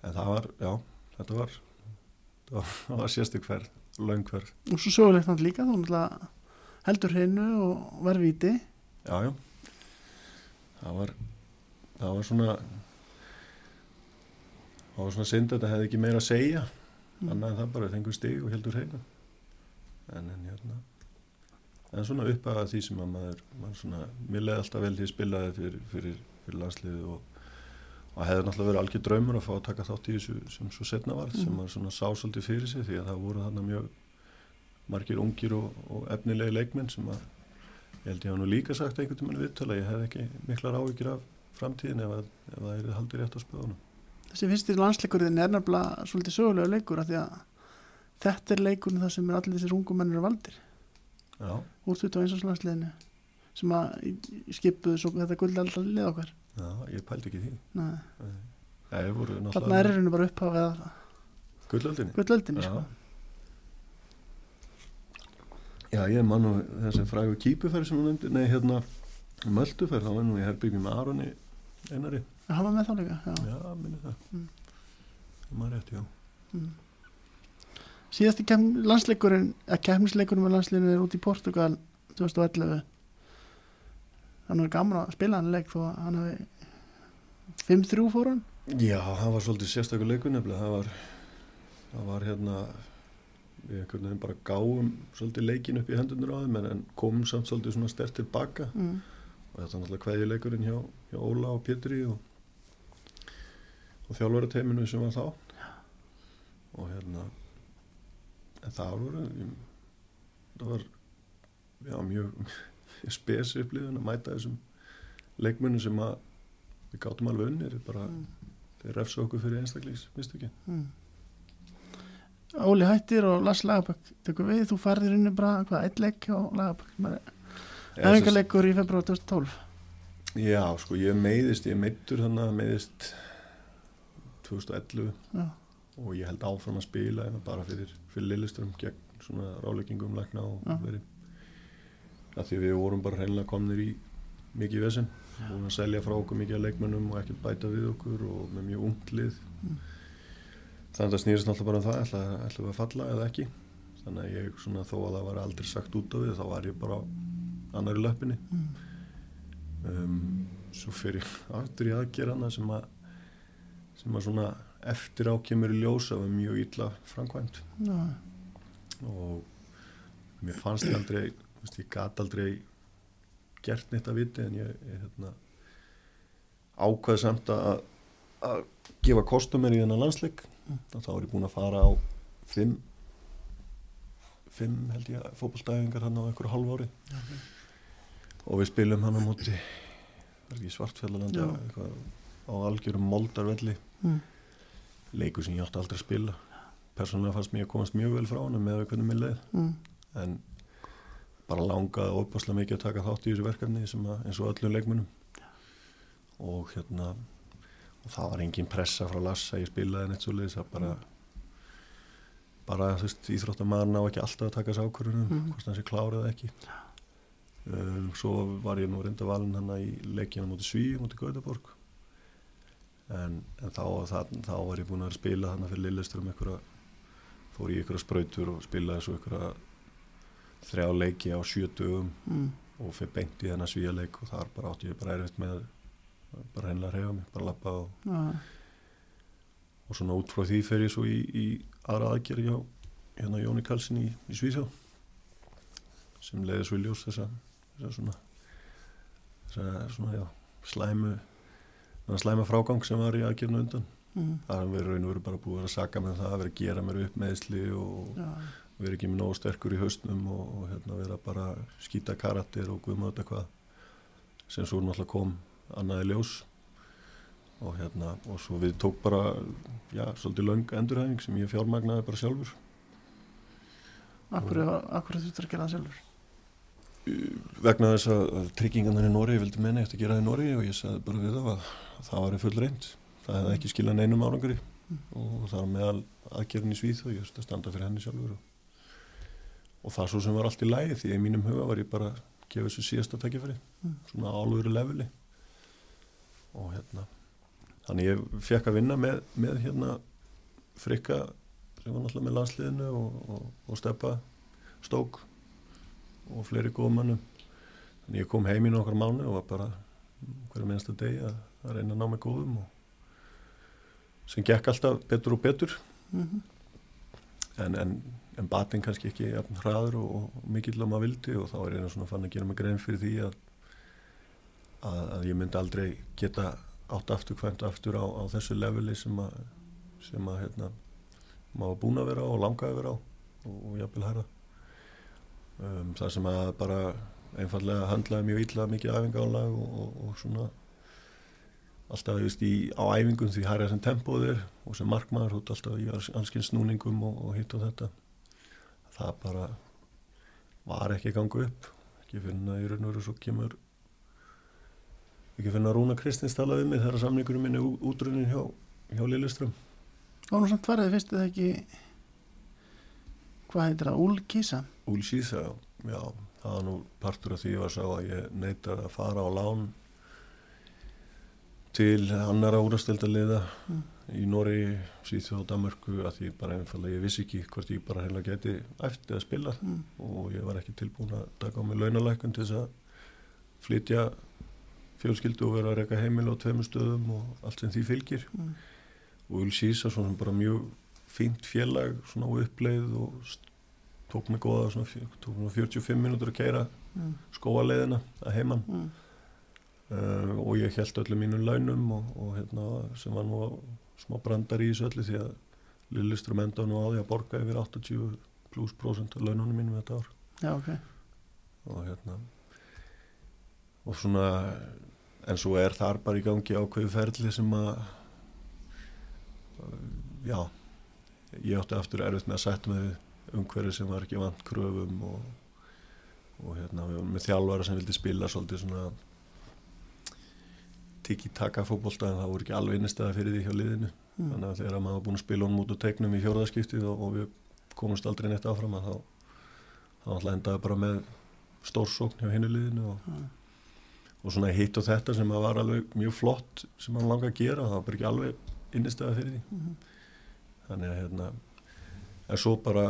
En það var, já, þetta var það var, var sérstök ferð löng ferð, og svo sögulegt náttúrulega líka náttúrulega heldur hreinu og verð viti já, já. Það var það var svona það var svona synd að þetta hefði ekki meira að segja. Mm. annað en það bara þengur stig og heldur hreina en en hérna en svona upp að því sem að maður, maður svona, mér leiði alltaf vel því að spilaði fyrir, fyrir, fyrir landsliðið og, og hefði náttúrulega verið algjör draumur að fá að taka þátt í þessu sem svo setna varð sem Mhm. maður svona sá svolítið fyrir sig því að það voru þarna mjög margir ungir og, og efnilegi leikmenn sem að ég held ég hafa nú líka sagt einhvern tímann viðtala ég hef ekki miklar áhyggjur af framtíðin ef, að, ef það er haldið rétt á spöðunum þessi fyrstir landsleikurinn er nefnilega svolítið sögulega leikur af því að þetta er leikurinn þar sem er allir þessir ungum mennir valdir Já, úr 21. landsliðinu sem að skipuðu svo þetta guld alltaf lið okkar já, ég pældi ekki því Nei. Það voru þarna er henni bara upphafið gullöldinni Já. sko. Já, ég man nú þessi frægu kýpuferð sem hún nefndi, nei hérna mölduferð, þá var nú í herbyggjum með Aroni einari, að hafa með þá líka já. já, minni það Mm. það maður rétt, já Mm. Síðasti kem, landsleikurinn að kemnisleikurinn með landsliðinu er út í Portugal 2011 þannig er gaman að spila hann leik þó að hann hafi 5-3 fór hann. Já, það var svolítið sérstakur leikur nefnilega, það var það var hérna við einhvern veginn bara gáum svolítið leikin upp í hendunur á þeim en, en komum samt svolítið svona stert tilbaka. Mm. og þetta er náttúrulega kveðjuleikurinn hjá, hjá Óla og Pétri og, og þjálfarateiminu sem var þá. Og hérna en það voru það var já, mjög spesi upplifun að mæta þessum leikmunum sem að við gáttum alveg unnir bara, Mm. þeir refsa okkur fyrir einstaklings mistökin Mm. Óli hættir og Lars Lagabökk tekur við, þú farðir inni bara hvað, eitt leik á Lagabökk Æfingarleikur í februar 2012 Já, sko, ég meiðist, ég meittur þannig að meiðist 2011 Já. og ég held áfram að spila en bara fyrir, fyrir Lilleström gegn svona ráleggingum lækna og Já. verið að því við vorum bara hreinlega komnir í mikið vesen. Og að selja frá okkur mikið að leikmönnum og ekkert bæta við okkur og með mjög ungt lið. Þannig að það snýrist alltaf bara um það ætla, ætla við að falla eða ekki. Þannig að ég svona þó að það var aldrei sagt út á við þá var ég bara á annari löppinni. Um, svo fyrir aftur í aðgerðana sem að sem að svona eftir á kemur í ljós að var mjög illa framkvæmt Já, og mér fannst ég aldrei veist, ég gat aldrei gert neitt að viti en ég, ég hérna, ákvað samt að að gefa kostum mér í þennan landsleik. Og þá er ég búin að fara á fimm fimm held ég fótballstæðingar hann á einhverju hálf ári og við spilum hann á móti ekki svartfjallalandi á algjörum moldarvelli. Mm. Leikur sem ég átti aldrei að spila. Persónulega fannst mér að komast mjög vel frá hann með hvernig mér leið. Mm. en bara langaði óbáslega mikið að taka þátt í þessu verkefni að, eins og öllum leikmunum og hérna og það var engin pressa frá Lassa ég spilaði neitt svo leiðis að bara bara þú veist íþróttamaður ná ekki alltaf að taka þessu ákvörðunum Mhm. hvort hann sé klárið ekki. Um, svo var ég nú reynda valin hann í leikina mútið Sví, mútið Gautaborg en, en þá, það, þá var ég búin að spila hann fyrir Lilleström einhverja, fór í einhverja sprautur og spilaði svo einhverja þrjá leiki á sjö dögum Mm. og fyrir beint í þennan svíjaleik og þar bara átti ég bara erfitt með bara hennilega að reyfa mig, bara lappa og, Já, og svona út frá því fer ég svo í, í aðra aðgerð hjá hérna Jóni Karlsson í, í Svíþjóð sem leiði svo í ljós þessa, þessa svona þessa svona já slæmu þennan slæma frágang sem var í aðgerðinu undan. Mm. það er verið raun og verið bara búið að saka með það að vera að gera mér upp meðsli og Já, vera ekki með nógu sterkur í haustnum og, og hérna vera bara skýta karakter og guðmátt eitthvað sem svo náttúrulega kom annaði ljós. Og hérna og svo við tók bara já, svolítið löng endurhæfing sem ég fjármagnaði bara sjálfur. Akkur, akkur þú þurftur að gera það sjálfur vegna þess að, tryggingarnir í Nóri vildi menna eftir að gera það í Nóri og ég sagði bara við það að það var full reynd það hefði ekki skilað neinum árangri og það var meðal aðgerðin í Svíð og ég veist að standa fyrir henni sjálfur og, og það svo sem var allt í lægi því að í mínum huga var ég bara að gefa þessu síðasta tækifæri Mm. svona álveru leveli. Og hérna þannig ég fekk að vinna með, með hérna frikka sem var náttúrulega með landsliðinu og, og, og steppa stók og fleiri góðum mannum þannig ég kom heim í nokkar mánu og var bara hverja minnsta degi að, að reyna að ná mig góðum og sem gekk alltaf betur og betur. Mm en, en, en batinn kannski ekki hraður og, og mikill að maður vildi og þá er ég svona fann að gera mig grein fyrir því að, að, að ég myndi aldrei geta átt aftur kvæmt aftur á, á þessu leveli sem að, sem að hérna, maður búin að vera á og langaði að vera á og, og jafnvel hæra um, það sem að bara einfallega handlaði mjög illa mikið æfingálag og, og, og svona. Alltaf veist, í, á æfingum því hærja sem tempóð er og sem markmaður út alltaf í anskinn snúningum og, og hitt og þetta. Það bara var ekki að ganga upp. Ekki finna í raun og veru svo kemur ekki finna Rúna Kristins talaði mig þegar samningurum minni útrunin hjá, hjá Lilleström Og nú samt farið fyrst eða ekki hvað heitir það, Úlkísa Úl Sísa, já, það var nú partur af því var sá að ég neytaði að fara á lán til annara úrastildaliða Mm. í Nóri, Svíþjóð og Danmörku að því bara einfallega ég vissi ekki hvort ég bara heila geti eftir að spila mm. og ég var ekki tilbúin að taka á mig launalækun til þess að flytja fjölskyldu og vera að reyka heimil á tveimur stöðum og allt sem því fylgir Mm. og Úl Sísa svona bara mjög fínt félag svona á uppleið og tók mig góða svona, tók mig 45 minútur að keira Mm. skóaleiðina að heiman Mm. og ég held öllum mínum launum og, og hérna, sem var nú smá brandar í þessu öllu því að Lillistur enda nú á því að borga yfir 80 pluss prosent laununum mínum þetta ár Já, ok. og hérna og svona en svo er þar bara í gangi ákveðu ferli sem að já ég átti aftur erfitt með að setja með umhverju sem var ekki vant kröfum og, og hérna með þjálfara sem vildi spila svolítið svona tiki-taka fókbólta en það voru ekki alveg innistæða fyrir því hjá liðinu Mm. þannig að þegar maður var búin að spila honum út og tegnum í fjórðarskiptið og, og við komumst aldrei neitt áfram að þá þá alltaf endaði bara með stórsókn hjá hinnu liðinu og, Mm. og svona hitt og þetta sem var alveg mjög flott sem hann langa að gera það var ekki alveg innistæða fyrir því Mhm. Þannig að hérna en svo bara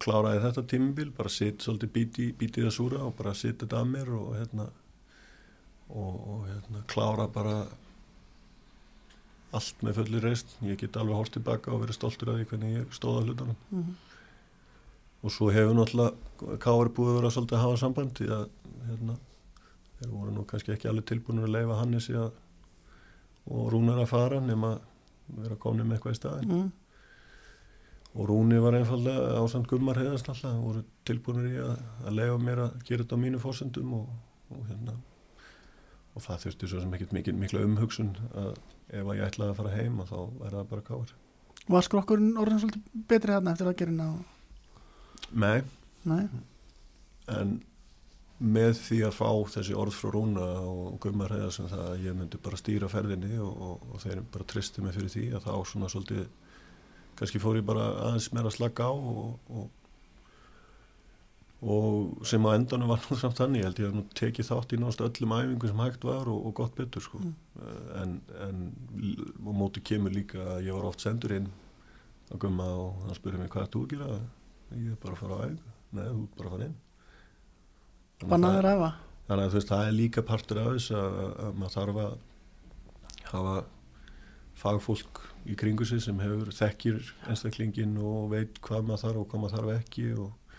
kláraði þetta tímubil bara sitt svolítið bíti, bítið að súra og bara sitt þetta að mér og hérna og, og hérna klára bara allt með fulli reist ég get alveg hórst tilbaka og verið stoltur af því hvernig ég stóða hlutunum Mhm. og svo hefur náttúrulega Káar búið að vera svolítið að hafa samband því að hérna, þeir voru nú kannski ekki alveg tilbúinur að leifa Hannesi að, og Rúnar að fara nema vera komin með eitthvað í staðin Mm. Og Rúni var einfallega ásand gummar heiðast alltaf voru tilbúinur í að, að leifa mér að gera þetta á mínu fórsendum og, og hérna. Og það þurfti svo sem ekkert mikla umhugsun að ef að ég ætlaði að fara heim að þá væri það bara Káar Var skrokkurinn orðin svolítið betri þarna eftir aðgerina og... Nei, Nei, en með því að fá þessi orð frá Rúna og Gummar heiða sem það að ég myndi bara stýra ferðinni og, og, og þeir bara tristi mig fyrir því að þá svona svolítið kannski fór ég bara aðeins meira að slaka á og, og, og sem á endanum var nú samt þannig, ég held ég að nú tekið þátt í náttúrulega öllum æfingu sem hægt var og, og gott betur sko. Mm. en, en og móti kemur líka að ég var oft sendur inn á Gumma og hann spurði mig hvað þú að gera? Ég er bara að fara á æfingu. Nei, þú er bara að fara inn. Bannaður efa þannig að þú veist, það er líka partur af þess að, að maður þarf að hafa fagfólk í kringu sig sem hefur þekkir einstaklingin og veit hvað maður þarf og hvað maður þarf ekki og,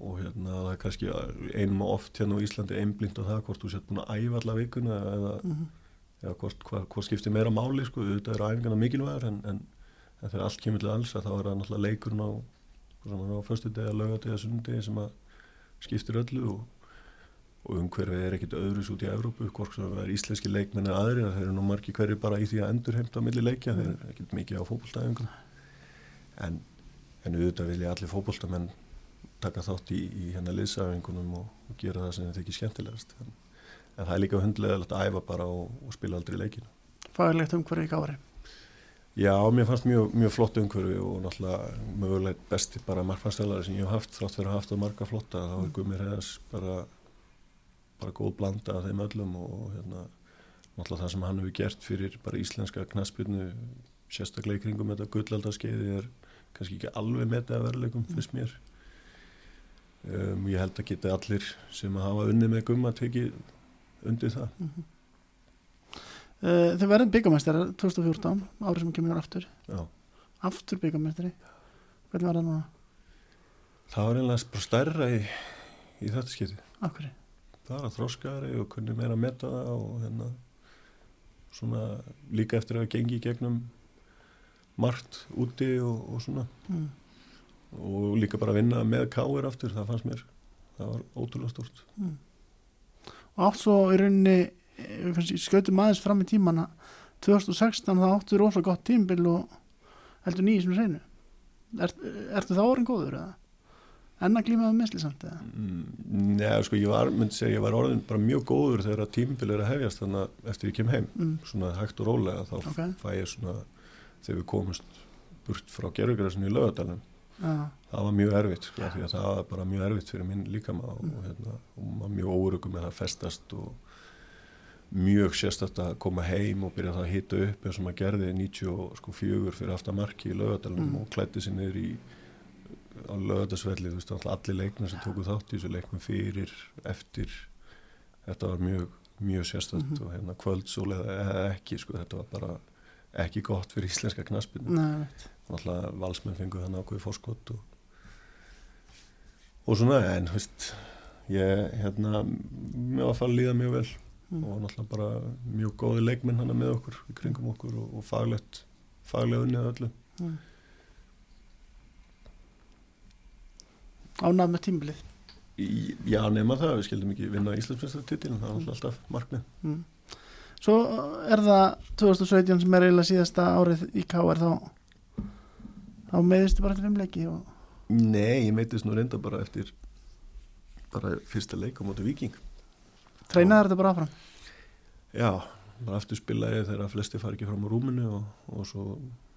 og hérna það er kannski einum og oft hérna á Íslandi einblind á það hvort þú sett búin að æfa alla vikuna eða, mm. eða hvort, hvað, hvað skiptir meira máli sko, auðvitað eru æfingarna mikilvægar en, en, en þegar allt kemur til alls að þá er það náttúrulega leikurinn á, á föstu degi, lögadegi, sunnudegi sem að skiptir öllu og og umhverfið er ekkit öðrus út í Evrópu hvort sem það er íslenski leikmenn eða aðrir þeir eru nú margi hverju bara í því að endurheimta á milli leikja, þeir eru ekkit mikið á fókbóltæðingum en, en auðvitað vilja allir fókbóltamenn taka þátt í, í hérna liðsæfingunum og, og gera það sem þeir þykir skemmtilegast. En, en það er líka hundlegilegt að æfa bara og, og spila aldrei leikinu Fagilegt umhverju í gári Já, mér fannst mjög, mjög flott umhverfi og náttúrulega mögulegt besti bara markmannstælari sem ég hef haft þrátt fyrir að haft það marga flotta þá er Guðmir Heiðars bara bara góð blanda af þeim öllum og hérna náttúrulega það sem hann hefur gert fyrir bara íslenska knaspirnu sérstaklega í kringum þetta gullaldarskeiði er kannski ekki alveg metið að veruleikum fyrst mér. Um, ég held að geta allir sem að hafa unnið með gumma tekið undir það. Uh, Þau verðum byggamestari 2014 árið sem kemur aftur. Já. Aftur byggamestari Hvernig var það núna? það var einlega bara stærra í, í þetta skeiði Akkur bara þróskari og kunni meira að meta það og hérna svona líka eftir að gengi í gegnum margt úti og, og svona mm. og líka bara að vinna með káir aftur, það fannst mér það var ótrúlega stort Mm. Og átt svo í rauninni eh, skautum aðeins fram í tímana 2016 það áttu rosa gott tímbil og heldur nýjum sem reynu er, Ertu þá orðin góður eða? En að glíma með misli samt eða? mm, Nei, sko, ég var, myndi segja, ég var orðin bara mjög góður þegar að tímbil er að hefjast þannig að eftir ég kem heim, Mm. svona hægt og rólega þá Ok. fæ ég svona þegar við komumst burt frá gerðugræsinu í lögadalum Já, það var mjög erfitt sko, því að það var bara mjög erfitt fyrir minn líkama og, og, hérna, og maður mjög órugum með að festast og mjög sérstætt að koma heim og byrja það að hita upp eins og maður gerði 94 fyrir aftan marki í lögadalunum Mm. og klætti sér niður í á lögadalsvelli, þú veist, allir leikna sem tóku þátt í þessu leiknum fyrir, eftir þetta var mjög, mjög sérstætt Mhm. og hérna kvöldsólega eða ekki, sko, þetta var bara ekki gott fyrir íslenska knaspinu nei, veit náttúrulega valsmenn fengu þannig ákveði fórskott og, og svona en þú veist ég hérna mér var að fara að líða mjög vel Mm. og náttúrulega bara mjög góði leikminn hana með okkur í kringum okkur og, og faglegt faglega unnið öllu Mm. Ánað með tímbilið Já, nema það, við skildum ekki vinna Íslandsmyndstartitilin, það er náttúrulega alltaf markmið. Mm. Svo er það 2017 sem er eiginlega síðasta árið í K.R. þá þá meðistu bara til fimmleiki og Nei, ég meitist nú reynda bara eftir bara fyrsta leik á móti Viking treinaði þetta bara áfram? Já, bara aftur spilaði þegar flesti fari ekki fram á rúminu og, og svo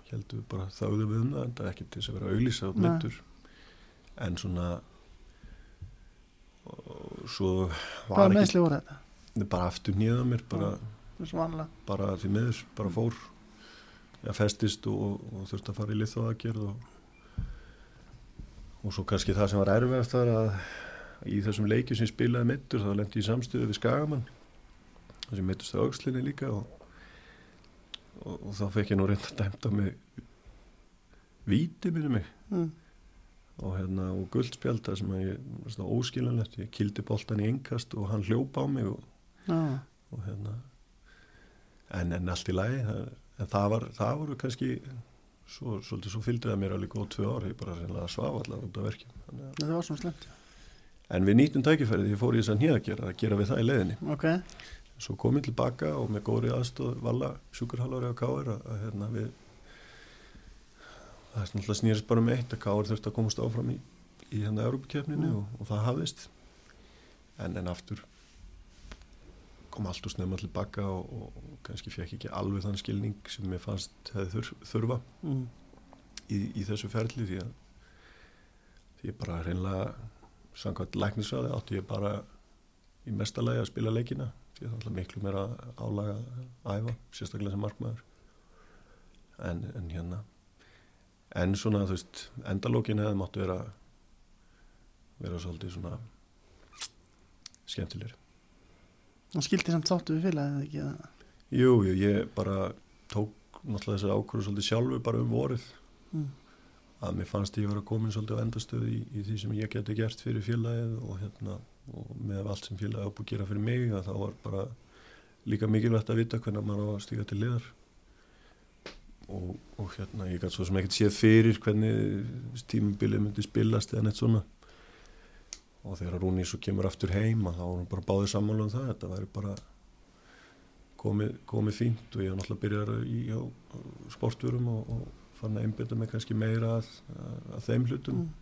heldur við bara þáðu við um það en það er ekki til þess að vera auðlýsa og myndur en svona og svo var ekki meðsli voru þetta? bara aftur nýða mér bara, vanlega bara því miður bara fór ja, festist og, og þurfti að fara í liðþóðagerð og og svo kannski það sem var erfiðast þar að í þessum leikjum sem spilaði mittur þá lendi ég í samstöðu við Skagamann þar sem mittust það aukslinni líka og, og, og þá fekk ég nú reynda dæmt á mig víti minni mig mm. Og hérna og guldspjálta sem að ég óskilanlegt, ég kildi boltan í engast og hann hljópa á mig og, Já, og hérna en, en allt í lagi það, en það, var, það voru kannski svo, svolítið svo fylgdi það mér alveg góð tvö ár ég bara reynilega svaf allar út af verkjum Þannig að- þetta var svona slemt en við nýttum tækifærið ég fór í þess að nýja að gera að gera við það í leiðinni. Ok, svo kom ég tilbaka og með góri aðstóð Valla sjúkurhálfari á Káir að, að hérna við það er náttúrulega snýrist bara með eitt að Káir þurfti að komast áfram í, í hérna Európa-kefninu Mm. og, og það hafðist en en aftur kom allt og snemma tilbaka og, og, og kannski fekk ekki alveg þann skilning sem mér fannst hefði þur, þurfa mm. í, í þessu ferli því að því ég bara reynlega samkvæmt læknisræði átti ég bara í mesta lagi að spila leikina því að það er miklu meira álaga að æfa, sérstaklega sem markmaður en, en hérna en svona þú veist endalókin hefði máttu vera vera svolítið svona skemmtilegri Það skildi samt sáttu við félagið eða ekki eða? Jú, jú, ég bara tók náttúrulega þessar ákvörðu svolítið sjálfur bara um vorið mm. að mér fannst ég vera komin svolítið á endastöðu í, í því sem ég geti gert fyrir félagið og hérna og með allt sem félagið á búið að gera fyrir mig að þá var bara líka mikilvægt að vita hvernig maður á að stíga til liðar og, og hérna ég gæti svo sem ekkert séð fyrir hvernig tímabilið myndi spilast eða neitt svona. Og þegar Rúni svo kemur aftur heim að þá hún bara báðið sammála um það þetta væri bara komið, komið fínt. Og ég var náttúrulega byrjar í á, á sportvurum og, og fann að einbyrta mig kannski meira að, að, þeim hlutum. Mm.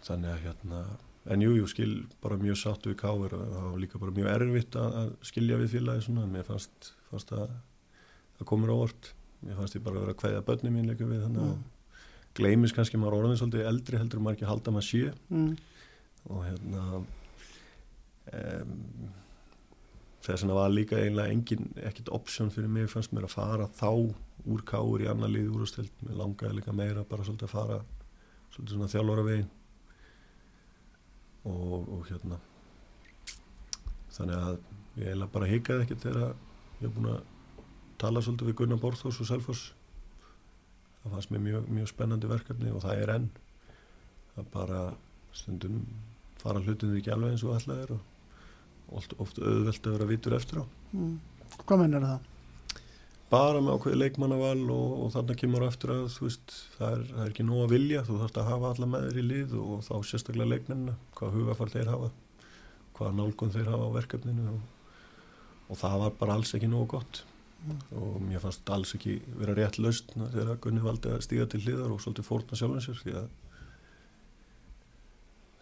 þannig að hérna en jú, jú, skil bara mjög sáttu við káir og það var líka bara mjög erfitt að, að skilja við félagi svona, en mér fannst, fannst að það komur ávart mér fannst ég bara að vera að kveðja börni mín líka við þannig að Mm. gleymis kannski maður orðin svolítið eldri heldur maður ekki að halda maður sé Mm. og hérna um, þess vegna var líka eiginlega engin, ekkit option fyrir mig fannst mér að fara þá úr káur í annar liði úrústild, mér langaði líka meira bara svolítið að fara svolítið svona þjálfara veginn og, og hérna þannig að ég eiginlega bara hikaði ekkert þegar ég hef búin að tala svolítið við Gunnar Borþós og Selfoss það fannst mér mjög, mjög spennandi verkefni og það er enn það bara stundum fara hlutin ekki alveg eins og alltaf er og oft, oft auðvelt að vera vitur eftir á Mm. Hvað mennur það? bara með ákveði leikmannaval og, og þarna kemur eftir að veist, það er, það er ekki nóg að vilja þú þarfst að hafa alla með þér í lið og þá sérstaklega leikmennina, hvað hugafall þeir hafa hvað nálgun þeir hafa á verkefninu og, og það var bara alls ekki nógu gott. Og mér fannst alls ekki vera rétt laust þegar Gunni valdi að stíga til hliðar og svolítið fórna sjálfum sér því að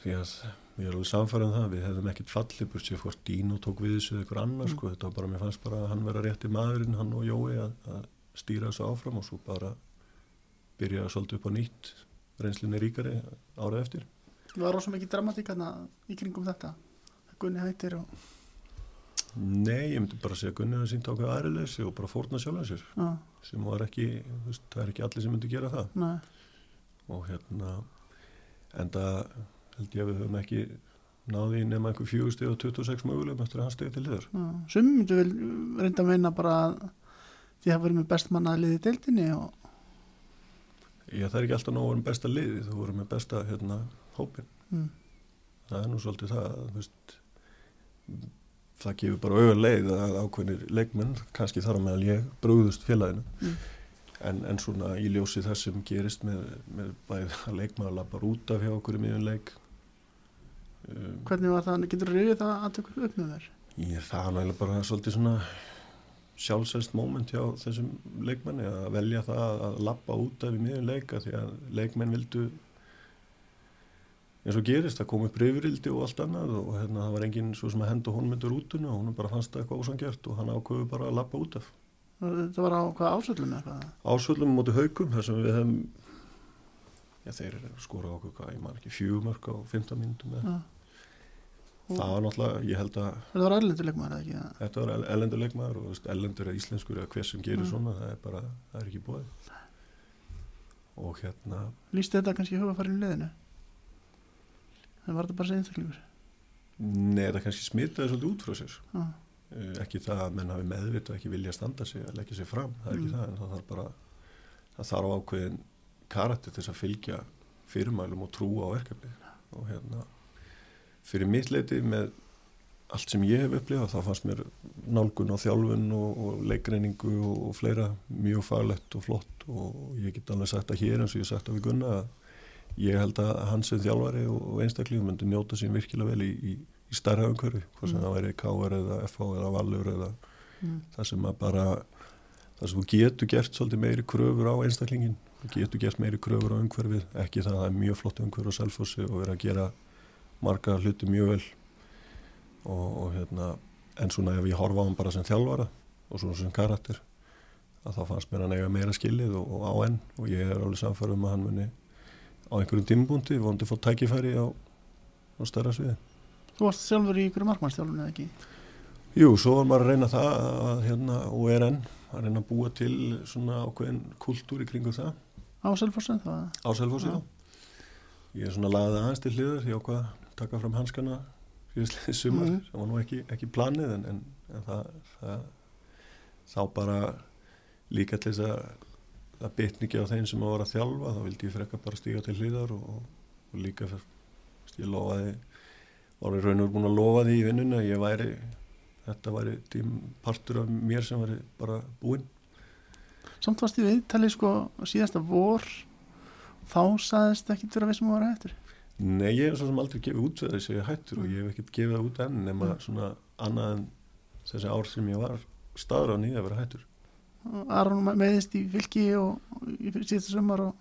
því að við erum alveg samfærið um það við hefðum ekkert fallið burt sér hvort Dino tók við þessu eða ykkur annar Mm. sko, þetta var bara, mér fannst bara að hann vera rétt í maðurinn hann og Jói að, að stýra þessu áfram og svo bara byrja svolítið upp á nýtt reynslinni ríkari árið eftir Það var rosa mikið dramatík hérna í kringum þetta Gunni hættir og Nei, ég myndi bara segja að Gunni að sínta ákveð aðrileysi og bara fórna sjálfum sér Já, sem var ekki, veist, það er ekki allir sem myndi gera það. Nei, og hérna enda held ég að við höfum ekki náði nema einhver fjögusti og 26 mögulegum eftir að hann stegi til liður já. Sum myndu vel reynda að meina bara að því að verið með bestmannaði liði í deildinni og ég það er ekki alltaf nóg að með besta liði þú voru með besta hérna hópin mm. það er nú svolítið það veist, það gefur bara auðvitað leið að ákveðnir leikmenn, kannski þar á meðal ég brúðust félaginu Mm. en, en svona í ljósi þess sem gerist með, með bæði að leikmaður lappar út af hjá okkur í miðjum leik um, Hvernig var það, getur þú rifið það að tökur upp með þér? ég það er náttúrulega bara svolítið svona sjálfsæst moment hjá þessum leikmanni að velja það að lappa út af í miðjum leika því að leikmenn vildu eins og gerist, það kom upp reyfurildi og allt annað og hérna það var enginn svo sem að henda honum myndur útuna og hún bara fannst það eitthvað ósangjart og hann ákveðu bara að lappa út af Það var á hvað ásöldum eða hvað? ásvöldum móti haugum þar sem við hefum já þeir skora okkur hvað, ég man ekki fjögumörk á 15 mínútum eða. Já. það var náttúrulega, ég held að Það var erlendur leikmaður eða ekki? þetta var ellendur leikmaður og ellendur eða íslenskur eða hver sem gerir Mm. svona, það er bara, það er ekki búið og hérna Lýsti þetta kannski hugafarinu liðinu? En var þetta bara einstaklingur? Nei, það kannski smitaði svolítið út frá sér. Já. Uh, ekki það að menn hafi meðvitað ekki vilja standa sig að leggja sig fram, það er ekki Mm. það, en það þarf bara, það þarf ákveðin karakter til að fylgja fyrirmælum og trúa á verkefni. Og hérna, fyrir mitt leiti með allt sem ég hef upplifað, þá fannst mér nálgun á þjálfun og, og leikreiningu og, og fleira mjög faglegt og flott og ég get alveg sagt að hér eins og ég sagt að við gunna að ég held að hans sem þjálfari og, og einstaklega myndi njóta sín virkilega vel í, í, í stærra umhverfi, hvað sem Mm. það væri KR eða FH eða Valur eða Mm. það sem að bara það sem þú getur gert svolítið meiri kröfur á einstaklingin, þú getur gert meiri kröfur á umhverfið, ekki það að það er mjög flott umhverf á Selfossi og vera að gera marga hluti mjög vel og, og hérna en svona ef ég horfa á hann bara sem þjálfara og svona sem karakter að þá fannst mér hann eiga meira skilið og, og á enn og ég er alveg samfærum um að hann muni á einhverjum tímbúndi vondi fótt tækifæri á, á stærra sviði Þú varst sjálfur í ykkur markmannstjálfun eða ekki? Jú, svo var maður að reyna það að, hérna, og er enn að reyna að búa til svona ákveðin kultúr í kringum það Á Selfossin það? á Selfossi Já. Ég er svona lagði aðeins til hliður, ég ákvað að taka fram hanskana síðustlega sumar Mhm. sem var nú ekki, ekki planið en, en, en það, það þá bara líka til þess að það bitni ekki á þeim sem að vera að þjálfa þá vildi ég frekka bara stíga til hliðar og, og líka fyrir, ég lofaði var í raun og búin að lofa því í vinnunni að ég væri þetta væri partur af mér sem væri bara búinn Samt varst í viðtali sko síðasta vor þá saðist ekki vera við sem að vera hættur Nei, ég hef svo sem aldrei gefið út þess að ég er hættur og ég hef ekkert gefið það út enn nema Mm. svona annað en þessi ár sem ég var staður á nýja að vera hættur. Aron meðist í fylki og í síðasta sumar og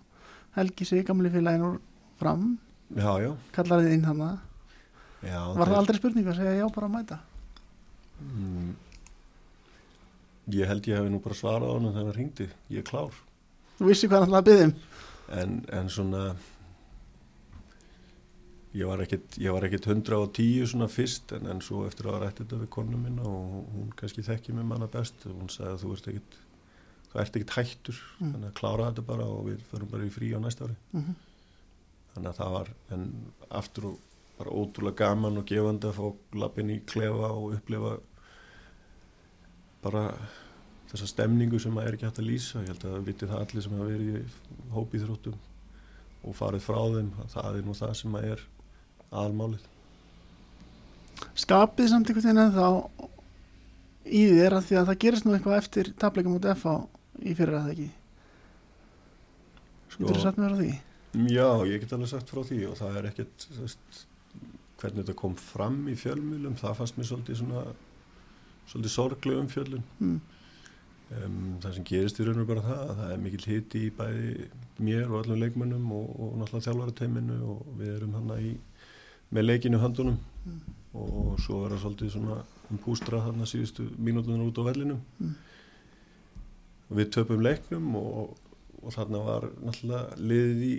Helgi sig gamli félagin úr fram Já, já. kallar þið inn hann var það aldrei spurning að segja já bara að mæta Mm, ég held ég hefði nú bara svarað á hann þegar hann ringdi. Ég er klár. þú vissi hvað hann ætlaði að byggja um En, en svona, ég var ekkit 110 svona fyrst en, en svo eftir að rætti þetta við konu minna og hún kannski þekki mig manna best og hún sagði að þú ert ekkit, þú ert ekkit hættur Mm. þannig að klára þetta bara og við förum bara í frí á næsta ári. Mhm. þannig að það var en aftur og bara ótrúlega gaman og gefandi að fá lappin í klefa og upplifa bara þessa stemningu sem maður er ekki hægt að lýsa ég held að það viti það allir sem hafa verið í hópið þróttum og farið frá þeim það er nú það sem maður er aðalmálið skapið samt einhvern veginn en þá í þér að því að það gerist nú eitthvað eftir tapleikum út FH í fyrir að það ekki Getur þú sagt mér á því? Já, ég get alveg sagt frá því og það er ekkert þú veist, hvernig þetta kom fram í fjölmjölum það fannst mér svolítið svona svolítið sorgleg umfjöllun Mm. Um, það sem gerist í raun og bara það að það er mikill hiti í bæði mér og öllum leikmönnum og, og náttúrulega þjálfarateiminu og við erum hann í með leikinu höndunum Mm. og svo er það svolítið svona um pústra þarna síðustu mínútunar út á vellinum Mm. Við töpum leiknum og, og þarna var náttúrulega liðið í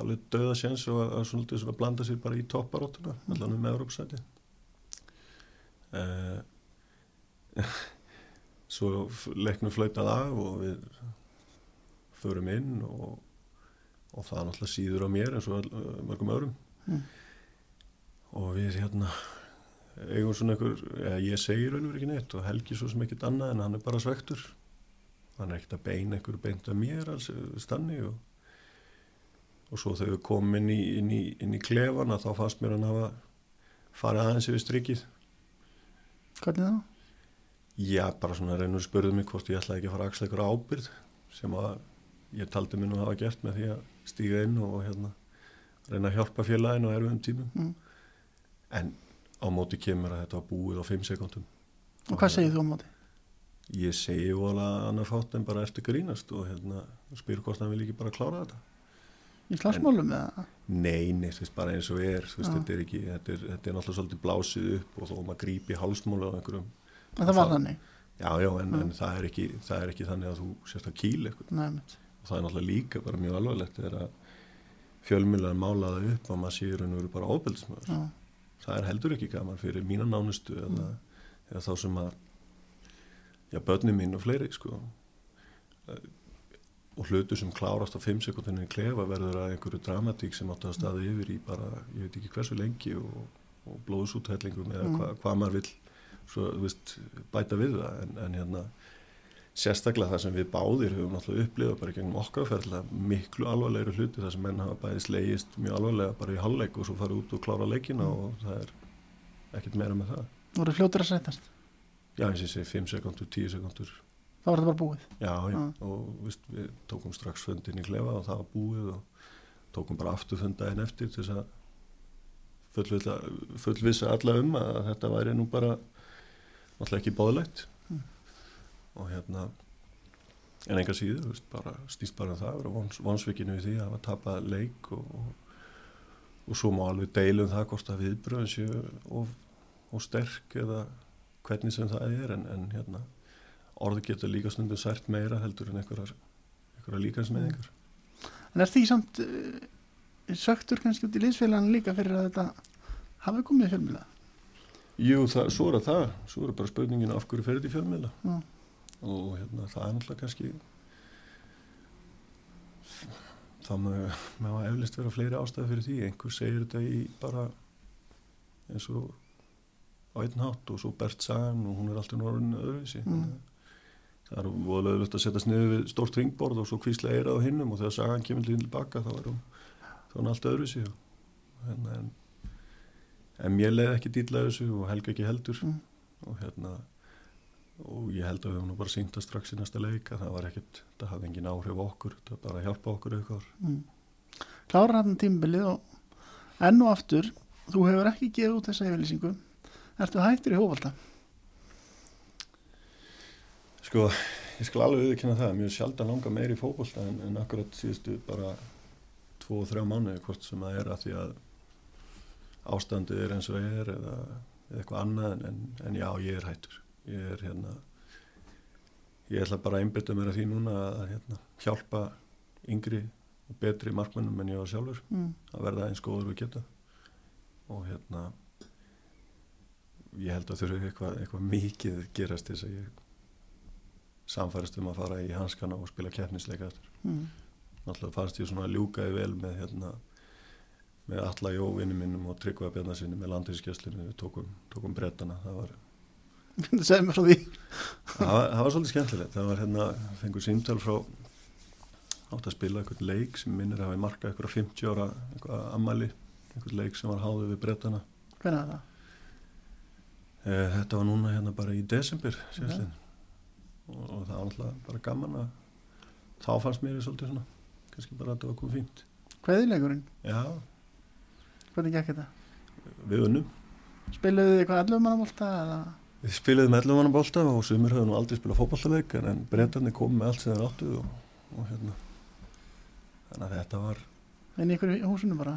alveg döða sjens og að, svolítið svona blanda sér bara í topparóttuna Mm. allan um Európsæti uh, svo f- leiknum flautað af og við förum inn og, og það náttúrulega síður á mér eins og all, mörgum öðrum Mm. og við hérna eigum svona einhver, ég segir verið ekki neitt og Helgi svo sem ekkert annað en hann er bara svektur hann er ekkert að beina einhver beint að mér alls stanni og, og svo þegar við komum inn í, inn í, inn í klefana þá fannst mér hann hafa farið aðeins yfir strikið Hvernig þá? Já, bara svona reynur spurðu mig hvort ég ætlaði ekki að fara að axla ykkur ábyrð sem að ég taldi mér nú að hafa gert með því að stíga inn og hérna reyna að hjálpa félaginu á erfiðum tímum Mm. en á móti kemur að þetta var búið á 5 sekundum Og hvað segir þú á móti? Ég segi vola annar fátt en bara eftir grínast og hérna spyr hvort hann vil ekki bara klára þetta. Í slagsmálum eða? Nei, nei, þú veist, bara eins og er veist, þetta er ekki, þetta er, þetta er náttúrulega svolítið blásið upp og þó maður grípi hálsmóla á einhverjum. En það var þannig. Já, já, en, en það, er ekki, það er ekki þannig að þú sérst að kýla eitthvað. Og það er náttúrulega líka bara mjög alvarlegt þegar að fjölmjölar mála það upp að maður sé í raun og veru bara ábeldismöður Já. það er heldur ekki gaman fyrir mína nánustu eða, eða þá sem að já, börni mín og fleiri sko og hlutu sem klárast á 5 sekundinu í klefa verður að einhverju dramatík sem átti að staði yfir í bara, ég veit ekki hversu lengi og, og blóðsúthellingum eða Mm. hva, hvað maður vill svo, veist, bæta við það en, en hérna sérstaklega það sem við báðir höfum náttúrulega upplifað bara gegnum okkar ferðla miklu alvarlegri hluti þar sem menn hafa bæði slegist mjög alvarlega bara í hálfleik og svo farið út og klára leikina og það er ekkert meira með það Þú voru fljótur að setjast. Já eins og ég segi 5 sekundur, 10 sekundur Það var þetta bara búið. já, já, Já. og vist, við tókum strax fundin í klefa og það var búið og tókum bara aftur fundaginn eftir til þess að fullvissa, fullvissa alla um að þetta væri nú bara náttúrulega ekki bóðlegt Mm. og hérna en enga síður, þú veist, bara stýst bara um það að vera vons, vonsvikinu í því að hafa tapað leik og, og, og svo má alveg deilum það hvort að viðbröðin séu of, of sterk eða hvernig sem það er en, en hérna orði getur líka stundum sært meira heldur en einhverjar, líkansmeðingar En er því samt uh, söktur kannski út í liðsfélagin líka fyrir að þetta hafi komið fjölmjöla? Jú, það, svo er það, svo er bara spurningin af hverju fer þetta í fjölmiðla? Já. og hérna, það er náttúrulega kannski það með að eflist vera fleiri ástæði fyrir því, einhver segir þetta í bara eins og á einn hátt og svo Bert Sagan og hún er alltaf norðin öðruvísi Mm. það er voðalega auðvitað að setjast niður við stórt ringborð og svo kvísla eira á hinnum og þegar Sagan kemur til tilbaka þá er hún, hún alltaf öðruvísi og, hérna, en, en mér leiði ekki dýla þessu og Helga ekki heldur Mm. og hérna og ég held að við höfum bara sínt að strax í næsta leika það var ekkert, það hafði engin áhrif okkur það var bara að hjálpa okkur eitthvað Mm. Klára hann tímbilið og enn og aftur, þú hefur ekki gefið út þessa yfirlýsingu. Ertu hættur í hófalda? sko, ég skal alveg viðkynna það mjög sjaldan langa meir í fókbólta en, en akkurat síðustu bara tvo og þrjá mánuði hvort sem það er að því að ástandið er eins og er eða, eða eitthvað annað en, en, en já, ég er hættur ég er hérna ég ætla bara að einbytta mér að því núna að hérna, hjálpa yngri og betri markmennum en ég var sjálfur Mm. að verða eins góður við geta og hérna ég held að þurfi eitthvað, eitthvað mikið gerast þess að ég samfærast um að fara í hanskana og spila keppnisleika Mm. náttúrulega fannst ég svona ljúkaði vel með hérna með alla jóvinni minnum og tryggvað bjarnar sinni með landinskjöslinu við tókum, tókum brettana það var, það það var svolítið skemmtilegt. Það var hérna, fengur símtal frá átt að spila einhvern leik sem minnir að hafa í marka einhverja 50 ára einhverja ammali, einhvern leik sem var háðið við brettana. Hvernig er það? Eh, Þetta var núna hérna bara í desember síðastliðin og, og það var náttúrulega bara gaman að þá fannst mér svolítið svona kannski bara að þetta var komið fínt Hveðilegurinn? Já, Hvernig gekk þetta? við unnum Spiluðu þið eitthvað 11 manna bolta eða? Við spilaðum 11 manna bolta og sumir höfðu nú aldrei spilað fótballtaleik en, en breytarnir kom með allt sem þeir áttu og, og hérna þannig að þetta var Inn í ykkur húsinu bara?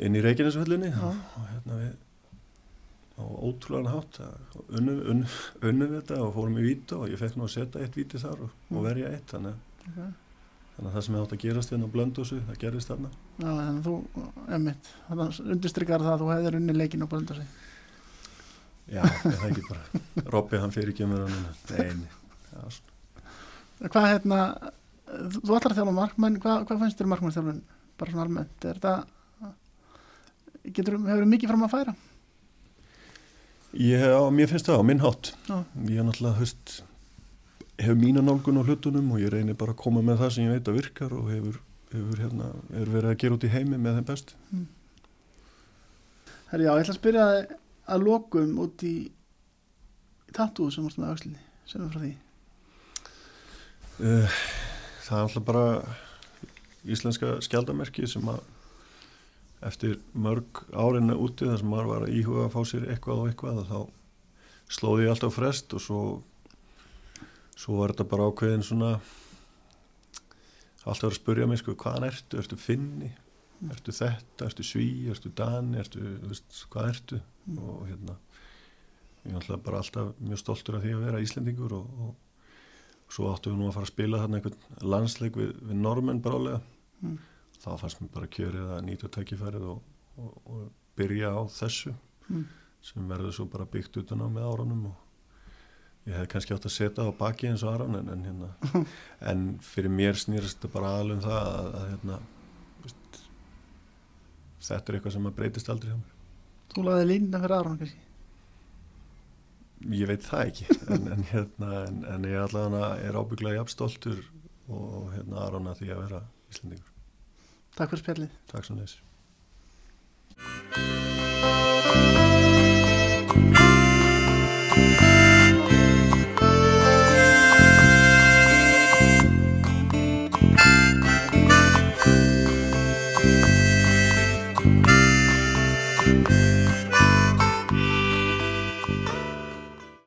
inn í og, og hérna við á ótrúlega hátt að unnum, unnum, unnum þetta og fórum í víta og ég fekk nú að setja eitt víti þar og, og Mm. verja eitt þannig, að- Okay. þannig að það sem átt að gerast hérna á blöndósu, það gerist þarna Já, en þú, emmitt, þannig undirstrykar það að þú hefðir unni leikin og brönda sig. Já, er það ekki bara Robby hann fyrir ekki með hann. Hvað hérna, þú ætlar að þjálfa markmenn, hvað, hvað fannst þér markmennstjálfun? Bara svona almennt, er þetta, getur, hefur mikið fram að færa? Ég, á, mér finnst það á minn hátt. Já. Ég er náttúrulega, veist hef mína nálgun á hlutunum og ég reynir bara að koma með það sem ég veit að virkar og hefur, hefur hérna, er verið að gera út í heimi með þeim best. Herri, já, ég ætla að spyrja þig að lokum út í tattoo sem varst með aukslinni sem er frá því. Uh, það er alltaf bara íslenska skjaldamerki sem að eftir mörg árinna úti þar sem maður var að íhuga að fá sér eitthvað og eitthvað þá slóði ég alltaf frest og svo svo var þetta bara ákveðin svona alltaf að spurja mig sko hvaðan ertu, ertu finni? Ertu þetta, ertu sví, ertu dani? Ertu, þú veist, hvað ertu? Og hérna ég er alltaf bara alltaf mjög stoltur af því að vera Íslendingur og, og svo áttum við nú að fara að spila þarna einhvern landsleik við, við normenn brálega Mm. Þá fannst mér bara kjörið að nýta tækifærið og, og, og byrja á þessu Mm. sem verður svo bara byggt utan á með árunum og ég hef kannski átt að setja á baki eins og aðran en, en, hérna, en fyrir mér snýrast þetta bara aðalum það að, að hérna, veist, þetta er eitthvað sem að breytist aldrei hjá mér. Þú laði línna fyrir aðra kannski? Ég veit það ekki en, en, hérna, en, en ég allavega er ábygglega jafn stoltur og hérna aðrana því að vera Íslandingur Takk fyrir spjallið. Takk svo neins